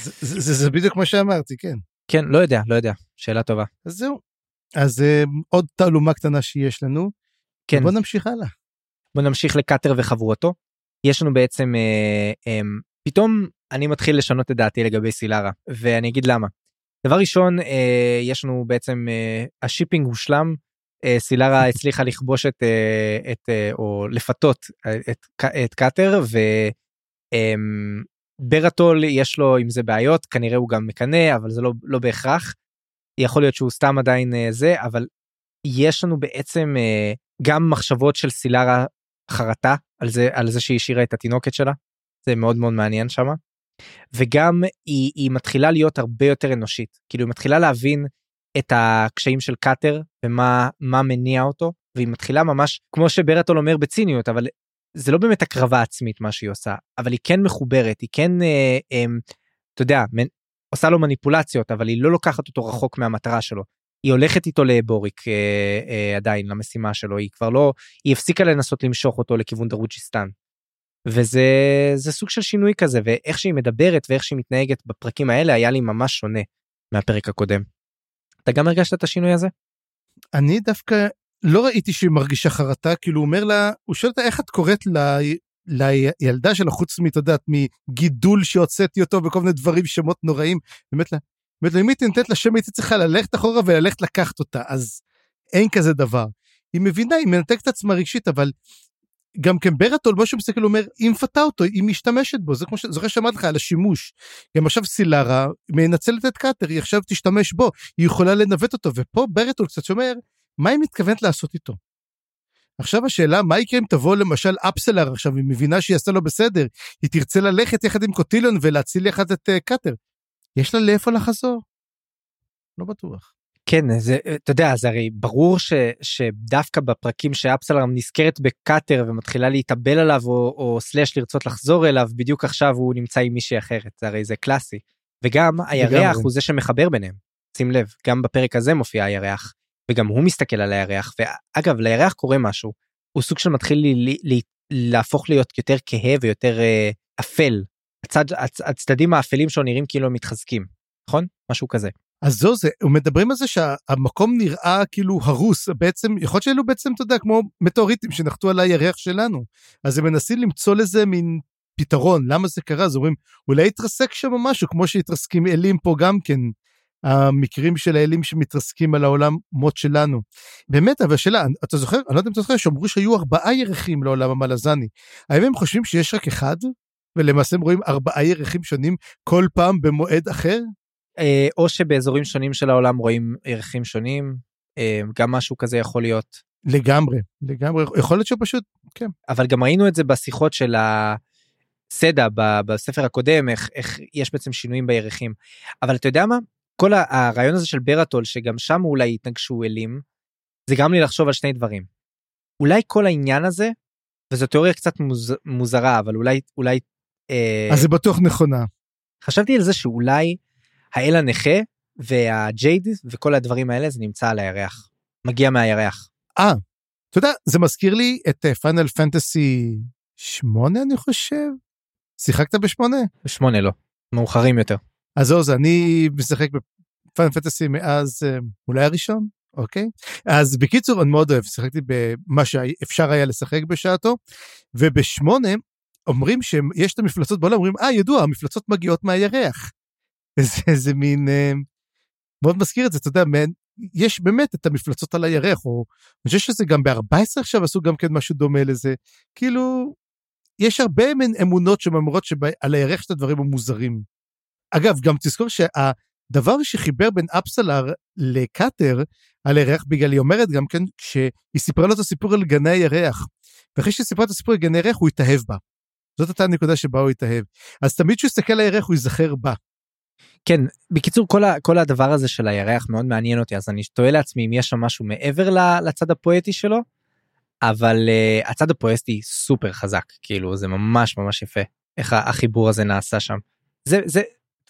זה, זה, זה בדיוק מה שאמרתי, כן. כן, לא יודע, לא יודע, שאלה טובה. אז זהו. אז אה, עוד תעלומה קטנה שיש לנו. כן. בוא נמשיך הלאה. בוא נמשיך לקאטר וחבורתו. יש לנו בעצם אה, אה, פתאום אני מתחיל לשנות את דעתי לגבי סילרה ואני אגיד למה. דבר ראשון אה, יש לנו בעצם אה, ה shipping הושלם אה, סילרה הצליחה לכבוש את, אה, את אה, או לפתות אה, את, את קאטר וברטול יש לו עם זה בעיות כנראה הוא גם מקנא אבל זה לא, לא בהכרח. יכול להיות שהוא סתם עדיין אה, זה אבל יש לנו בעצם אה, גם מחשבות של סילרה חרטה על זה על זה שהיא השאירה את התינוקת שלה זה מאוד מאוד מעניין שמה. וגם היא, היא מתחילה להיות הרבה יותר אנושית כאילו היא מתחילה להבין את הקשיים של קאטר ומה מה מניע אותו והיא מתחילה ממש כמו שברטול אומר בציניות אבל זה לא באמת הקרבה עצמית מה שהיא עושה אבל היא כן מחוברת היא כן אה, אה, אתה יודע עושה לו מניפולציות אבל היא לא לוקחת אותו רחוק מהמטרה שלו. היא הולכת איתו לבוריק אה, אה, עדיין למשימה שלו היא כבר לא היא הפסיקה לנסות למשוך אותו לכיוון דרוג'יסטן. וזה זה סוג של שינוי כזה ואיך שהיא מדברת ואיך שהיא מתנהגת בפרקים האלה היה לי ממש שונה מהפרק הקודם. אתה גם הרגשת את השינוי הזה? אני דווקא לא ראיתי שהיא מרגישה חרטה כאילו הוא אומר לה הוא שואל אותה איך את קוראת לה לילדה שלה חוץ מאת יודעת מגידול שהוצאתי אותו וכל מיני דברים שמות נוראים באמת לה. באמת אם הייתי נותנת לה שם הייתי צריכה ללכת אחורה וללכת לקחת אותה אז אין כזה דבר. היא מבינה היא מנתקת את עצמה רגשית אבל גם כן ברטול מה שהוא מסתכל אומר היא מפתה אותו היא משתמשת בו זה כמו שזוכר שאמרתי לך על השימוש. גם עכשיו סילרה מנצלת את קאטר היא עכשיו תשתמש בו היא יכולה לנווט אותו ופה ברטול קצת שאומר מה היא מתכוונת לעשות איתו. עכשיו השאלה מה יקרה אם תבוא למשל אפסלר עכשיו היא מבינה שהיא עשתה לו בסדר היא תרצה ללכת יחד עם קוטיליון ולהציל יחד את uh, קאטר. יש לה לאיפה לחזור? לא בטוח. כן זה אתה יודע זה הרי ברור ש, שדווקא בפרקים שאפסלרם נזכרת בקאטר ומתחילה להתאבל עליו או, או סלאש לרצות לחזור אליו בדיוק עכשיו הוא נמצא עם מישהי אחרת זה הרי זה קלאסי וגם הירח הוא זה שמחבר ביניהם שים לב גם בפרק הזה מופיע הירח וגם הוא מסתכל על הירח ואגב לירח קורה משהו הוא סוג של מתחיל לי, לי, לי, להפוך להיות יותר כהה ויותר אה, אפל הצד הצ, הצדדים האפלים שלו נראים כאילו מתחזקים נכון משהו כזה. אז זו זה, מדברים על זה שהמקום נראה כאילו הרוס, בעצם, יכול להיות שאלו בעצם, אתה יודע, כמו מטאוריטים שנחתו על הירח שלנו. אז הם מנסים למצוא לזה מין פתרון, למה זה קרה? אז אומרים, אולי התרסק שם משהו, כמו שהתרסקים אלים פה גם כן, המקרים של האלים שמתרסקים על העולם מות שלנו. באמת, אבל השאלה, אתה זוכר, אני לא יודע אם אתה זוכר, שאמרו שהיו ארבעה ירחים לעולם המלזני. האם הם חושבים שיש רק אחד? ולמעשה הם רואים ארבעה ירחים שונים כל פעם במועד אחר? אה, או שבאזורים שונים של העולם רואים ערכים שונים, אה, גם משהו כזה יכול להיות. לגמרי, לגמרי, יכול להיות שפשוט, כן. אבל גם ראינו את זה בשיחות של הסדה בספר הקודם, איך, איך יש בעצם שינויים בירחים. אבל אתה יודע מה? כל הרעיון הזה של ברטול, שגם שם אולי התנגשו אלים, זה גרם לי לחשוב על שני דברים. אולי כל העניין הזה, וזו תיאוריה קצת מוז, מוזרה, אבל אולי, אולי... אה, אז זה בטוח נכונה. חשבתי על זה שאולי האל הנכה והג'ייד וכל הדברים האלה זה נמצא על הירח. מגיע מהירח. אה, אתה יודע, זה מזכיר לי את פיינל פנטסי 8 אני חושב. שיחקת בשמונה? בשמונה לא, מאוחרים יותר. אז זה, אני משחק בפיינל פנטסי מאז אה, אולי הראשון, אוקיי? אז בקיצור אני מאוד אוהב, שיחקתי במה שאפשר היה לשחק בשעתו, ובשמונה אומרים שיש את המפלצות בעולם, אומרים, אה, ידוע, המפלצות מגיעות מהירח. איזה, איזה מין, אה, מאוד מזכיר את זה, אתה יודע, מעין, יש באמת את המפלצות על הירח, או אני חושב שזה גם ב-14 עכשיו עשו גם כן משהו דומה לזה. כאילו, יש הרבה מין אמונות שמאמרות שעל הירח של הדברים המוזרים. אגב, גם תזכור שהדבר שחיבר בין אפסלר לקאטר על הירח, בגלל היא אומרת גם כן, כשהיא סיפרה לו את הסיפור על גני הירח, ואחרי שהיא סיפרה את הסיפור על גני הירח הוא התאהב בה. זאת הייתה הנקודה שבה הוא התאהב. אז תמיד כשהוא יסתכל על הירח הוא ייזכר בה. כן בקיצור כל, ה, כל הדבר הזה של הירח מאוד מעניין אותי אז אני תוהה לעצמי אם יש שם משהו מעבר לצד הפואטי שלו. אבל uh, הצד הפואטי סופר חזק כאילו זה ממש ממש יפה איך החיבור הזה נעשה שם. זה זה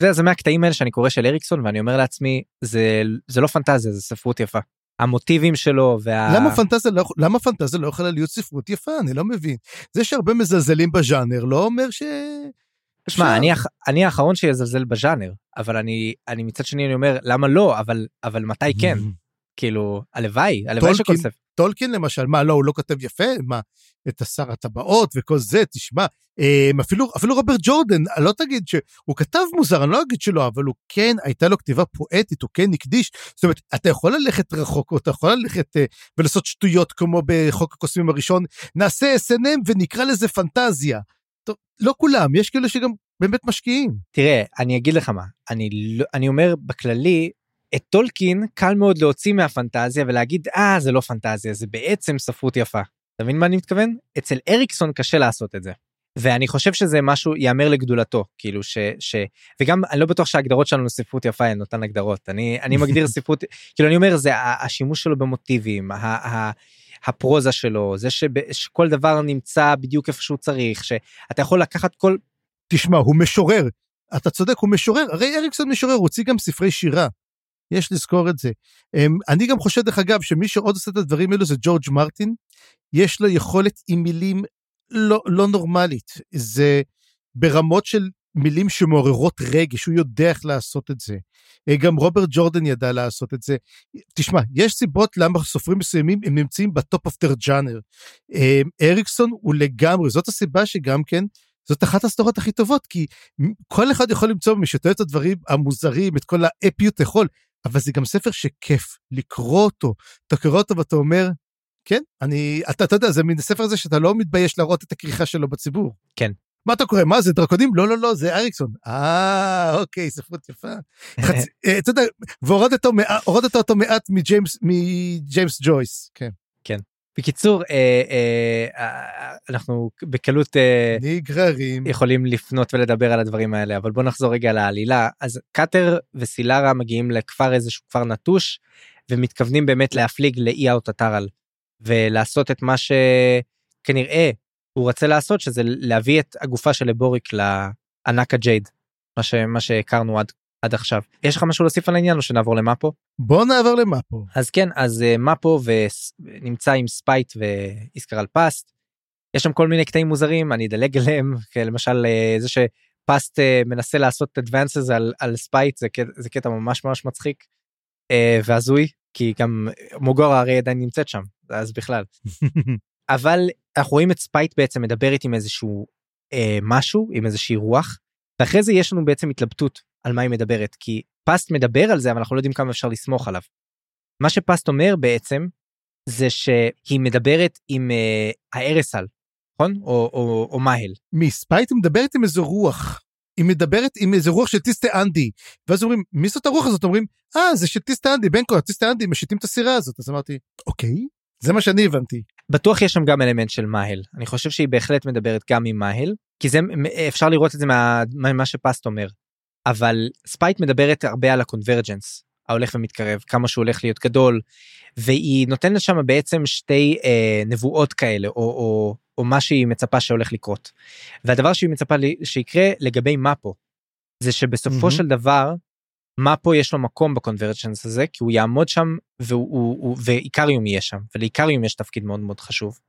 יודע, זה מהקטעים האלה שאני קורא של אריקסון ואני אומר לעצמי זה זה לא פנטזיה זה ספרות יפה. המוטיבים שלו וה... למה פנטזיה לא, למה פנטזיה לא יכולה להיות ספרות יפה אני לא מבין זה שהרבה מזלזלים בז'אנר לא אומר ש... שמע אני, אני האחרון שיזלזל בז'אנר אבל אני אני מצד שני אני אומר למה לא אבל אבל מתי כן כאילו הלוואי הלוואי שכל ספר. טולקין למשל, מה, לא, הוא לא כותב יפה? מה, את השר הטבעות וכל זה, תשמע, אה, אפילו, אפילו רוברט ג'ורדן, לא תגיד שהוא כתב מוזר, אני לא אגיד שלא, אבל הוא כן, הייתה לו כתיבה פואטית, הוא כן הקדיש. זאת אומרת, אתה יכול ללכת רחוק, או אתה יכול ללכת אה, ולעשות שטויות כמו בחוק הקוסמים הראשון, נעשה S&M ונקרא לזה פנטזיה. טוב, לא כולם, יש כאלה שגם באמת משקיעים. תראה, אני אגיד לך מה, אני, לא, אני אומר בכללי, את טולקין קל מאוד להוציא מהפנטזיה ולהגיד, אה, זה לא פנטזיה, זה בעצם ספרות יפה. אתה מבין מה אני מתכוון? אצל אריקסון קשה לעשות את זה. ואני חושב שזה משהו ייאמר לגדולתו כאילו ש, ש וגם אני לא בטוח שההגדרות שלנו לספרות יפה הן אותן הגדרות אני אני מגדיר ספרות כאילו אני אומר זה השימוש שלו במוטיבים ה, ה, הפרוזה שלו זה שב, שכל דבר נמצא בדיוק איפה שהוא צריך שאתה יכול לקחת כל. תשמע הוא משורר אתה צודק הוא משורר הרי אריקסון משורר הוא הוציא גם ספרי שירה. יש לזכור את זה. אמ, אני גם חושב דרך אגב שמי שעוד עושה את הדברים האלו זה ג'ורג' מרטין. יש לו יכולת עם מילים לא, לא נורמלית. זה ברמות של מילים שמעוררות רגש, הוא יודע איך לעשות את זה. אה, גם רוברט ג'ורדן ידע לעשות את זה. תשמע, יש סיבות למה סופרים מסוימים הם נמצאים ב top of their genre. אריקסון הוא לגמרי, זאת הסיבה שגם כן, זאת אחת הסדרות הכי טובות, כי כל אחד יכול למצוא מי שרוצה את הדברים המוזרים, את כל האפיות יכול, אבל זה גם ספר שכיף לקרוא אותו. אתה קורא אותו ואתה אומר, כן, אני, אתה, אתה יודע, זה מין ספר הזה שאתה לא מתבייש להראות את הכריכה שלו בציבור. כן. מה אתה קורא? מה זה דרקונים? לא, לא, לא, זה אריקסון. אה, אוקיי, ספרות יפה. אה, אתה יודע, והורדת אותו מעט מג'יימס ג'ויס, כן. בקיצור, אה, אה, אה, אנחנו בקלות אה, נגררים. יכולים לפנות ולדבר על הדברים האלה, אבל בוא נחזור רגע לעלילה. אז קאטר וסילרה מגיעים לכפר איזשהו כפר נטוש, ומתכוונים באמת להפליג לאי האוטטרל. ולעשות את מה שכנראה הוא רוצה לעשות שזה להביא את הגופה של הבוריק לענק ה jade מה, ש... מה שהכרנו עד, עד עכשיו. יש לך משהו להוסיף על העניין או שנעבור למאפו? בוא נעבור למאפו. אז כן אז אה, מאפו ונמצא עם ספייט ואיסקר על פאסט. יש שם כל מיני קטעים מוזרים אני אדלג עליהם למשל אה, זה שפאסט אה, מנסה לעשות advances על, על ספייט זה, זה קטע ממש ממש מצחיק אה, והזוי כי גם מוגורה הרי עדיין נמצאת שם אז בכלל. אבל אנחנו רואים את ספייט בעצם מדברת עם איזשהו אה, משהו עם איזושהי רוח ואחרי זה יש לנו בעצם התלבטות על מה היא מדברת כי פסט מדבר על זה אבל אנחנו לא יודעים כמה אפשר לסמוך עליו. מה שפסט אומר בעצם זה שהיא מדברת עם אה, הארסל נכון או, או, או מאהל. מי ספייט מדברת עם איזו רוח. היא מדברת עם איזה רוח של טיסטה אנדי ואז אומרים מי זאת הרוח הזאת אומרים אה זה של טיסטה אנדי בין כל טיסטה אנדי משיטים את הסירה הזאת אז אמרתי אוקיי זה מה שאני הבנתי. בטוח יש שם גם אלמנט של מאהל אני חושב שהיא בהחלט מדברת גם עם מאהל כי זה אפשר לראות את זה מה, מה שפסט אומר אבל ספייט מדברת הרבה על ה convergence ההולך ומתקרב כמה שהוא הולך להיות גדול והיא נותנת שם בעצם שתי אה, נבואות כאלה או, או, או מה שהיא מצפה שהולך לקרות. והדבר שהיא מצפה שיקרה לגבי מפו זה שבסופו mm-hmm. של דבר מפו יש לו מקום ב convergence הזה כי הוא יעמוד שם והוא, הוא, הוא, ואיקריום יהיה שם ולאיקריום יש תפקיד מאוד מאוד חשוב.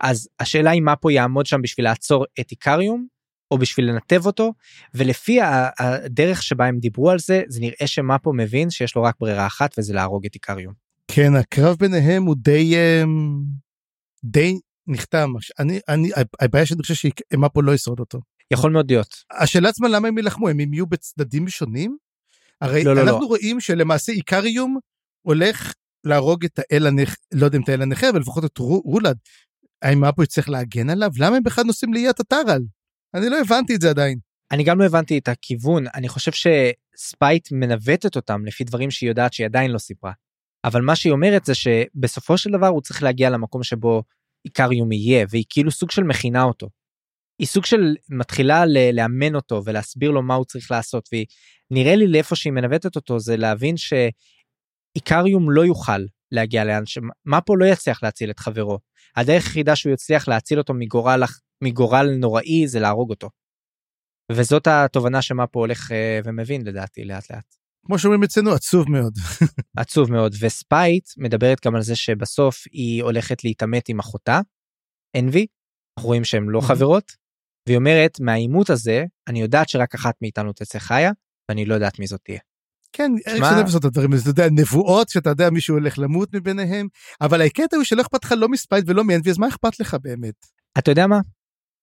אז השאלה היא מפו יעמוד שם בשביל לעצור את איקריום או בשביל לנתב אותו ולפי הדרך שבה הם דיברו על זה זה נראה שמפו מבין שיש לו רק ברירה אחת וזה להרוג את איקריום. כן הקרב ביניהם הוא די אמ, די נחתם אני אני הבעיה שאני חושב שמפו לא ישרוד אותו. יכול מאוד להיות. השאלה עצמה למה הם ילחמו הם יהיו בצדדים שונים הרי לא, לא, אנחנו לא. רואים שלמעשה איקריום הולך להרוג את האל הנכה, לא יודע אם את האל הנכה, אבל לפחות את רולד. האם אפו יצטרך להגן עליו? למה הם בכלל נוסעים לאיית הטרל? אני לא הבנתי את זה עדיין. אני גם לא הבנתי את הכיוון, אני חושב שספייט מנווטת אותם לפי דברים שהיא יודעת שהיא עדיין לא סיפרה. אבל מה שהיא אומרת זה שבסופו של דבר הוא צריך להגיע למקום שבו איקריום יהיה, והיא כאילו סוג של מכינה אותו. היא סוג של מתחילה לאמן אותו ולהסביר לו מה הוא צריך לעשות, והיא נראה לי לאיפה שהיא מנווטת אותו זה להבין שאיקריום לא יוכל להגיע לאן שמפו לא יצליח להציל את חברו. הדרך היחידה שהוא יצליח להציל אותו מגורל מגורל נוראי זה להרוג אותו. וזאת התובנה שמפו הולך אה, ומבין לדעתי לאט לאט. כמו שאומרים אצלנו עצוב מאוד. עצוב מאוד וספייט מדברת גם על זה שבסוף היא הולכת להתעמת עם אחותה אנבי אנחנו רואים שהן לא חברות והיא אומרת מהעימות הזה אני יודעת שרק אחת מאיתנו תצא חיה ואני לא יודעת מי זאת תהיה. כן, אריקסון אוהב לעשות את הדברים האלה, אתה יודע, נבואות, שאתה יודע מישהו הולך למות מביניהם, אבל הקטע הוא שלא אכפת לך לא מספייט ולא מ Envy, אז מה אכפת לך באמת? אתה יודע מה?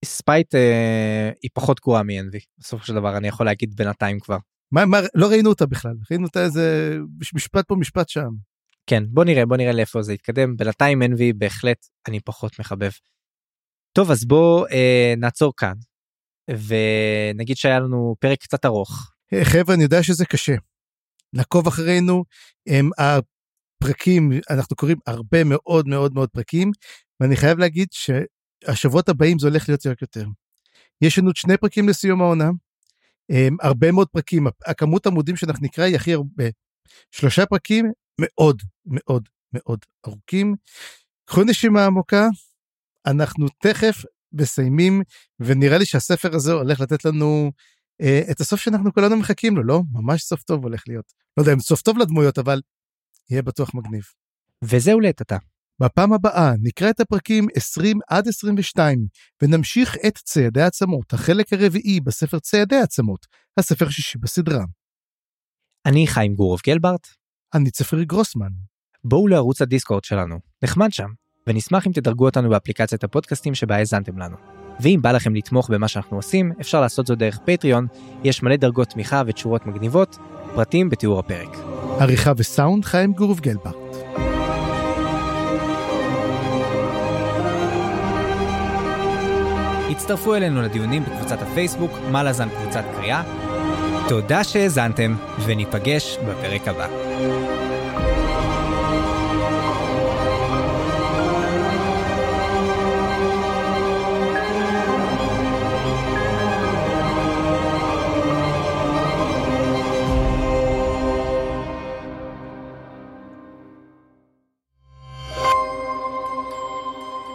ספייט אה, היא פחות גרועה מ-Envy בסופו של דבר אני יכול להגיד בינתיים כבר. מה, מה, לא ראינו אותה בכלל, ראינו אותה איזה משפט פה משפט שם. כן בוא נראה בוא נראה לאיפה זה יתקדם בינתיים Envy בהחלט אני פחות מחבב. טוב אז בוא אה, נעצור כאן ונגיד שהיה לנו פרק קצת ארוך. אה, חבר'ה אני יודע שזה קשה. לעקוב אחרינו הם הפרקים אנחנו קוראים הרבה מאוד מאוד מאוד פרקים ואני חייב להגיד שהשבועות הבאים זה הולך להיות רק יותר. יש לנו שני פרקים לסיום העונה. הם, הרבה מאוד פרקים הכמות עמודים שאנחנו נקרא היא הכי הרבה. שלושה פרקים מאוד מאוד מאוד ארוכים. קחו נשימה עמוקה אנחנו תכף מסיימים ונראה לי שהספר הזה הולך לתת לנו את הסוף שאנחנו כולנו מחכים לו לא ממש סוף טוב הולך להיות לא יודע אם סוף טוב לדמויות אבל יהיה בטוח מגניב. וזהו לעת עתה. בפעם הבאה נקרא את הפרקים 20 עד 22 ונמשיך את ציידי העצמות החלק הרביעי בספר ציידי העצמות הספר השישי בסדרה. אני חיים גורוב גלברט. אני צפרי גרוסמן. בואו לערוץ הדיסקורד שלנו נחמד שם ונשמח אם תדרגו אותנו באפליקציית הפודקאסטים שבה האזנתם לנו. ואם בא לכם לתמוך במה שאנחנו עושים אפשר לעשות זאת דרך פטריון יש מלא דרגות תמיכה ותשורות מגניבות פרטים בתיאור הפרק. עריכה וסאונד חיים גורוב גלברט. הצטרפו אלינו לדיונים בקבוצת הפייסבוק מלאזן קבוצת קריאה. תודה שהאזנתם וניפגש בפרק הבא.